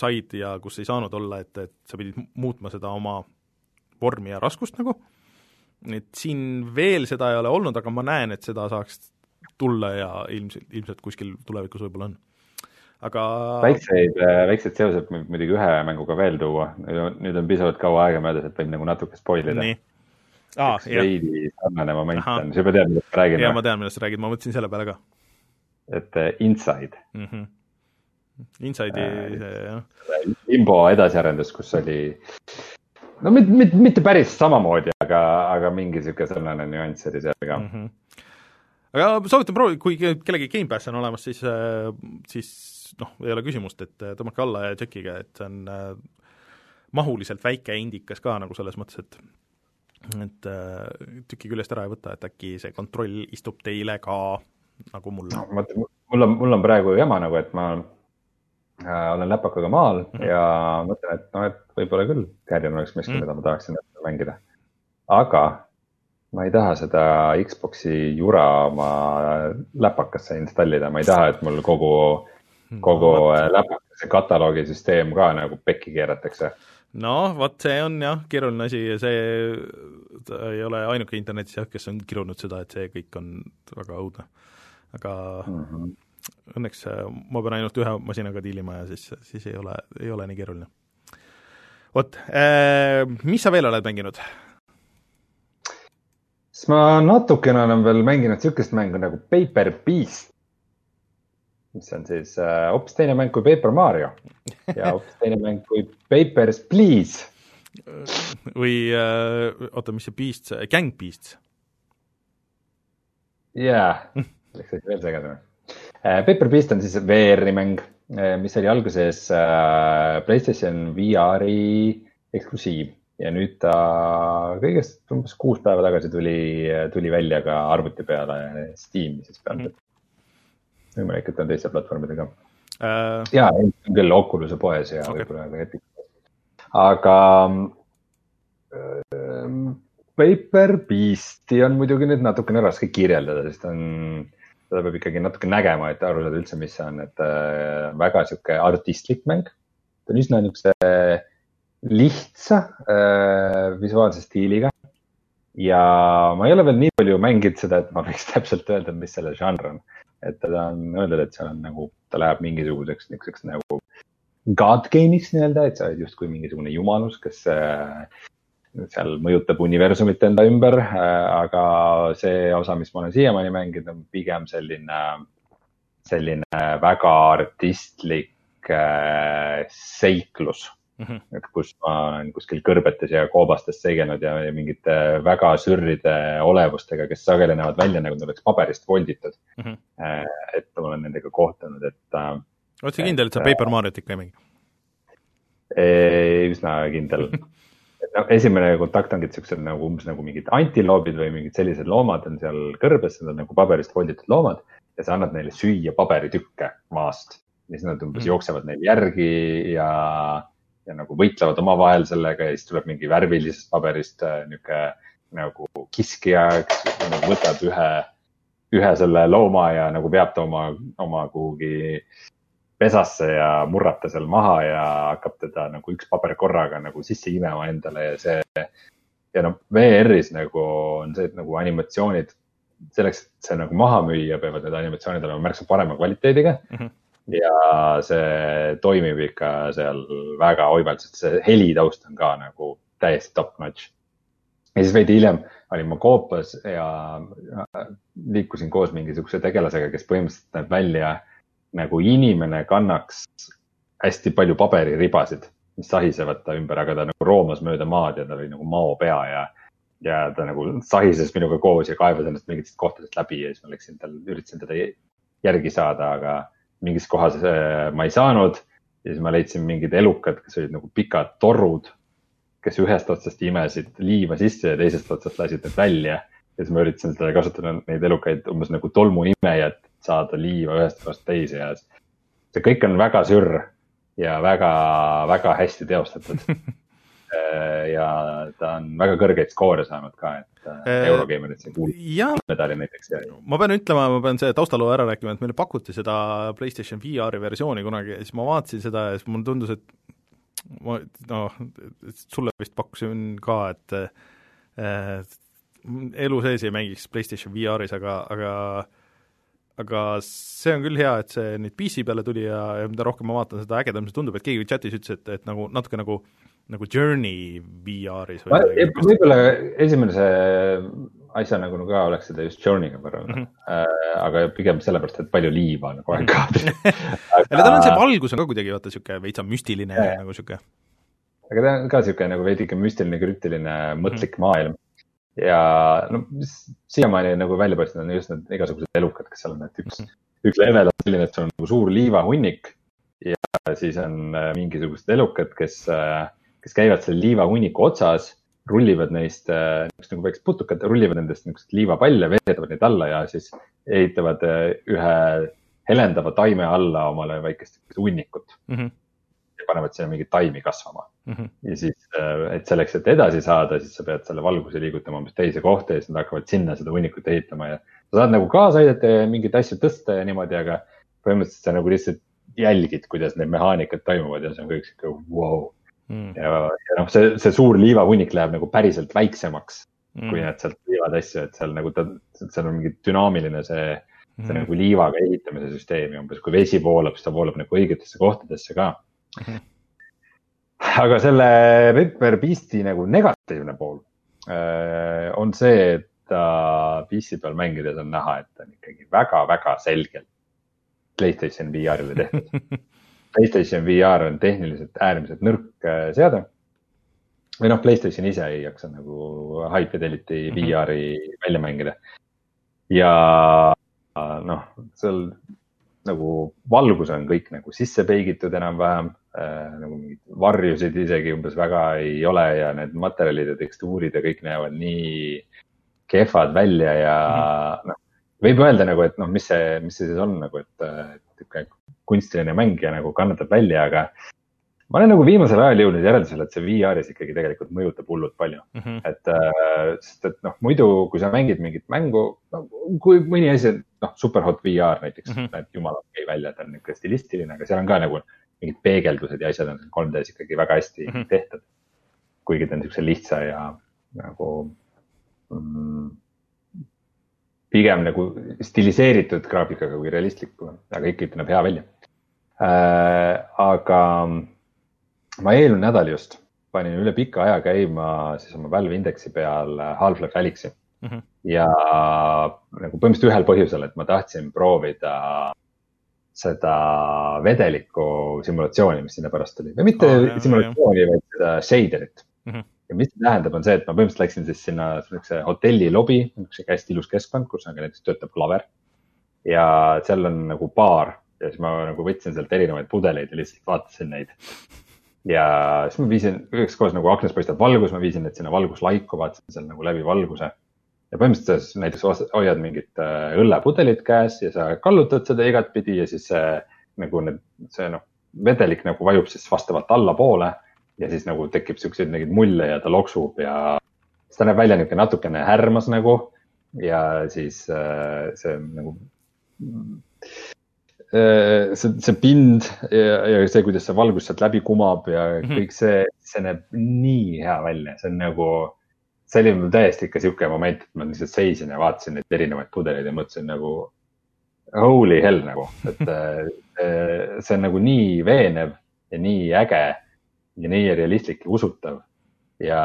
Speaker 1: said ja kus ei saanud olla, et, et sa pidid muutma seda oma vormi ja raskust nagu, et siin veel seda ei ole olnud, aga ma näen, et seda saaks tulla ja ilmselt, ilmselt kuskil tulevikus võib-olla on. aga
Speaker 2: väikseid, väikseid seoseid võib muidugi ühe mänguga veel tuua, nüüd on piisavalt kaua aega möödas, et võib nagu natuke spoil ida.
Speaker 1: Ah,
Speaker 2: veidi sarnane moment on, sa juba tead, millest ma räägin?
Speaker 1: jaa, ma tean, millest sa räägid, ma mõtlesin selle peale ka.
Speaker 2: et uh, Inside mm.
Speaker 1: -hmm. Inside'i äh, see jah.
Speaker 2: Limbo edasiarendus, kus oli no mitte, mitte, mitte päris samamoodi, aga, aga mingi sihuke sarnane nüanss oli seal ka mm. -hmm.
Speaker 1: aga soovitan proovida, kui kellegi Gamepass on olemas, siis, äh, siis noh, ei ole küsimust, et äh, tõmmake alla ja tšekkige, et see on äh, mahuliselt väike indikas ka nagu selles mõttes, et et tüki küljest ära ei võta, et äkki see kontroll istub teile ka nagu mulle
Speaker 2: no,. mul on, mul on praegu jama nagu, et ma olen läpakaga maal mm -hmm. ja mõtlen, et noh, et võib-olla küll Carrion oleks miski mm, -hmm. mida ma tahaksin mängida. aga ma ei taha seda Xbox'i jura oma läpakasse installida, ma ei taha, et mul kogu, kogu no, läpakase kataloogisüsteem ka nagu pekki keeratakse
Speaker 1: noh, vot see on jah, keeruline asi ja see, ta ei ole ainuke internetis jah, kes on kirunud seda, et see kõik on väga õudne. aga mm -hmm. Õnneks äh, ma pean ainult ühe masinaga diilima ja siis, siis ei ole, ei ole nii keeruline. vot äh,, mis sa veel oled mänginud?
Speaker 2: siis ma natukene olen veel mänginud niisugust mängu nagu Paper Beast mis on siis äh, hoopis teine mäng kui Paper Mario ja hoopis teine mäng kui Papers, Please.
Speaker 1: või äh, oota, mis see Beast, Gang Beasts?
Speaker 2: jaa, läks asi veel segadamini äh,. Paper Beast on siis VR-i mäng, äh, mis oli alguses äh, PlayStation VR-i eksklusiiv ja nüüd ta kõigest umbes kuus päeva tagasi tuli, tuli välja ka arvuti peale Steam'i siis pealt mm., võimalik, et on teiste platvormidega uh.... ja, küll Oculus'e poes ja okay. võib-olla ka Epic. aga äh, Paper Beast'i on muidugi nüüd natukene raske kirjeldada, sest on, seda peab ikkagi natuke nägema, et aru saada üldse, mis see on, et äh, väga sihuke artistlik mäng. ta on üsna niisuguse lihtsa äh, visuaalse stiiliga ja ma ei ole veel nii palju mänginud seda, et ma võiks täpselt öelda, mis selle žanr on et teda on öeldud, et seal on nagu, ta läheb mingisuguseks niisuguseks nagu god game'iks nii-öelda, et sa oled justkui mingisugune jumalus, kes äh, seal mõjutab universumit enda ümber äh,. aga see osa, mis ma olen siiamaani mänginud, on pigem selline, selline väga artistlik äh, seiklus mm. -hmm. kus ma olen kuskil kõrbetes ja koobastes seigelnud ja, mingite väga sürride olevustega, kes sageli näevad välja nagu nad oleks paberist volditud mm. -hmm. et ma olen nendega kohtunud, et.
Speaker 1: Oled sa kindel, et sa Paper Mariot ikka ei mängi?
Speaker 2: üsna kindel esimene kontakt ongi siuksed nagu umbes nagu mingid antiloobid või mingid sellised loomad on seal kõrbes, need on nagu paberist volditud loomad ja sa annad neile süüa paberitükke maast. ja siis nad umbes mm. jooksevad neil järgi ja ja nagu võitlevad omavahel sellega ja siis tuleb mingi värvilisest paberist äh, niisugune nagu kiskja, kes nagu võtab ühe, ühe selle looma ja nagu veab ta oma, oma kuhugi pesasse ja murrab ta seal maha ja hakkab teda nagu üks paber korraga nagu sisse imema endale ja see. ja noh, VR-is nagu on see, et nagu animatsioonid, selleks, et see nagu maha müüa, peavad need animatsioonid olema märksa parema kvaliteediga mm. -hmm ja see toimib ikka seal väga oivalt, sest see helitaust on ka nagu täiesti top notch. ja siis veidi hiljem olin ma koopas ja liikusin koos mingisuguse tegelasega, kes põhimõtteliselt näeb välja nagu inimene kannaks hästi palju paberiribasid, mis sahisevad ta ümber, aga ta nagu roomas mööda maad ja tal oli nagu maopea ja ja ta nagu sahises minuga koos ja kaevas ennast mingitest kohtadest läbi ja siis ma läksin tal, üritasin teda järgi saada, aga mingis kohas äh, ma ei saanud ja siis ma leidsin mingid elukad, kes olid nagu pikad torud, kes ühest otsast imesid liiva sisse ja teisest otsast lasid need välja. ja siis ma üritasin seda kasutada, neid elukaid umbes nagu tolmuimejat, saada liiva ühest kohast teise ja see kõik on väga sürr ja väga, väga hästi teostatud ja ta on väga kõrgeid skoore saanud ka, et äh, Eurogeimerit siin kuulub medali näiteks.
Speaker 1: ma pean ütlema, ma pean selle taustaloo ära rääkima, et meile pakuti seda PlayStation VR-i versiooni kunagi ja siis ma vaatasin seda ja siis mulle tundus, et ma noh, sulle vist pakkusin ka, et äh, elu sees ei mängiks PlayStation VR-is, aga, aga aga see on küll hea, et see nüüd PC peale tuli ja, ja mida rohkem ma vaatan, seda ägedam see tundub, et keegi chatis ütles, et, et nagu natuke nagu nagu Journey VR-is
Speaker 2: või võib-olla esimese asja nagu ka oleks seda just Journey'ga võrrelda. Mm, -hmm. aga pigem sellepärast, et palju liiva on kogu aeg kaadris
Speaker 1: aga tal on see valgus on ka kuidagi vaata niisugune veitsa müstiline ja, nagu niisugune.
Speaker 2: aga ta on ka niisugune nagu veidike müstiline, krüptiline, mõtlik mm maailm ja no siiamaani nagu välja paistnud on just need igasugused elukad, kes seal on, et üks -hmm. üks level on selline, et sul on nagu suur liivahunnik ja siis on äh, mingisugused elukad, kes, äh, kes käivad selle liivahunniku otsas, rullivad neist äh, nagu väiksed putukad, rullivad nendest niisuguseid liivapalle, veedavad neid alla ja siis ehitavad ühe helendava taime alla omale väikest hunnikut mm. -hmm ja panevad sinna mingeid taimi kasvama mm. -hmm. ja siis, äh, et selleks, et edasi saada, siis sa pead selle valguse liigutama umbes teise kohta ja siis nad hakkavad sinna seda hunnikut ehitama ja sa saad nagu kaasa aidata ja mingeid asju tõsta ja niimoodi, aga põhimõtteliselt sa nagu lihtsalt jälgid, kuidas need mehaanikad toimuvad ja see on kõik sihuke wow. mm.. ja, ja noh, see, see suur liivahunnik läheb nagu päriselt väiksemaks mm., kui nad sealt viivad asju, et seal nagu ta, seal on mingi dünaamiline see see mm. nagu liivaga ehitamise süsteem ja umbes kui vesi voolab, siis ta voolab nagu õigetesse kohtadesse ka mm. -hmm. aga selle Pepper Beasti nagu negatiivne pool äh, on see, et ta PC peal mängides on näha, et ta on ikkagi väga-väga selgelt Playstation VR-ile tehtud Playstation VR on tehniliselt äärmiselt nõrk äh, seade. või noh, Playstation ise ei jaksa nagu high fidelity mm -hmm. VR-i välja mängida. ja noh, seal nagu valgus on kõik nagu sisse peigitud enam-vähem äh,. nagu mingeid varjusid isegi umbes väga ei ole ja need materjalid ja tekstuurid ja kõik näevad nii kehvad välja ja mm. noh, võib öelda nagu, et noh, mis see, mis see siis on nagu, et, et niisugune kunstiline mängija nagu kannatab välja, aga ma olen nagu viimasel ajal jõudnud järeldusele, et see VR-is ikkagi tegelikult mõjutab hullult palju mm. -hmm. et äh,, sest et noh, muidu, kui sa mängid mingit mängu no,, kui mõni asi, noh, Superhot VR näiteks mm, -hmm. näeb jumala okei välja, ta on niisugune stilistiline, aga seal on ka nagu mingid peegeldused ja asjad on 3D-s ikkagi väga hästi mm -hmm. tehtud. kuigi ta on niisuguse lihtsa ja nagu mm, pigem nagu stiliseeritud graafikaga kui realistliku, aga ikkagi näeb hea välja äh,. aga ma eelmine nädal just panin üle pika aja käima siis oma Valve indeksi peal Half-Life Alyxi mm. -hmm. ja nagu põhimõtteliselt ühel põhjusel, et ma tahtsin proovida seda vedeliku simulatsiooni, mis sinna pärast tuli või mitte oh, simulatsiooni, vaid seda shader'it mm. -hmm. ja mis see tähendab, on see, et ma põhimõtteliselt läksin siis sinna niisuguse hotelli lobi, niisugune hästi ilus keskkond, kus on ka näiteks töötab klaver. ja seal on nagu baar ja siis ma nagu võtsin sealt erinevaid pudeleid ja lihtsalt vaatasin neid ja siis ma viisin, üheks kohas nagu aknast paistab valgus, ma viisin need sinna valguslaiku, vaatasin seal nagu läbi valguse. ja põhimõtteliselt sa näiteks hoiad mingit äh, õllepudelit käes ja sa kallutad seda igatpidi ja siis see nagu need, see noh, vedelik nagu vajub siis vastavalt allapoole ja siis nagu tekib siukseid mingeid mulle ja ta loksub ja siis ta näeb välja niisugune natukene härmas nagu ja siis äh, see nagu see, see pind ja, ja see, kuidas see valgus sealt läbi kumab ja mm -hmm. kõik see, see näeb nii hea välja, see on nagu, see oli mul täiesti ikka sihuke moment, et ma lihtsalt seisin ja vaatasin neid erinevaid pudeleid ja mõtlesin nagu holy hell nagu, et äh, see on nagu nii veenev ja nii äge ja nii realistlik ja usutav ja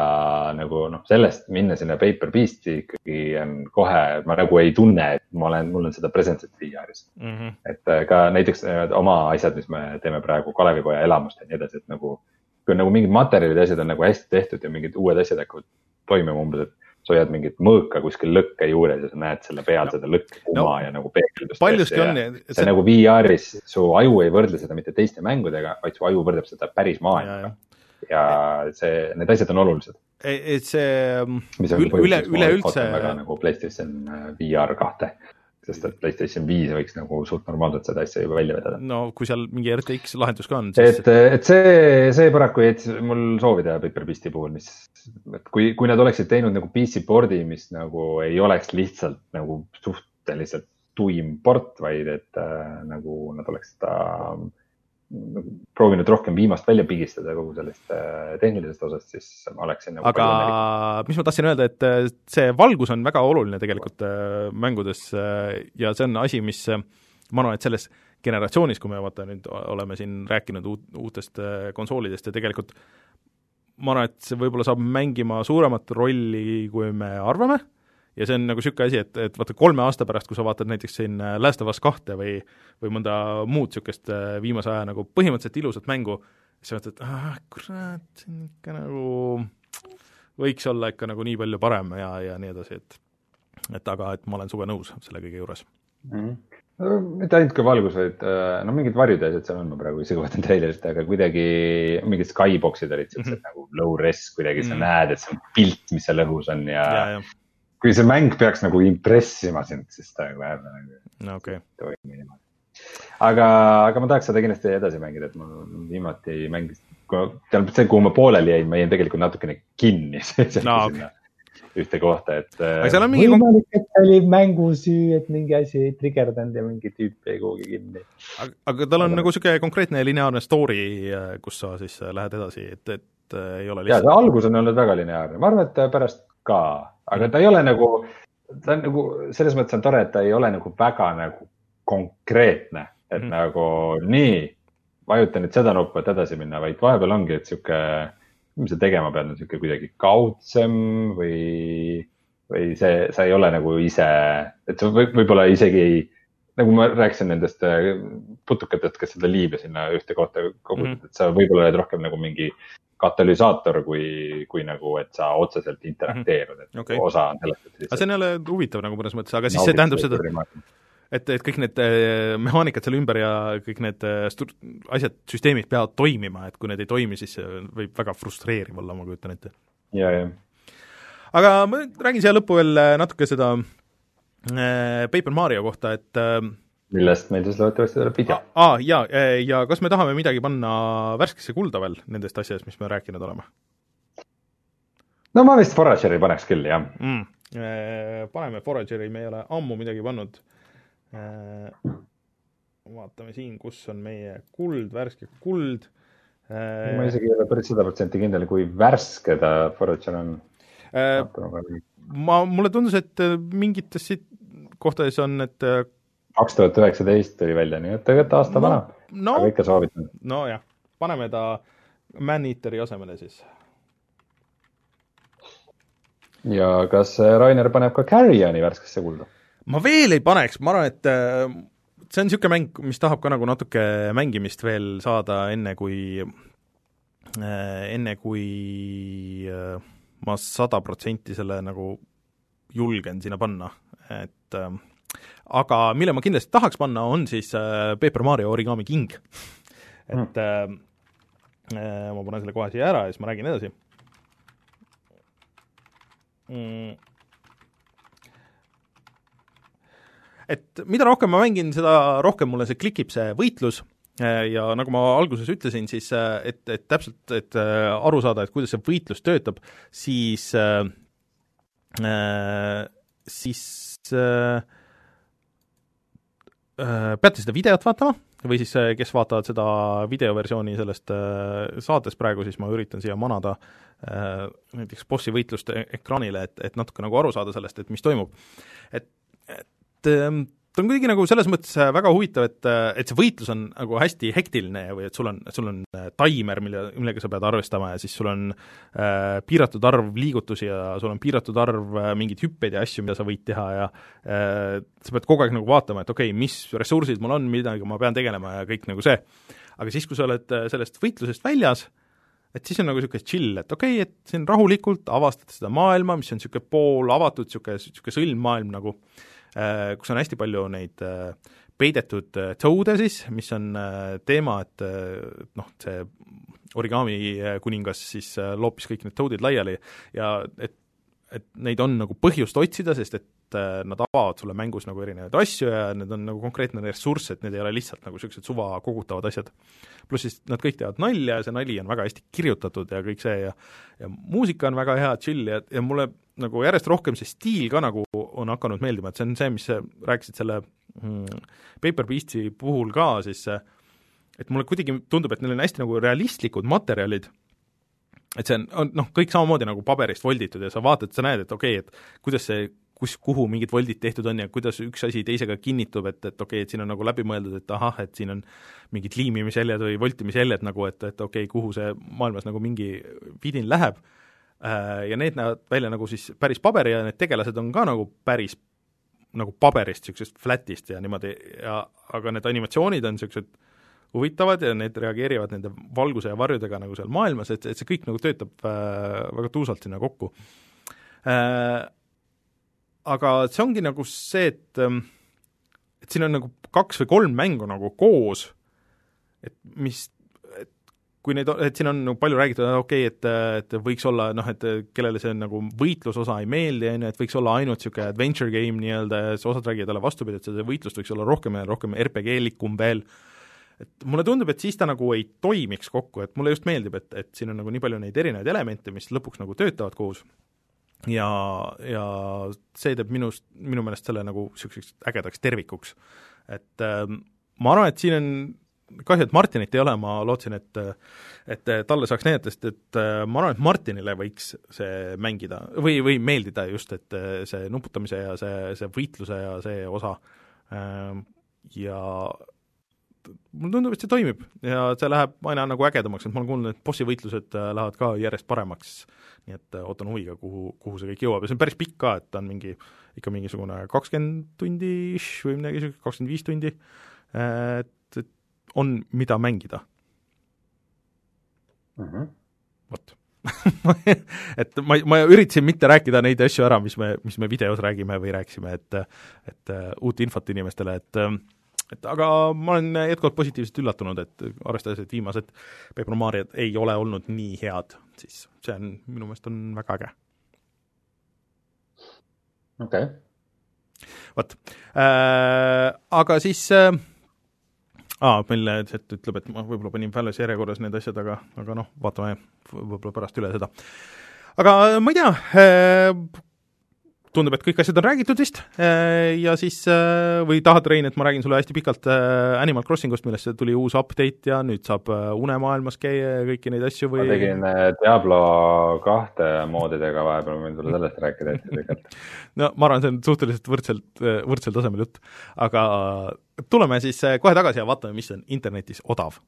Speaker 2: nagu noh, sellest minna sinna Paper Beast'i ikkagi on kohe, ma nagu ei tunne, et ma olen, mul on seda presentsit VR-is mm. -hmm. et äh, ka näiteks äh, oma asjad, mis me teeme praegu Kalevipoja elamust ja nii edasi, et nagu. kui nagu mingid materjalid ja asjad on nagu hästi tehtud ja mingid uued asjad hakkavad toimuma umbes, et sa hoiad mingit mõõka kuskil lõkke juures ja sa näed selle peal no. seda lõkke kuma no, ja nagu peegeldust.
Speaker 1: paljuski on.
Speaker 2: see, see nagu VR-is, su aju ei võrdle seda mitte teiste mängudega, vaid su aju võrdleb seda päris maailmaga ja see, need asjad on olulised.
Speaker 1: et see üle, üleüldse.
Speaker 2: väga nagu Playstation äh, VR kahte. sest et Playstation viis võiks nagu suht normaalselt seda asja juba välja vedada.
Speaker 1: no kui seal mingi RTX lahendus ka on,
Speaker 2: siis. et, et see, see paraku jättis mul soovi teha Paperbeasti puhul, mis, et kui, kui nad oleksid teinud nagu PC board'i, mis nagu ei oleks lihtsalt nagu suhteliselt tuim port, vaid et äh, nagu nad oleks seda äh, proovinud rohkem viimast välja pigistada kogu sellest äh, tehnilisest osast, siis ma oleksin nagu
Speaker 1: aga mis ma tahtsin öelda, et äh, see valgus on väga oluline tegelikult äh, mängudes ja see on asi, mis ma arvan, et selles generatsioonis, kui me vaata nüüd oleme siin rääkinud uut, uutest konsoolidest ja tegelikult ma arvan, et see võib-olla saab mängima suuremat rolli, kui me arvame ja see on nagu niisugune asi, et, et vaata kolme aasta pärast, kui sa vaatad näiteks siin äh, Last of Us kahte või või mõnda muud niisugust äh, viimase aja nagu põhimõtteliselt ilusat mängu, siis sa mõtled, et ah kurat, see on ikka nagu, võiks olla ikka nagu nii palju parem ja, ja nii edasi, et et aga, et ma olen suve nõus selle kõige juures
Speaker 2: mm. -hmm no mitte ainult ka valgus, vaid äh, no mingid varjud ja asjad seal on, ma praegu isegi vaatan treilerist, aga kuidagi mingid skybox'id olid siuksed mm -hmm. nagu low res kuidagi mm, -hmm. sa näed, et see on pilt, mis seal õhus on ja, ja, ja kui see mäng peaks nagu impressima sind, siis ta nagu jääb
Speaker 1: nagu okay.
Speaker 2: toimi niimoodi. aga, aga ma tahaks seda kindlasti edasi mängida, et ma viimati mängisin, tähendab see, kuhu ma pooleli jäin, ma jäin tegelikult natukene kinni no, okay. ühte kohta, et.
Speaker 1: aga seal on mingi.
Speaker 2: võimalik, et oli mängusüü, et mingi asi ei trigerdanud ja mingi tüüp jäi kuhugi kinni.
Speaker 1: aga, aga tal on aga... nagu sihuke konkreetne lineaarne story, kus sa siis lähed edasi, et, et ei ole
Speaker 2: lihtsalt. ja, see algus on olnud väga lineaarne, ma arvan, et pärast ka aga ta ei ole nagu, ta on nagu selles mõttes on tore, et ta ei ole nagu väga nagu konkreetne, et mm. nagu nii, vajuta nüüd seda nuppu, et edasi minna, vaid vahepeal ongi, et sihuke, mis sa tegema pead, on sihuke kuidagi kaudsem või, või see, sa ei ole nagu ise, et sa võib, võib-olla isegi ei nagu ma rääkisin nendest äh, putukatest, kes seda liivi sinna ühte kohta kogutad mm, -hmm. et sa võib-olla oled rohkem nagu mingi katalüsaator, kui, kui nagu, et sa otseselt interakteerud, et okay. osa on sellest.
Speaker 1: aga see on jälle huvitav nagu mõnes mõttes, aga siis no, see tähendab seda, et, et kõik need äh, mehaanikad seal ümber ja kõik need äh, stu-, asjad, süsteemid peavad toimima, et kui need ei toimi, siis see võib väga frustreeriv olla, ma kujutan ette.
Speaker 2: ja, ja.
Speaker 1: aga ma räägin siia lõppu veel natuke seda äh, Paper Mario kohta, et äh,
Speaker 2: millest meil siis loodetavasti tuleb video.
Speaker 1: aa, jaa, ja kas me tahame midagi panna värskesse kulda veel nendest asjadest, mis me rääkinud oleme?
Speaker 2: no ma vist Forageri paneks küll, jah
Speaker 1: mm.. Paneme Forageri, me ei ole ammu midagi pannud. vaatame siin, kus on meie kuld, värske kuld.
Speaker 2: ma isegi ei ole päris sada protsenti kindel, kui värske ta Forager on.
Speaker 1: Ma, mulle tundus, et mingites siit kohtades on, et
Speaker 2: kaks tuhat üheksateist tuli välja, nii et tegelikult aasta no, vana no,, aga ikka soovitan.
Speaker 1: nojah, paneme ta Man-Eateri asemele siis.
Speaker 2: ja kas Rainer paneb ka Carrioni värskesse kulda?
Speaker 1: ma veel ei paneks, ma arvan, et äh, see on niisugune mäng, mis tahab ka nagu natuke mängimist veel saada, enne kui, äh, enne kui äh, ma sada protsenti selle nagu julgen sinna panna, et äh, aga mille ma kindlasti tahaks panna, on siis äh, Paper Mario Origami King. Et mm. äh, ma panen selle kohe siia ära ja siis ma räägin edasi. Mm.. et mida rohkem ma mängin, seda rohkem mulle see klikib, see võitlus, ja nagu ma alguses ütlesin, siis et, et täpselt, et aru saada, et kuidas see võitlus töötab, siis äh, siis äh, Äh, peate seda videot vaatama või siis äh, kes vaatavad seda videoversiooni sellest äh, saatest praegu, siis ma üritan siia manada näiteks bossi võitlust e-, ekraanile, et, et natuke nagu aru saada sellest, et mis toimub. et, et ähm, ta on kuidagi nagu selles mõttes äh, väga huvitav, et, äh, et see võitlus on nagu hästi hektiline või et sul on, sul on äh, taimer, mille, millega sa pead arvestama ja siis sul on äh, piiratud arv liigutusi ja sul on piiratud arv äh, mingeid hüppeid ja asju, mida sa võid teha ja äh, sa pead kogu aeg nagu vaatama, et okei okay,, mis ressursid mul on, millega ma pean tegelema ja kõik nagu see. aga siis, kui sa oled sellest võitlusest väljas, et siis on nagu niisugune chill, et okei okay,, et siin rahulikult avastad seda maailma, mis on niisugune poolavatud, niisugune, niisugune sõlmmaailm nagu kus on hästi palju neid äh, peidetud äh, toad'e siis, mis on teema, et noh, see origami kuningas siis loopis kõik need toad'id laiali ja et et neid on nagu põhjust otsida, sest et äh, nad avavad sulle mängus nagu erinevaid asju ja need on nagu konkreetne ressurss, et need ei ole lihtsalt nagu niisugused suva kogutavad asjad. pluss siis nad kõik teevad nalja ja see nali on väga hästi kirjutatud ja kõik see ja ja muusika on väga hea, chill ja, ja mulle nagu järjest rohkem see stiil ka nagu on hakanud meeldima, et see on see, mis rääkisid selle mm, Paper Beastsi puhul ka, siis et mulle kuidagi tundub, et neil on hästi nagu realistlikud materjalid. Et see on, on noh, kõik samamoodi nagu paberist volditud ja sa vaatad, sa näed, et okei okay,, et kuidas see, kus, kuhu mingid voldid tehtud on ja kuidas üks asi teisega kinnitub, et, et okei okay,, et siin on nagu läbi mõeldud, et ahah, et siin on mingid liimimisjäljed või voltimisjäljed nagu, et, et okei okay,, kuhu see maailmas nagu mingi vidin läheb, äh, ja need näevad välja nagu siis päris paberi ja need tegelased on ka nagu päris nagu paberist, niisugusest flat'ist ja niimoodi ja aga need animatsioonid on niisugused huvitavad ja need reageerivad nende valguse ja varjudega nagu seal maailmas, et, et see kõik nagu töötab äh, väga tuusalt sinna kokku äh,. Aga see ongi nagu see, et ähm, et siin on nagu kaks või kolm mängu nagu koos, et mis kui neid, et siin on nagu palju räägitud, okei okay,, et, et võiks olla noh, et kellele see nagu võitlusosa ei meeldi, on ju, et võiks olla ainult niisugune adventure game nii-öelda ja siis osad räägivad jälle vastupidi, et seda võitlust võiks olla rohkem ja rohkem RPG-likum veel et mulle tundub, et siis ta nagu ei toimiks kokku, et mulle just meeldib, et, et siin on nagu nii palju neid erinevaid elemente, mis lõpuks nagu töötavad koos ja, ja see teeb minust, minu meelest selle nagu niisuguseks ägedaks tervikuks. et äh, ma arvan, et siin on kahju, et Martinit ei ole, ma lootsin, et et talle saaks näidata, sest et äh, ma arvan, et Martinile võiks see mängida või, või meeldida just, et äh, see nuputamise ja see, see võitluse ja see osa. Äh, ja mulle tundub, et see toimib ja see läheb aina nagu ägedamaks, et ma olen kuulnud, et bossi võitlused äh, lähevad ka järjest paremaks, nii et ootan huviga, kuhu, kuhu see kõik jõuab ja see on päris pikk ka, et ta on mingi, ikka mingisugune kakskümmend tundi või midagi niisugust, kakskümmend viis tundi, et on, mida mängida.
Speaker 2: Mm -hmm..
Speaker 1: vot. Et ma, ma üritasin mitte rääkida neid asju ära, mis me, mis me videos räägime või rääkisime, et et uh, uut infot inimestele, et uh, et aga ma olen jätkuvalt positiivselt üllatunud, et arvestades, et viimased Paper Mariod ei ole olnud nii head, siis see on, minu meelest on väga äge.
Speaker 2: okei. Okay..
Speaker 1: vot. Äh,, aga siis äh, aa, meil chat ütleb, et ma võib-olla panin väljas järjekorras need asjad, aga, aga noh, vaatame võib-olla pärast üle seda. aga ma ei tea äh,, tundub, et kõik asjad on räägitud vist äh, ja siis äh, või tahad, Rein, et ma räägin sulle hästi pikalt Animal Crossingust, millest tuli uus update ja nüüd saab unemaailmas käia ja kõiki neid asju või?
Speaker 2: ma tegin Diablo kahte moodidega vahepeal, ma võin sulle sellest rääkida hästi pikalt.
Speaker 1: no ma arvan, see on suhteliselt võrdselt, võrdsel tasemel jutt, aga tuleme siis kohe tagasi ja vaatame, mis on internetis odav.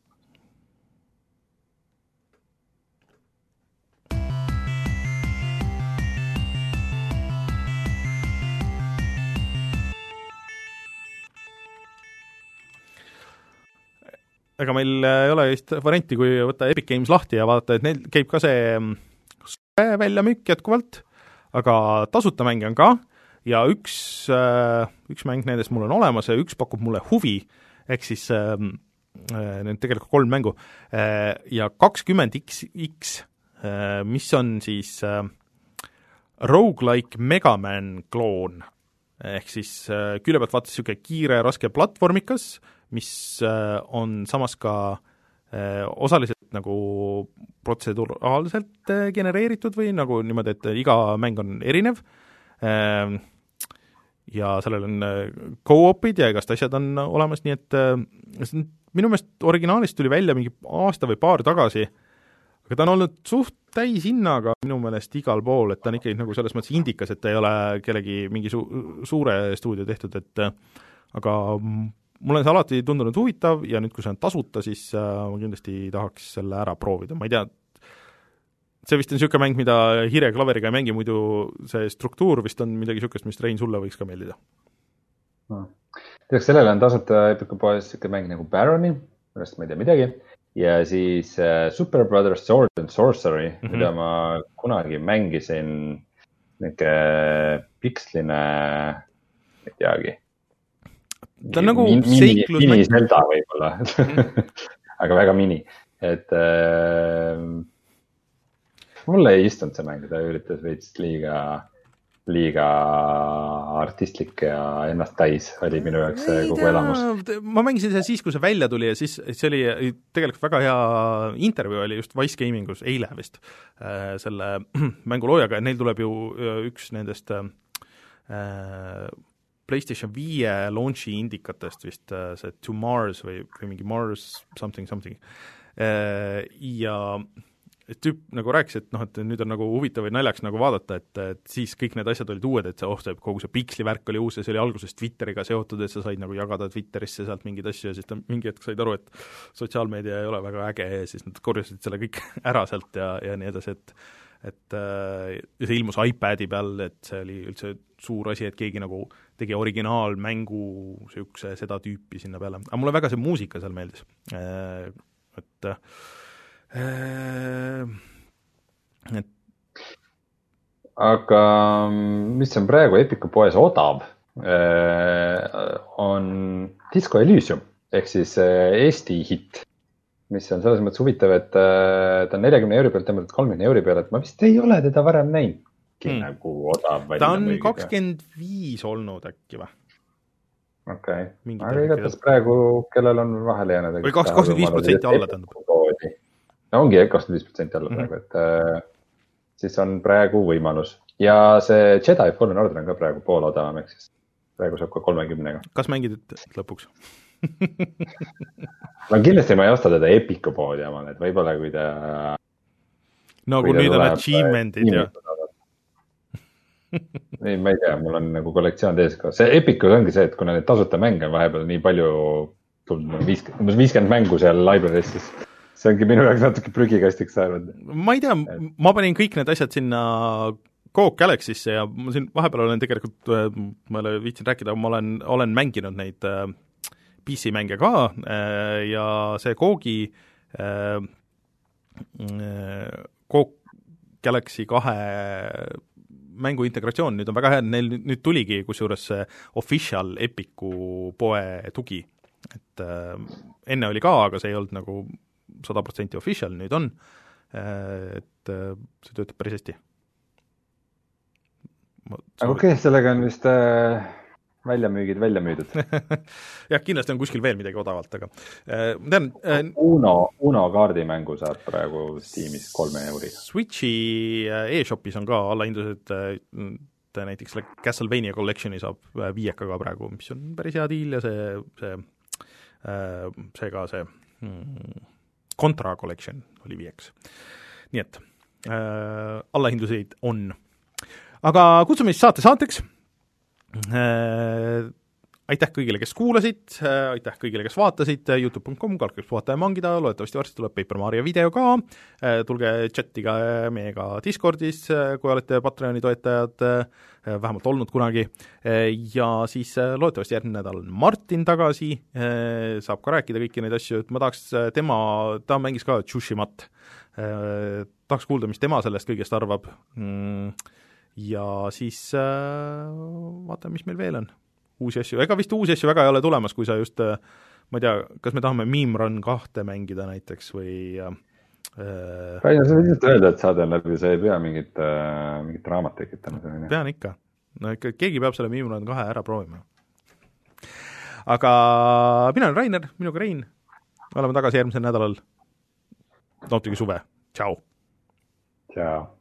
Speaker 1: Ega meil äh, ei ole vist varianti, kui võtta Epic Games lahti ja vaadata, et neil käib ka see mm, väljamüük jätkuvalt, aga tasuta mänge on ka ja üks, äh, üks mäng nendest mul on olemas ja üks pakub mulle huvi, ehk siis ähm, äh, need tegelikult kolm mängu, ja kakskümmend X, X, mis on siis rogu-like Megaman kloon, ehk siis külje pealt vaadates niisugune kiire raske platvormikas, mis äh, on samas ka äh, osaliselt nagu protseduraalselt äh, genereeritud või nagu niimoodi, et iga mäng on erinev ähm, ja sellel on go-op'id ja igast asjad on olemas, nii et see on minu meelest originaalist tuli välja mingi aasta või paar tagasi, aga ta on olnud suht täishinnaga minu meelest igal pool, et ta on ikkagi nagu selles mõttes indikas, et ta ei ole kellegi mingi su-, suure stuudio tehtud, et aga mulle on see alati tundunud huvitav ja nüüd, kui see on tasuta, siis äh, ma kindlasti tahaks selle ära proovida, ma ei tea, see vist on niisugune mäng, mida hiire klaveriga ei mängi, muidu see struktuur vist on midagi niisugust, mis Rein, sulle võiks ka meeldida
Speaker 2: no.. lisaks sellele on tasuta Epiku poes niisugune mäng nagu Baroni, millest ma ei tea midagi, ja siis äh, Super Brothers Sword and Sorcery mm, -hmm. mida ma kunagi mängisin, niisugune piksline, ei teagi
Speaker 1: ta on nagu seiklus.
Speaker 2: mini Zelda võib-olla mm. aga väga mini, et äh, mulle ei istunud see mäng, ta üritas veits liiga, liiga artistlik ja ennast täis oli minu jaoks see kogu elamus.
Speaker 1: ma mängisin seda siis, kui see välja tuli ja siis see oli tegelikult väga hea intervjuu oli just Wise Gaming us eile vist äh, selle mängu loojaga ja neil tuleb ju äh, üks nendest äh, PlayStation viie launch'i indikatest vist see To Mars või, või mingi Mars something something ja tüüp nagu rääkis, et noh, et nüüd on nagu huvitav või naljaks nagu vaadata, et, et siis kõik need asjad olid uued, et see oh, see kogu see piksli värk oli uus ja see oli alguses Twitteriga seotud, et sa said nagu jagada Twitterisse sealt mingeid asju ja siis ta mingi hetk said aru, et sotsiaalmeedia ei ole väga äge ja siis nad korjasid selle kõik ära sealt ja, ja nii edasi, et et äh, ja see ilmus iPadi peal, et see oli üldse suur asi, et keegi nagu tegi originaalmängu niisuguse seda tüüpi sinna peale, aga mulle väga see muusika seal meeldis, äh, et Äh,
Speaker 2: et aga mis on praegu Epiku poes odav, äh, on Disco Elysium ehk siis äh, Eesti hitt, mis on selles mõttes huvitav, et ta on neljakümne euri pealt tõmmatud kolmekümne euri peale, et ma vist ei ole teda varem näinudki hmm. nagu odav.
Speaker 1: ta on kakskümmend viis olnud äkki või?
Speaker 2: okei okay., aga igatahes praegu, kellel on vahele jäänud.
Speaker 1: või kaks, kakskümmend viis protsenti alla tähendab
Speaker 2: no ongi kakskümmend viis protsenti alla praegu mm, -hmm. et äh, siis on praegu võimalus ja see Jedi Fallen Order on ka praegu poole odavam, ehk siis praegu saab ka kolmekümnega.
Speaker 1: kas mängid lõpuks
Speaker 2: no kindlasti ma ei osta teda Epiku poodi omale, et võib-olla kui ta.
Speaker 1: no kui, kui nüüd on achievement'id ja.
Speaker 2: ei, ma ei tea, mul on nagu kollektsioon tees ka, see Epicus ongi see, et kuna neid tasuta mänge on vahepeal nii palju tulnud, viiskümmend, umbes viiskümmend mängu seal library's, siis see ongi minu jaoks natuke prügikastiks saanud.
Speaker 1: ma ei tea, ma panin kõik need asjad sinna Coke Galaxy'sse ja ma siin vahepeal olen tegelikult, äh, ma ei ole viitsinud rääkida, ma olen, olen mänginud neid äh, PC-mänge ka äh, ja see äh, Coke Galaxy kahe mängu integratsioon nüüd on väga hea, neil nüüd tuligi kusjuures see official Epiku poe tugi. et enne oli ka, aga see ei olnud nagu sada protsenti official nüüd on, et äh, see töötab päris hästi.
Speaker 2: aga okei okay,, sellega on vist äh, väljamüügid välja müüdud
Speaker 1: jah, kindlasti on kuskil veel midagi odavalt, aga äh, ma tean
Speaker 2: äh, Uno, Uno kaardimängu saab praegu Steamis kolme euri.
Speaker 1: Switchi äh, e-shopis on ka allahindlused äh,, näiteks selle Castlevania Collection'i saab äh, viiekaga praegu, mis on päris hea diil ja see, see see ka see hmm, Contra Collection oli viieks. nii et äh, allahindluseid on. aga kutsume siis saate saateks äh,, aitäh kõigile, kes kuulasid, äh, aitäh kõigile, kes vaatasid, Youtube.com, kaldkriips puhata ja mangida, loodetavasti varsti tuleb Paper Mario video ka, äh, tulge chatiga meiega Discordis, äh, kui olete Patreoni toetajad, vähemalt olnud kunagi, ja siis loodetavasti järgmine nädal on Martin tagasi, saab ka rääkida kõiki neid asju, et ma tahaks tema, ta mängis ka Tsushimat, tahaks kuulda, mis tema sellest kõigest arvab, mm, ja siis vaatame, mis meil veel on uusi asju, ega vist uusi asju väga ei ole tulemas, kui sa just äh, ma ei tea, kas me tahame Meme Run kahte mängida näiteks või äh,
Speaker 2: Rainer, sa võid lihtsalt öelda, et saade on läbi, sa ei pea mingit äh,, mingit raamat tekitama.
Speaker 1: pean ikka, no ikka keegi peab selle Meme Run kahe ära proovima. aga mina olen Rainer, minuga Rein, oleme tagasi järgmisel nädalal. nautige suve, tšau!
Speaker 2: tšau!